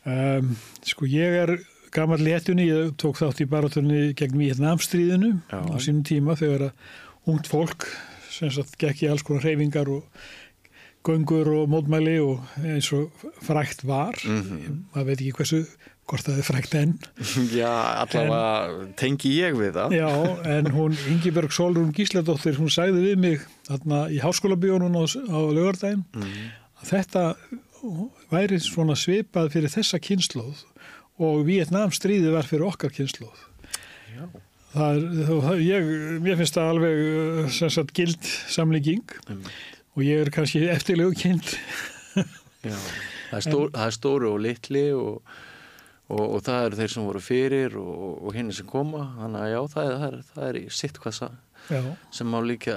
Um, sko ég er gammal léttunni, ég tók þátt í barátunni gegn Vietnamstríðinu Já. á sínum tíma þegar að ungt fólk sem sagt gekk í alls konar reyfingar og göngur og mótmæli og eins og frækt var. Maður veit ekki hversu hvort það er frækt enn já, allavega tengi ég við það. Já, en hún, Ingiberg Solrún Gísladóttir, hún sagði við mig þarna í háskólabíónun á, á lögardaginn að þetta væri svona svipað fyrir þessa kynnslóð og Vietnam stríði var fyrir okkar kynnslóð. Já. Það er, það, ég, mér finnst það alveg uh, sem sagt gild samlíking og ég er kannski eftirlegu kynnt. Já, það er, stór, það er stóru og litli og, og, og það eru þeir sem voru fyrir og, og hinn sem koma. Þannig að já, það er, það er, það er í sitt hvað sa- Já. sem má líka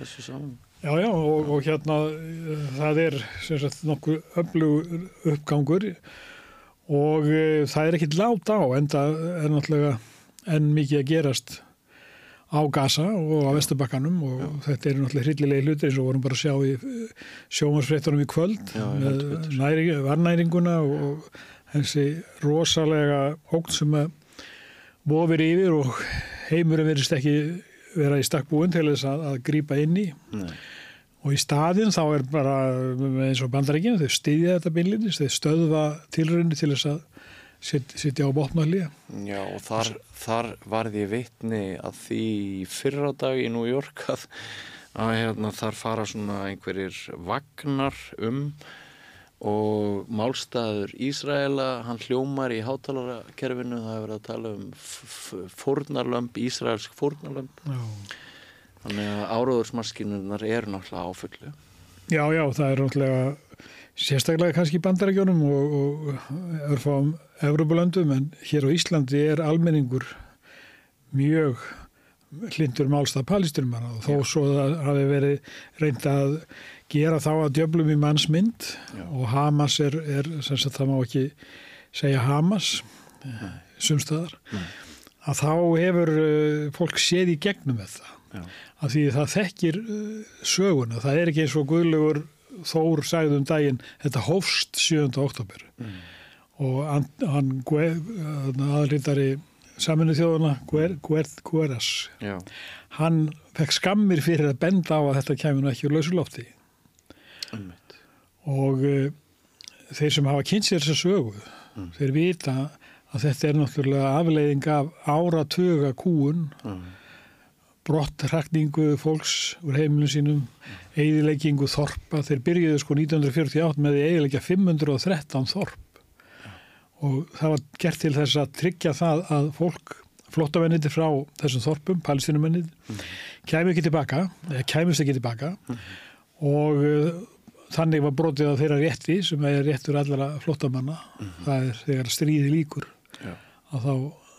þessu saman. Já, já, og, og hérna það er sem sagt nokkuð öflugur uppgangur. Og uh, það er ekkit lát á en það er náttúrulega enn mikið að gerast á Gaza og á Vesturbakkanum. Og þetta eru náttúrulega hryllilegi hlutir eins og vorum bara að sjá í sjómarsfréttunum í kvöld Já, með næring, varnæringuna og þessi rosalega ógn sem að vofir yfir og heimurinn verðist ekki vera í stakkbúin til þess að, að grípa inn í Nei. og í staðin þá er bara eins og bandarækjum, þau styðja þetta beinlinnis, þau stöðva tilröndi til þess að sit, sitja á botnallíða. Já, og þar, þar varði ég vitni að því fyrra dag í New York að, að hérna, þar fara svona einhverjir vagnar um og málstæður Ísraela, hann hljómar í hátalarakerfinu, það hefur verið að tala um f- f- fórnarlömb, Ísraelsk fórnarlömb, þannig að áróðursmaskinurnar eru náttúrulega áfullu. Já, já, það er náttúrulega sérstaklega kannski í bandarækjunum og, og örfáum Evropulöndum en hér á Íslandi er almenningur mjög hlindur málstað palestinum og þó svo það hafi verið reynd að gera þá að djöflum í mannsmynd og Hamas er, er sem sagt það má ekki segja Hamas sumstaðar að þá hefur uh, fólk séð í gegnum þetta. Já. af því það þekkir uh, söguna, það er ekki eins og Guðlugur Þór sagði um daginn þetta hófst 7. oktober og hann, hann aðrindari saminu þjóðuna Guer, Gueras Já, hann fekk skammir fyrir að benda á að þetta kemur ekki úr lausulofti ummitt. og uh, þeir sem hafa kynnt sér þessa sögu þeir vita að þetta er náttúrulega afleiðing af áratuga kúun brottrakningu fólks úr heimilinu sínum eigðileggingu þorpa. Þeir byrjuðu sko 1948 með eigðilegja 513 þorp. Og það var gert til þess að tryggja það að fólk flottamenniti frá þessum þorpum, palestinumennit kæmi ekki tilbaka, kæmist ekki tilbaka. Og uh, þannig var brotið að þeirra rétti sem er réttur allara flottamanna það er þegar stríði líkur Já. að þá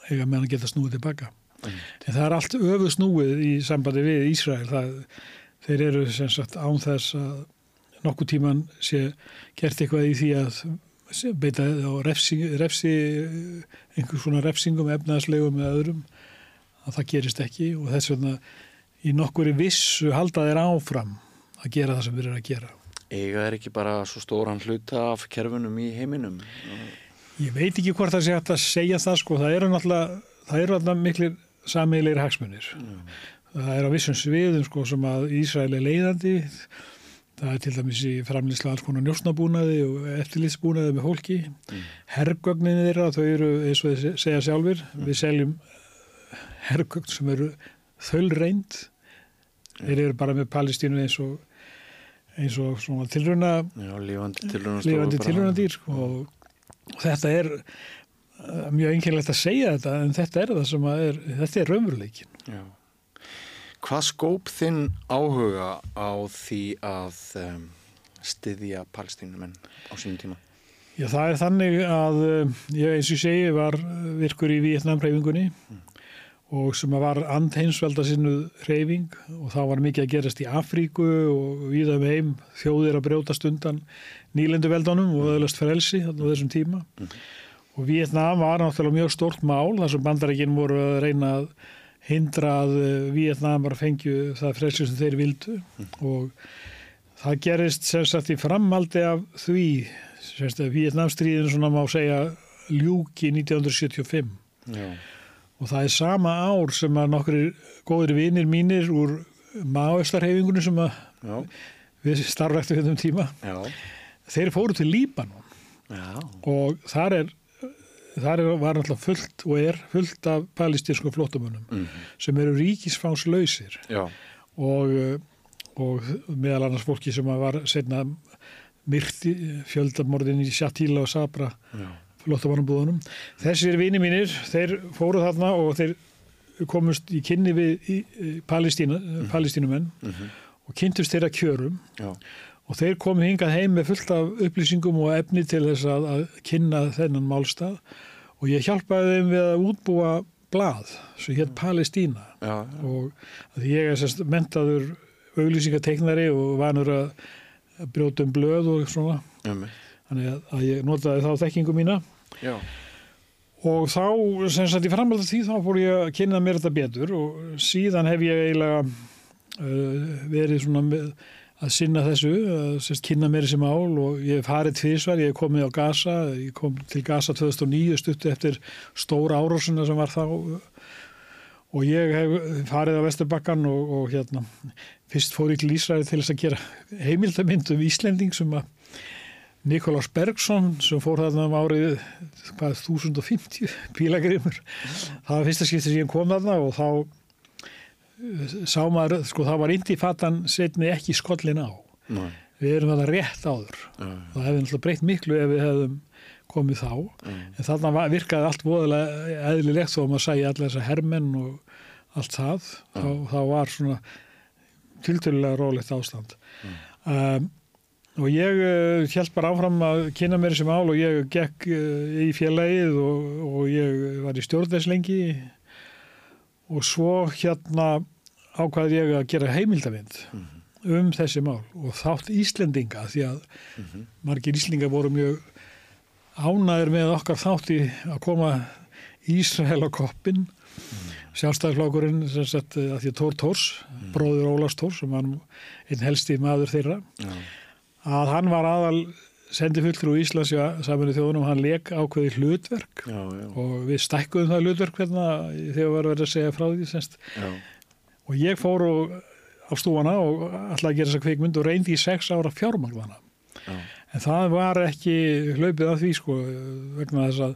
eiga meðan geta snúið tilbaka. En það er allt öfu snúið í sambandi við Ísrael. Það, þeir eru sem sagt án þess að nokkuð tíman sé gert eitthvað í því að beita á refsi, refsi einhver svona refsingum efnaðslegum eða öðrum að það gerist ekki. Og þess vegna í nokkuri vissu halda þeir áfram að gera það sem þeir eru að gera Eiga er ekki bara svo stóran hluta af kerfunum í heiminum. Ég veit ekki hvort það sé hægt að segja það sko, það eru náttúrulega, það eru náttúrulega miklir samiðilegir hagsmunir. Það er á vissum sviðum sko sem að Ísrael er leiðandi, það er til dæmis í framlýsla alls konar njósnabúnaði og eftirlýtsbúnaði með fólki. Hergögnin þeirra, þau eru eins og þeir segja sjálfur, við seljum hergögn sem eru þölreind, þeir eru bara með Palestínu eins og eins og svona tilruna Já, lífandi tilruna lifandi tilrunadýr sko, og þetta er uh, mjög einkennilegt að segja þetta en þetta er það sem að er, þetta er raunveruleikin. Hvað skóp þinn áhuga á því að um, styðja palestínumenn á sínum tíma? Já, það er þannig að uh, ég eins og segi var virkur í Vietnamreyfingunni og sem að var andheinsvelda sinnu reyfing og þá var mikið að gerast í Afríku og viða um heim þjóðir að brjótast undan nýlenduveldunum og öðlast frelsi á þessum tíma. Og Vietnam var náttúrulega mjög stort mál þar sem bandarækinn voru að reyna að hindra að eh, Vietnam var að fengju það frelsi sem þeir vildu. Og það gerist sem sagt í framaldi af því sem sagt Vietnamstríðin svona má segja ljúki 1975 Já. Og það er sama ár sem að nokkri góðir vinir mínir úr maoistarhefingunum sem við starfræktu við um tíma Já. þeir fóru til Líbanon Já. og þar er þar er, var alltaf fullt og er fullt af palestínsku flótumönnum Mhm. sem eru ríkisfánslausir Já. og, og meðal annars fólki sem að var setna myrti fjöldamorðin í Shatila og Sabra Já. Flottamannabúðunum. Þessir vini mínir, þeir fóru þarna og þeir komust í kynni við í, í Palestína, palestínumenn og kynntust þeirra kjörum Já. og þeir komu hingað heim með fullt af upplýsingum og efni til þess að, að kynna þennan málstað og ég hjálpaði þeim við að útbúa blað sem hétt Palestína Já. og ég er sérst mentaður auglýsingateiknari og vanur að brjóta um blöð og svona Um. þannig að ég notaði þá þekkingu mína Já. og þá, sem sagt í framhald af því þá fór ég að kynna mér þetta betur og síðan hef ég eiginlega uh, verið svona með að sinna þessu, að sérst, kynna mér þessi mál og ég hef farið tvísvar, ég hef komið á Gaza, ég kom til Gaza 2009 stuttu eftir stóra árásuna sem var þá og ég hef farið á Vesturbakkan og, og hérna fyrst fór ég til Ísraði til þess að gera heimildamind um Íslending sem að Nikolás Bergson sem fór þarna um árið hvað, 1050 pílagrimur það var fyrsta skipti sem ég kom þarna og þá eh, sá maður, sko það var indifatan setni ekki skollin á. Nei. við erum þetta rétt áður. Já. það hefði náttúrulega breytt miklu ef við hefðum komið þá. En þarna var- virkaði allt voðalega eðlilegt þó að maður sæði allir þessa hermenn og allt það. Þá, þá var svona tiltölulega rólegt ástand. Um, og ég uh, held bara áfram að kynna mér þessi mál og ég gekk uh, í félagið og, og ég var í stjórnveits lengi og svo hérna ákvaði ég að gera heimildavind um þessi mál og þátt Íslendinga því að margir Íslendinga voru mjög ánæður með okkar þátti að koma Ísrael á koppin sjálfstæðarflokkurinn sem sagt að því að Tór Tórs bróður Ólafs Tórs sem var einn helsti maður þeirra. Já. Að hann var aðal sendi fulltrú í Íslands í saminu þjóðunum hann leik ákveði hlutverk Já. Já. og við stækkuðum það hlutverk hérna þegar var verið að segja frá því semst. Já. og ég fór og, á stúana og ætlaði að gera þessa kvikmynd og reyndi í sex ára fjármagnana Já. en það var ekki hlaupið af því sko vegna þess að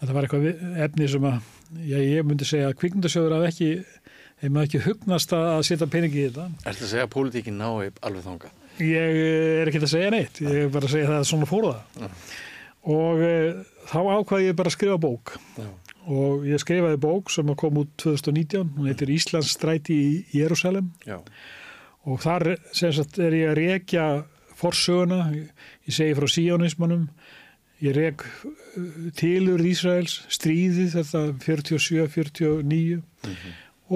þetta var eitthvað efni sem að já, ég myndi segja að kvikmyndasjóður að ekki þeim að ekki hugnast að að setja peningi í þetta Ertu að segja að pólitíkin nái alveg þangað? Ég er ekki að segja neitt. Ég er bara að segja það að svona fór það. Og e, þá ákvaði ég bara að skrifa bók. Já. og ég skrifaði bók sem kom út 2019 hún heitir Íslands stræti í Jérúsalem og þar sagt er ég að rekja forsöguna, ég segi frá síónismannum, ég rek uh, tilur Ísraels, stríðið þetta 47-49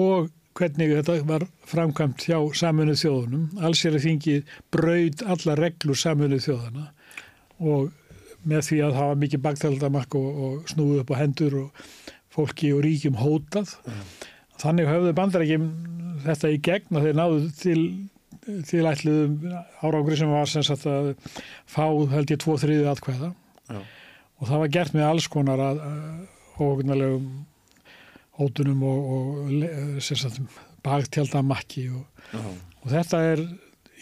og hvernig þetta var framkvæmt hjá saminuð þjóðunum, alls er að þingi braud alla reglur saminuð þjóðana og með því að hafa mikið bagtaldamakk og, og snúið upp á hendur og fólki og ríkjum hótað. Þannig höfðu bandarækjum þetta í gegn að þeir náðu til til ætluðum árangri sem var sem sagt að fá held ég tvo þriðið atkvæða Já. og það var gert með alls konar að, ógnalegum hótunum og, og sem sagt bagtjaldamakki og, og þetta er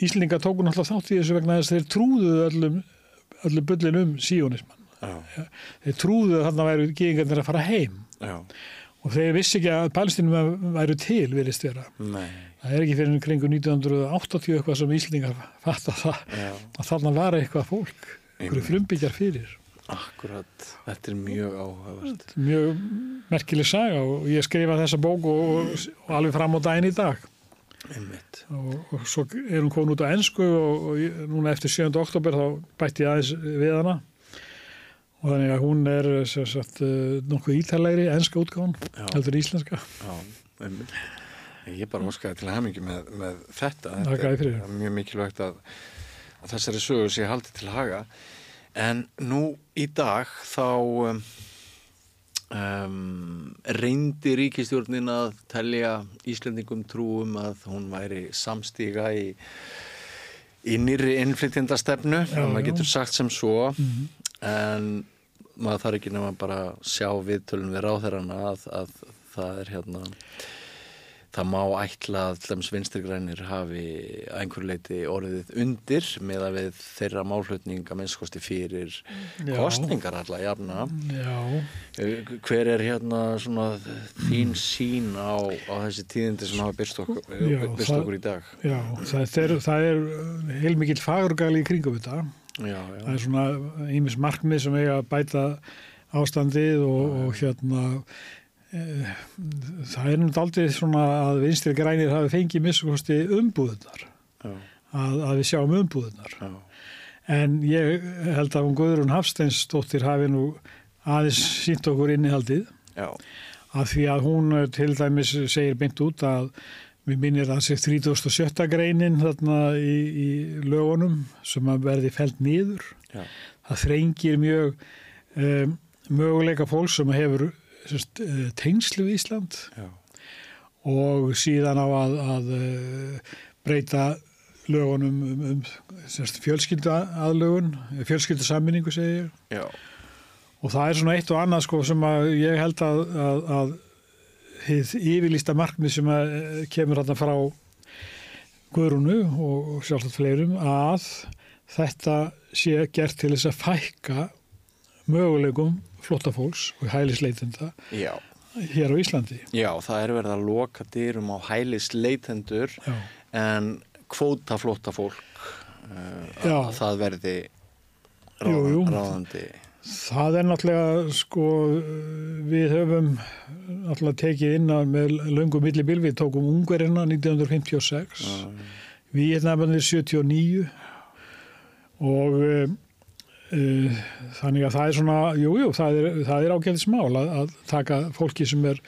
Íslinga tóku náttúrulega þátt í þessu vegna þess að þeir trúðu öllum, öllum bullin um síónismann Já. þeir trúðu að þarna væri gíðingarnir að fara heim Já. og þeir vissi ekki að palestinum væru til, virðist vera. Nei, Það er ekki fyrir kringu 1980 eitthvað sem Íslingar fatta það já, að þarna var eitthvað fólk, einhverju frumbyggjar fyrir. Akkurat. Þetta er mjög áhugavert. Mjög merkileg saga og ég skrifa þessa bók og, og, og alveg fram á daginn í dag. Einmitt. Og, og svo er hún komin út á ennsku og, og ég, núna eftir 7. oktober þá bætti ég aðeins við hana. Og þannig að hún er sagt, eh, nokkuð ítalegri ennska útgáðan, heldur íslenska. Já, einmitt. Ég bara óskaði til hamingi með, með þetta. Þetta er mjög mikilvægt að, að þessari sögu sé haldið til haga. En nú í dag þá um, um, reyndi ríkistjórnin að telja Íslendingum trúum að hún væri samstíga í, í nýri innflytjandastefnu, maður getur sagt sem svo, Mhm. en maður þarf ekki bara að sjá viðtölun við ráðherrana að, að það er hérna það má ætla að hlæms vinstrigrænir hafi að einhverju leiti orðið undir með að við þeirra málflutning að minnskosti fyrir Já. kostningar alla jafna Já, hver er hérna svona þín sín á, á þessi tíðindi sem hafa byrst okkur, Já, byrst það- okkur í dag já, það er, það er heilmikill fagurgali í kringum þetta. já, Það er svona ímis markmið sem eiga að bæta ástandið og, og hérna það er náttúrulega aldrei svona að vinstri grænir hafi fengið miskusti umbúðunar að, að við sjáum umbúðunar já, en ég held að hún Guðrún Hafsteinsdóttir hafi nú aðeins sínt okkur innihaldið. Já, af því að hún eh, til dæmis segir beint út að við minnir að þessi 37. greinin þarna í, í lögunum sem að verði felt nýður það þrengir mjög um, möguleika fólk sem hefur tengslu í Ísland já, og síðan á að, að uh, breyta lögunum um, um fjölskyldu aðlögun, fjölskyldu samminningu segir já, og það er svona eitt og annað sko sem að ég held að, að, að hið yfirlýsta markmið sem eh, kemur þarna frá Guðrúnu og sjálfsagt fleirum að þetta sé gert til þess að fækka möguleikum flóttafólks og hælisleitenda já. hér á Íslandi. Já, það er verið að loka dyrum á hælis leitendur Já, en kvóta flótta fólk uh, Já. að það verði Jú, ráð, jú. ráðandi það er náttúrulega sko við höfum náttúrulega tekið inn að með löngum millibil við tókum Ungverina 1956 Vietnamanir 79 og uh, uh, þannig að það er svona, jú, jú, það er, það er ágæðis mál að, að taka fólki sem er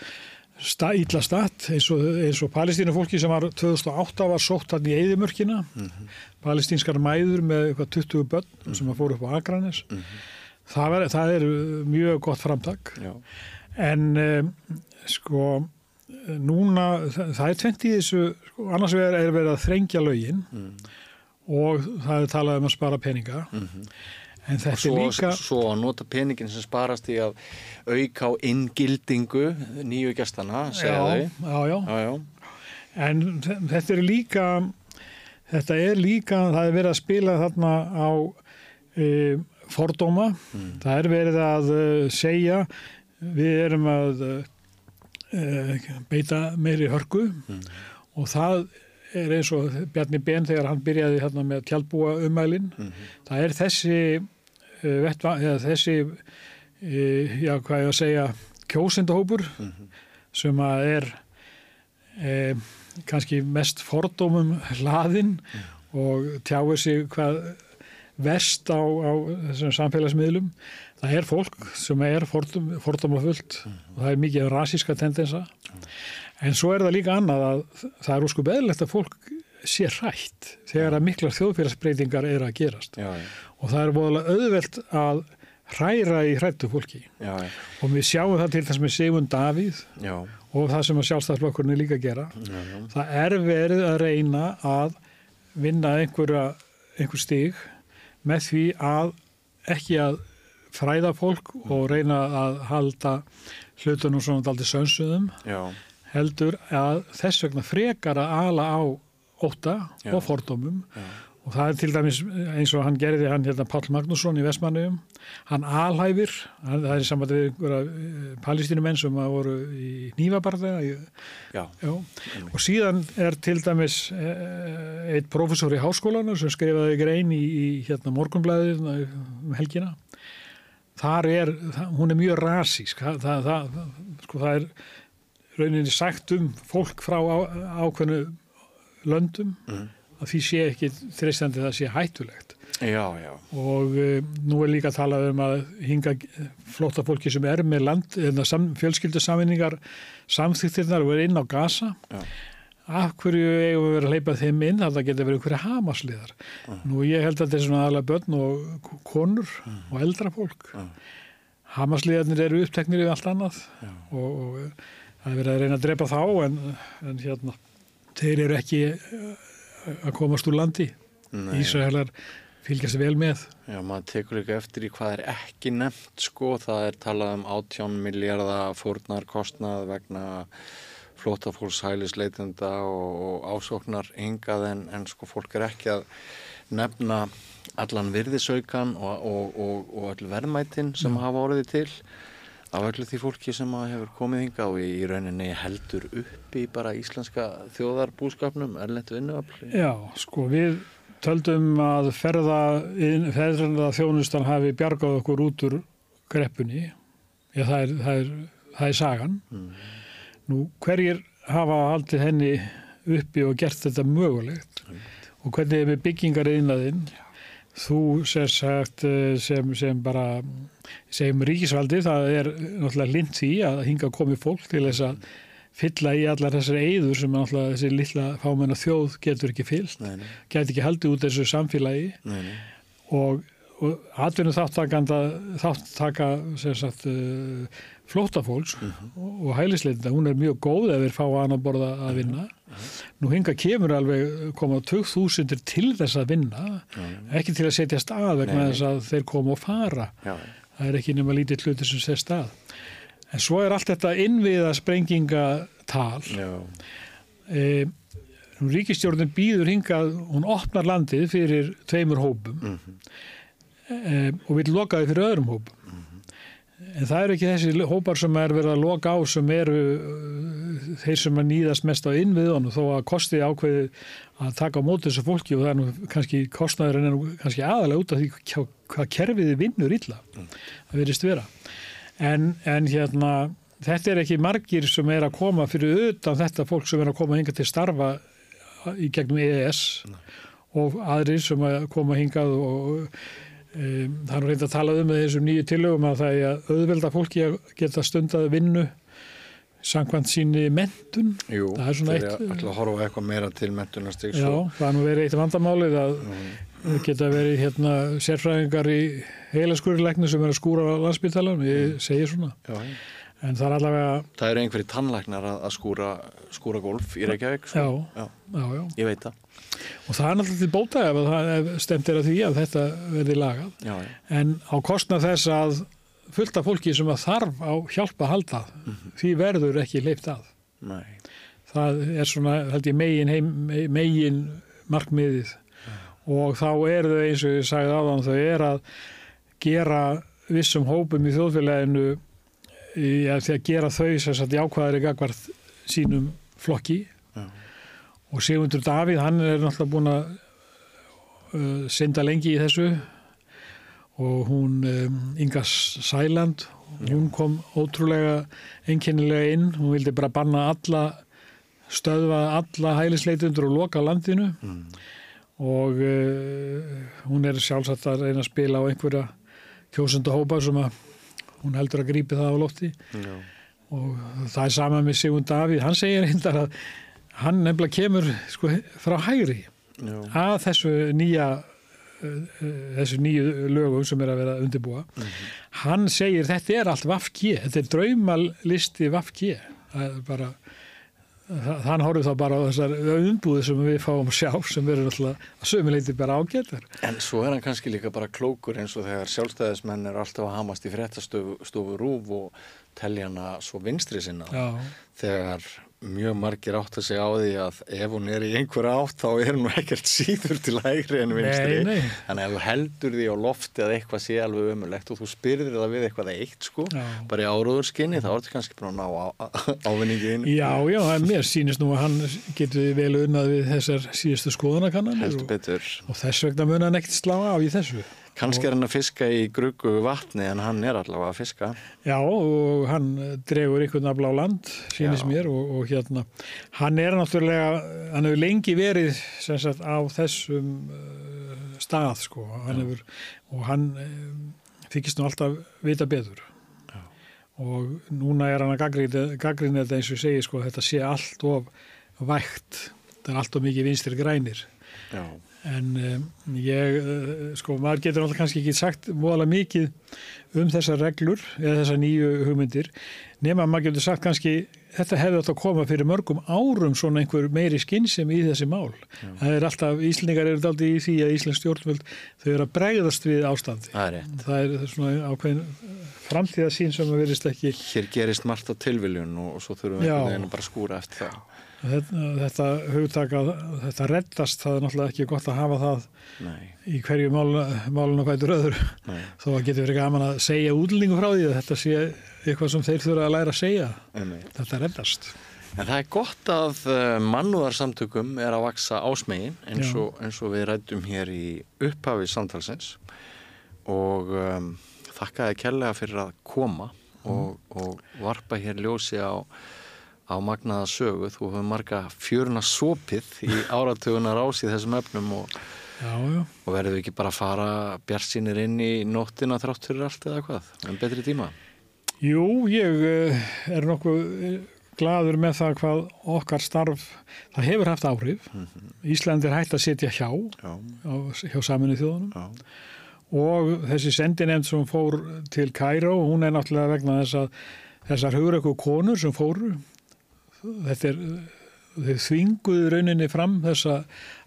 illa statt eins og, og palestínu fólki sem var 2008 var sótt hann í Eðimörkina palestínskar mæður með eitthvað 20 börn sem að fóru upp á Akranes. Það, var, það er mjög gott framtak. Já, En um, sko núna, það, það er tvent í þessu, sko, annars er verið að þrengja lögin og það er talað um að spara peninga. En þetta svo, er líka, svo að nota peningin sem sparast í að auka á inngildingu nýju gestana, segja þau. já, já, Já, en þe- þetta er líka, þetta er líka, það er verið að spila þarna á e, fordóma, það er verið að e, segja, við erum að e, beita meiri hörku. Og það er eins og Bjarni Ben þegar hann byrjaði hérna með tjálbúa umælin, það er þessi, e, vettva, eða þessi, e, já hvað ég að segja, kjósindahópur sem að er e, kannski mest fordómum hlaðinn og tjáir sig hvað verst á, á þessum samfélagsmiðlum. Það er fólk sem er fordóm, fordómafullt og það er mikið rasíska tendensa. En svo er það líka annað að það er úrskup eðlilegt að fólk sé hrætt þegar að miklar þjóðfélagsbreytingar er að gerast. já, já, Og það er bóðalega auðvelt að hræra í hrættu fólki. já, já, Og við sjáum það til þess með Sigmund Davíð já, og það sem að sjálfstæðsflokkurinn er líka að gera. já, já. Það er verið að reyna að vinna einhverja, einhver stig með því að ekki að fræða fólk og reyna að halda hlutunum svona daldi sönsuðum heldur að þess vegna frekar að ala á óta og fordómum Já. Og það er til dæmis eins og hann gerði hann hérna Pál Magnússon í Vestmannum hann alhæfir, hann, það er saman við einhverja palestínumenn sem að voru í nývabarða og síðan er til dæmis eh, eitt professor í háskólanu sem skrifaði grein í, í hérna morgunblæðið um helgina. Þar er, hún er mjög rasísk. Það, það, það, sko, það er rauninni sagt um fólk frá á, ákveðnu löndum. Mhm. Að því sé ekki þreistandi það sé hættulegt. Já, já, og uh, nú er líka að tala um að hinga flotta fólki sem er með land, fjölskyldusaminningar samþýttirnar og er inn á gasa Já. af hverju eigum við verið að hleypa þeim inn? Að það geta verið einhverja hamasliðar nú ég held að þetta er svona aðlega börn og konur og eldra fólk. Já. hamasliðarnir eru uppteknir í allt annað og, og það er verið að reyna að drepa þá en, en hérna þeir eru ekki að komast úr landi. Ísraelar fylgjast vel með. Já, maður tekur líka eftir í hvað er ekki nefnt sko, það er talað um 18 miljardar fórnar kostnað vegna flótafólks hælisleitenda og, og ásóknar hingað en, en sko fólk er ekki að nefna allan virðisaukan og, og, og, og öll verðmætin sem hafa orðið til af öllu því fólki sem hefur komið hingað og í, rauninni heldur upp í bara íslenska þjóðarbúskapnum erlend vinnuafli. Já, sko við töldum að ferða, þjónustan hafi bjargað okkur út úr greppunni Já, það er, það er, það er sagan. Nú, hverjir hafa haldið henni uppi og gert þetta mögulegt? Og hvernig er með byggingar einnaðinn þú sem sagt eh, sem, sem bara sem ríkisvaldi, það er náttúrulega lind því að hinga komi fólk til þess að fylla í allar þessar eyður sem náttúrulega þessi lilla fámenna þjóð getur ekki fyllt, gæti ekki haldið út þessu samfélagi nei, nei. og, þáttakanda þáttaka sem sagt uh, flóttafólks og, og hælisleitenda, hún er mjög góð ef þeir fá að borða að vinna. Nú hinga kemur alveg koma 2000 til þess að vinna ekki til að setja stað vegna Nei, þess að þeir koma og fara. Já, það er ekki nema lítið hluti sem setja stað. En svo er allt þetta innviða sprengingatal já, e, ríkistjórnin býður hingað, hún opnar landið fyrir tveimur hópum e, og vil loka þið fyrir öðrum hópum en það eru ekki þessi hópar sem er verið að loka á sem eru uh, þeir sem að nýðast mest á innviðunum þó að kosti ákveði að taka á móti þessu fólki og það er nú kannski kostnaður en er nú kannski aðalega út af því hvað, hvað kerfiði vinnur illa það verðist vera. En, en hérna þetta er ekki margir sem er að koma fyrir utan þetta fólk sem er að koma hinga til starfa í gegnum EES og aðrir sem að koma hingað og um, það er nú reynd að tala um með þessum nýju tillögum að það er að auðvelda fólki að geta stundað vinnu samkvæmt síni mentun jú, Það er svona eitt- að ætla að horfa eitthvað meira til mentunarstigs Já, það er nú verið eitt vandamálið að það geta verið hérna sérfræðingar í heilaskurðilegni sem er að skúra á landsbytalan, ég segi svona. Já, en það er allavega, það eru einhverjir tannlæknar að, skúra, skúra golf í Reykjavík sko. já, já, já. Ég veit það og það er náttúrulega til bóta ef, að það, ef stemt er að því að þetta verði lagað. Já, já, en á kostnað þess að fullt af fólki sem að þarf á hjálpa halda því verður ekki leipt að. Nei, það er svona held ég megin, heim, megin markmiðið. Og þá er þau eins og ég sagði áðan þau er að gera vissum hópum í þjóðfélaginu í að því að gera þau sem sagt jákvæðari gagvart sínum flokki. Og Sigmundur Davíð hann er náttúrulega búin að uh, synda lengi í þessu. Og hún um, Inga Sæland hún kom ótrúlega einkennilega inn, hún vildi bara banna alla stöðva alla hælisleitundur og loka landinu. Og uh, hún er sjálfsagt að reyna að spila á einhverja kjósunda hópa sem að hún heldur að grípi það á lofti. Já, og það er sama með Sigmund Davíð. Hann segir reyndar að hann nefnilega kemur sko, frá hægri já, að þessu nýja uh, uh, þessu nýju lögum sem er að vera undirbúa. Hann segir þetta er allt vafki þetta er draumalisti er bara hann horfður þá bara á þessar umbúði sem við fáum sjá sem verður alltaf sömuleiti bara ágættar En svo er hann kannski líka bara klókur eins og þegar sjálfstæðismenn er alltaf að hamast í fréttastofu stofu rúf og telja hana svo vinstri sinna. Já, þegar mjög margir átt að segja á því að ef hún er í einhverja átt þá er hún ekkert síður til hægri en vinstri. Nei, nei. Þannig að þú heldur því á lofti að eitthvað sé alveg ömulegt og þú spyrðir það við eitthvað eitt sko, Já. bara í áróðurskinni, þá ertu kannski bara að ná ávinningi inn. Já, já, mér sýnist nú að hann getur vel unnað við þessar síðustu skoðanakannanir Heldur og, og þess vegna mun hann ekkert slá af í þessu. Kannski er hann að fiska í gruggu vatni en hann er allavega að fiska. Já, og hann dregur einhvern afla á land, sýnist Já. mér, og, og hérna, hann er náttúrulega, hann hefur lengi verið sem sagt á þessum uh, stað, sko, hann hefur, og hann um, þykist nú alltaf vita betur. Já. Og núna er hann að gaggrina þetta eins og segi, sko, þetta sé allt of vægt, þetta er allt of mikið vinstir grænir. Já. En um, ég, uh, sko, maður getur alltaf kannski ekki sagt móðalega mikið um þessar reglur eða þessar nýju hugmyndir nema að maður getur sagt kannski þetta hefði átt að koma fyrir mörgum árum svona einhver meiri skinnsem í þessi mál. Það er alltaf, Íslendingar eru aldrei í því að Íslensk stjórnvöld þau eru að bregðast við ástandi. Það er. Það er svona ákveðin framtíðasín sem verist ekki Hér gerist margt á tilviljun og, og svo þurfum við Já. veginn að bara skúra eftir það. Þetta, þetta hugtaka, þetta reddast, það er náttúrulega ekki gott að hafa það Nei, í hverju mál, málun og öðru. nei, þó að getur verið gaman að segja útlendingu frá því að þetta sé eitthvað sem þeir þurfa að læra að segja. Einmitt. þetta reddast. En það er gott að uh, mannúðarsamtökum er að vaksa ásmegin eins og, eins og við rættum hér í upphafi samtalsins. Og um, þakkaði kærlega fyrir að koma og, og varpa hér ljósi á, á magnaða sögu. Þú hefur marga fjöruna sopið í áratugunar ás í þessum efnum og, og verður ekki bara að fara bjartsýnir inn í nóttina þrátt fyrir allt eða hvað, en betri tíma. jú, ég eh, er nokkuð eh, gladur með það hvað okkar starf það hefur haft áhrif. Ísland er hægt að sitja hjá Já, hjá saminu þjóðunum. Já, og þessi sendinemnd sem fór til Kæró, hún er náttúrulega vegna þess að þessar hugreiku konur sem fóru þetta er þau þvinguðu rauninni fram þessa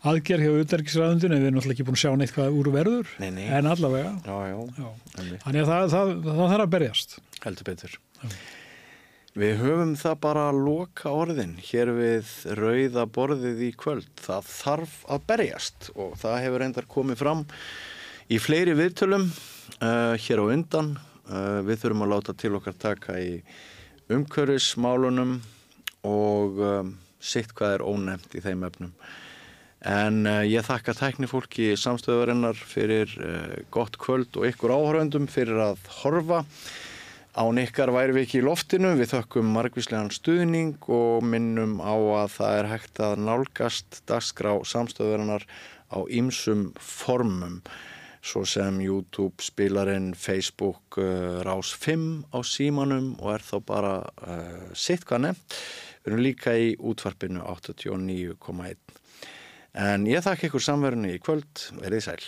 aðgerð hjá utarkisræðundinu en við erum náttúrulega ekki búin að sjá neitt hvað úr verður Nei, nei. en allavega já, já, já. þannig að það, það, það, þarf að berjast heldur betur. Við höfum það bara að loka orðin hér við rauða borðið í kvöld. Það þarf að berjast og það hefur reyndar komið fram í fleiri viðtölum uh, hér á undan. Uh, við þurfum að láta til okkar taka í umhverfismálunum og um, sitt hvað er ónefnt í þeim efnum. En uh, ég þakka tæknifólki samstöðurinnar fyrir uh, gott kvöld og ykkur áhöröndum fyrir að horfa. Án ykkar væri við ekki í loftinu, við þökkum margvíslegan stuðning og minnum á að það er hægt að nálgast dagskrá samstöðurinnar á ýmsum formum, svo sem YouTube, spilarinn, Facebook, uh, Rás 5 á símanum og er þá bara uh, sitt hvað nefnt. Við erum líka í útvarpinu 89,1. En ég þakka ykkur samverðinu í kvöld, verið sæl.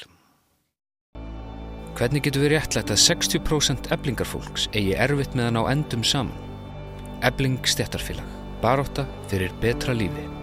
Hvernig getur við réttlætt að 60% eblingarfólks eigi erfitt með að ná endum saman? Ebling stjættarfélag. Baróta fyrir betra lífi.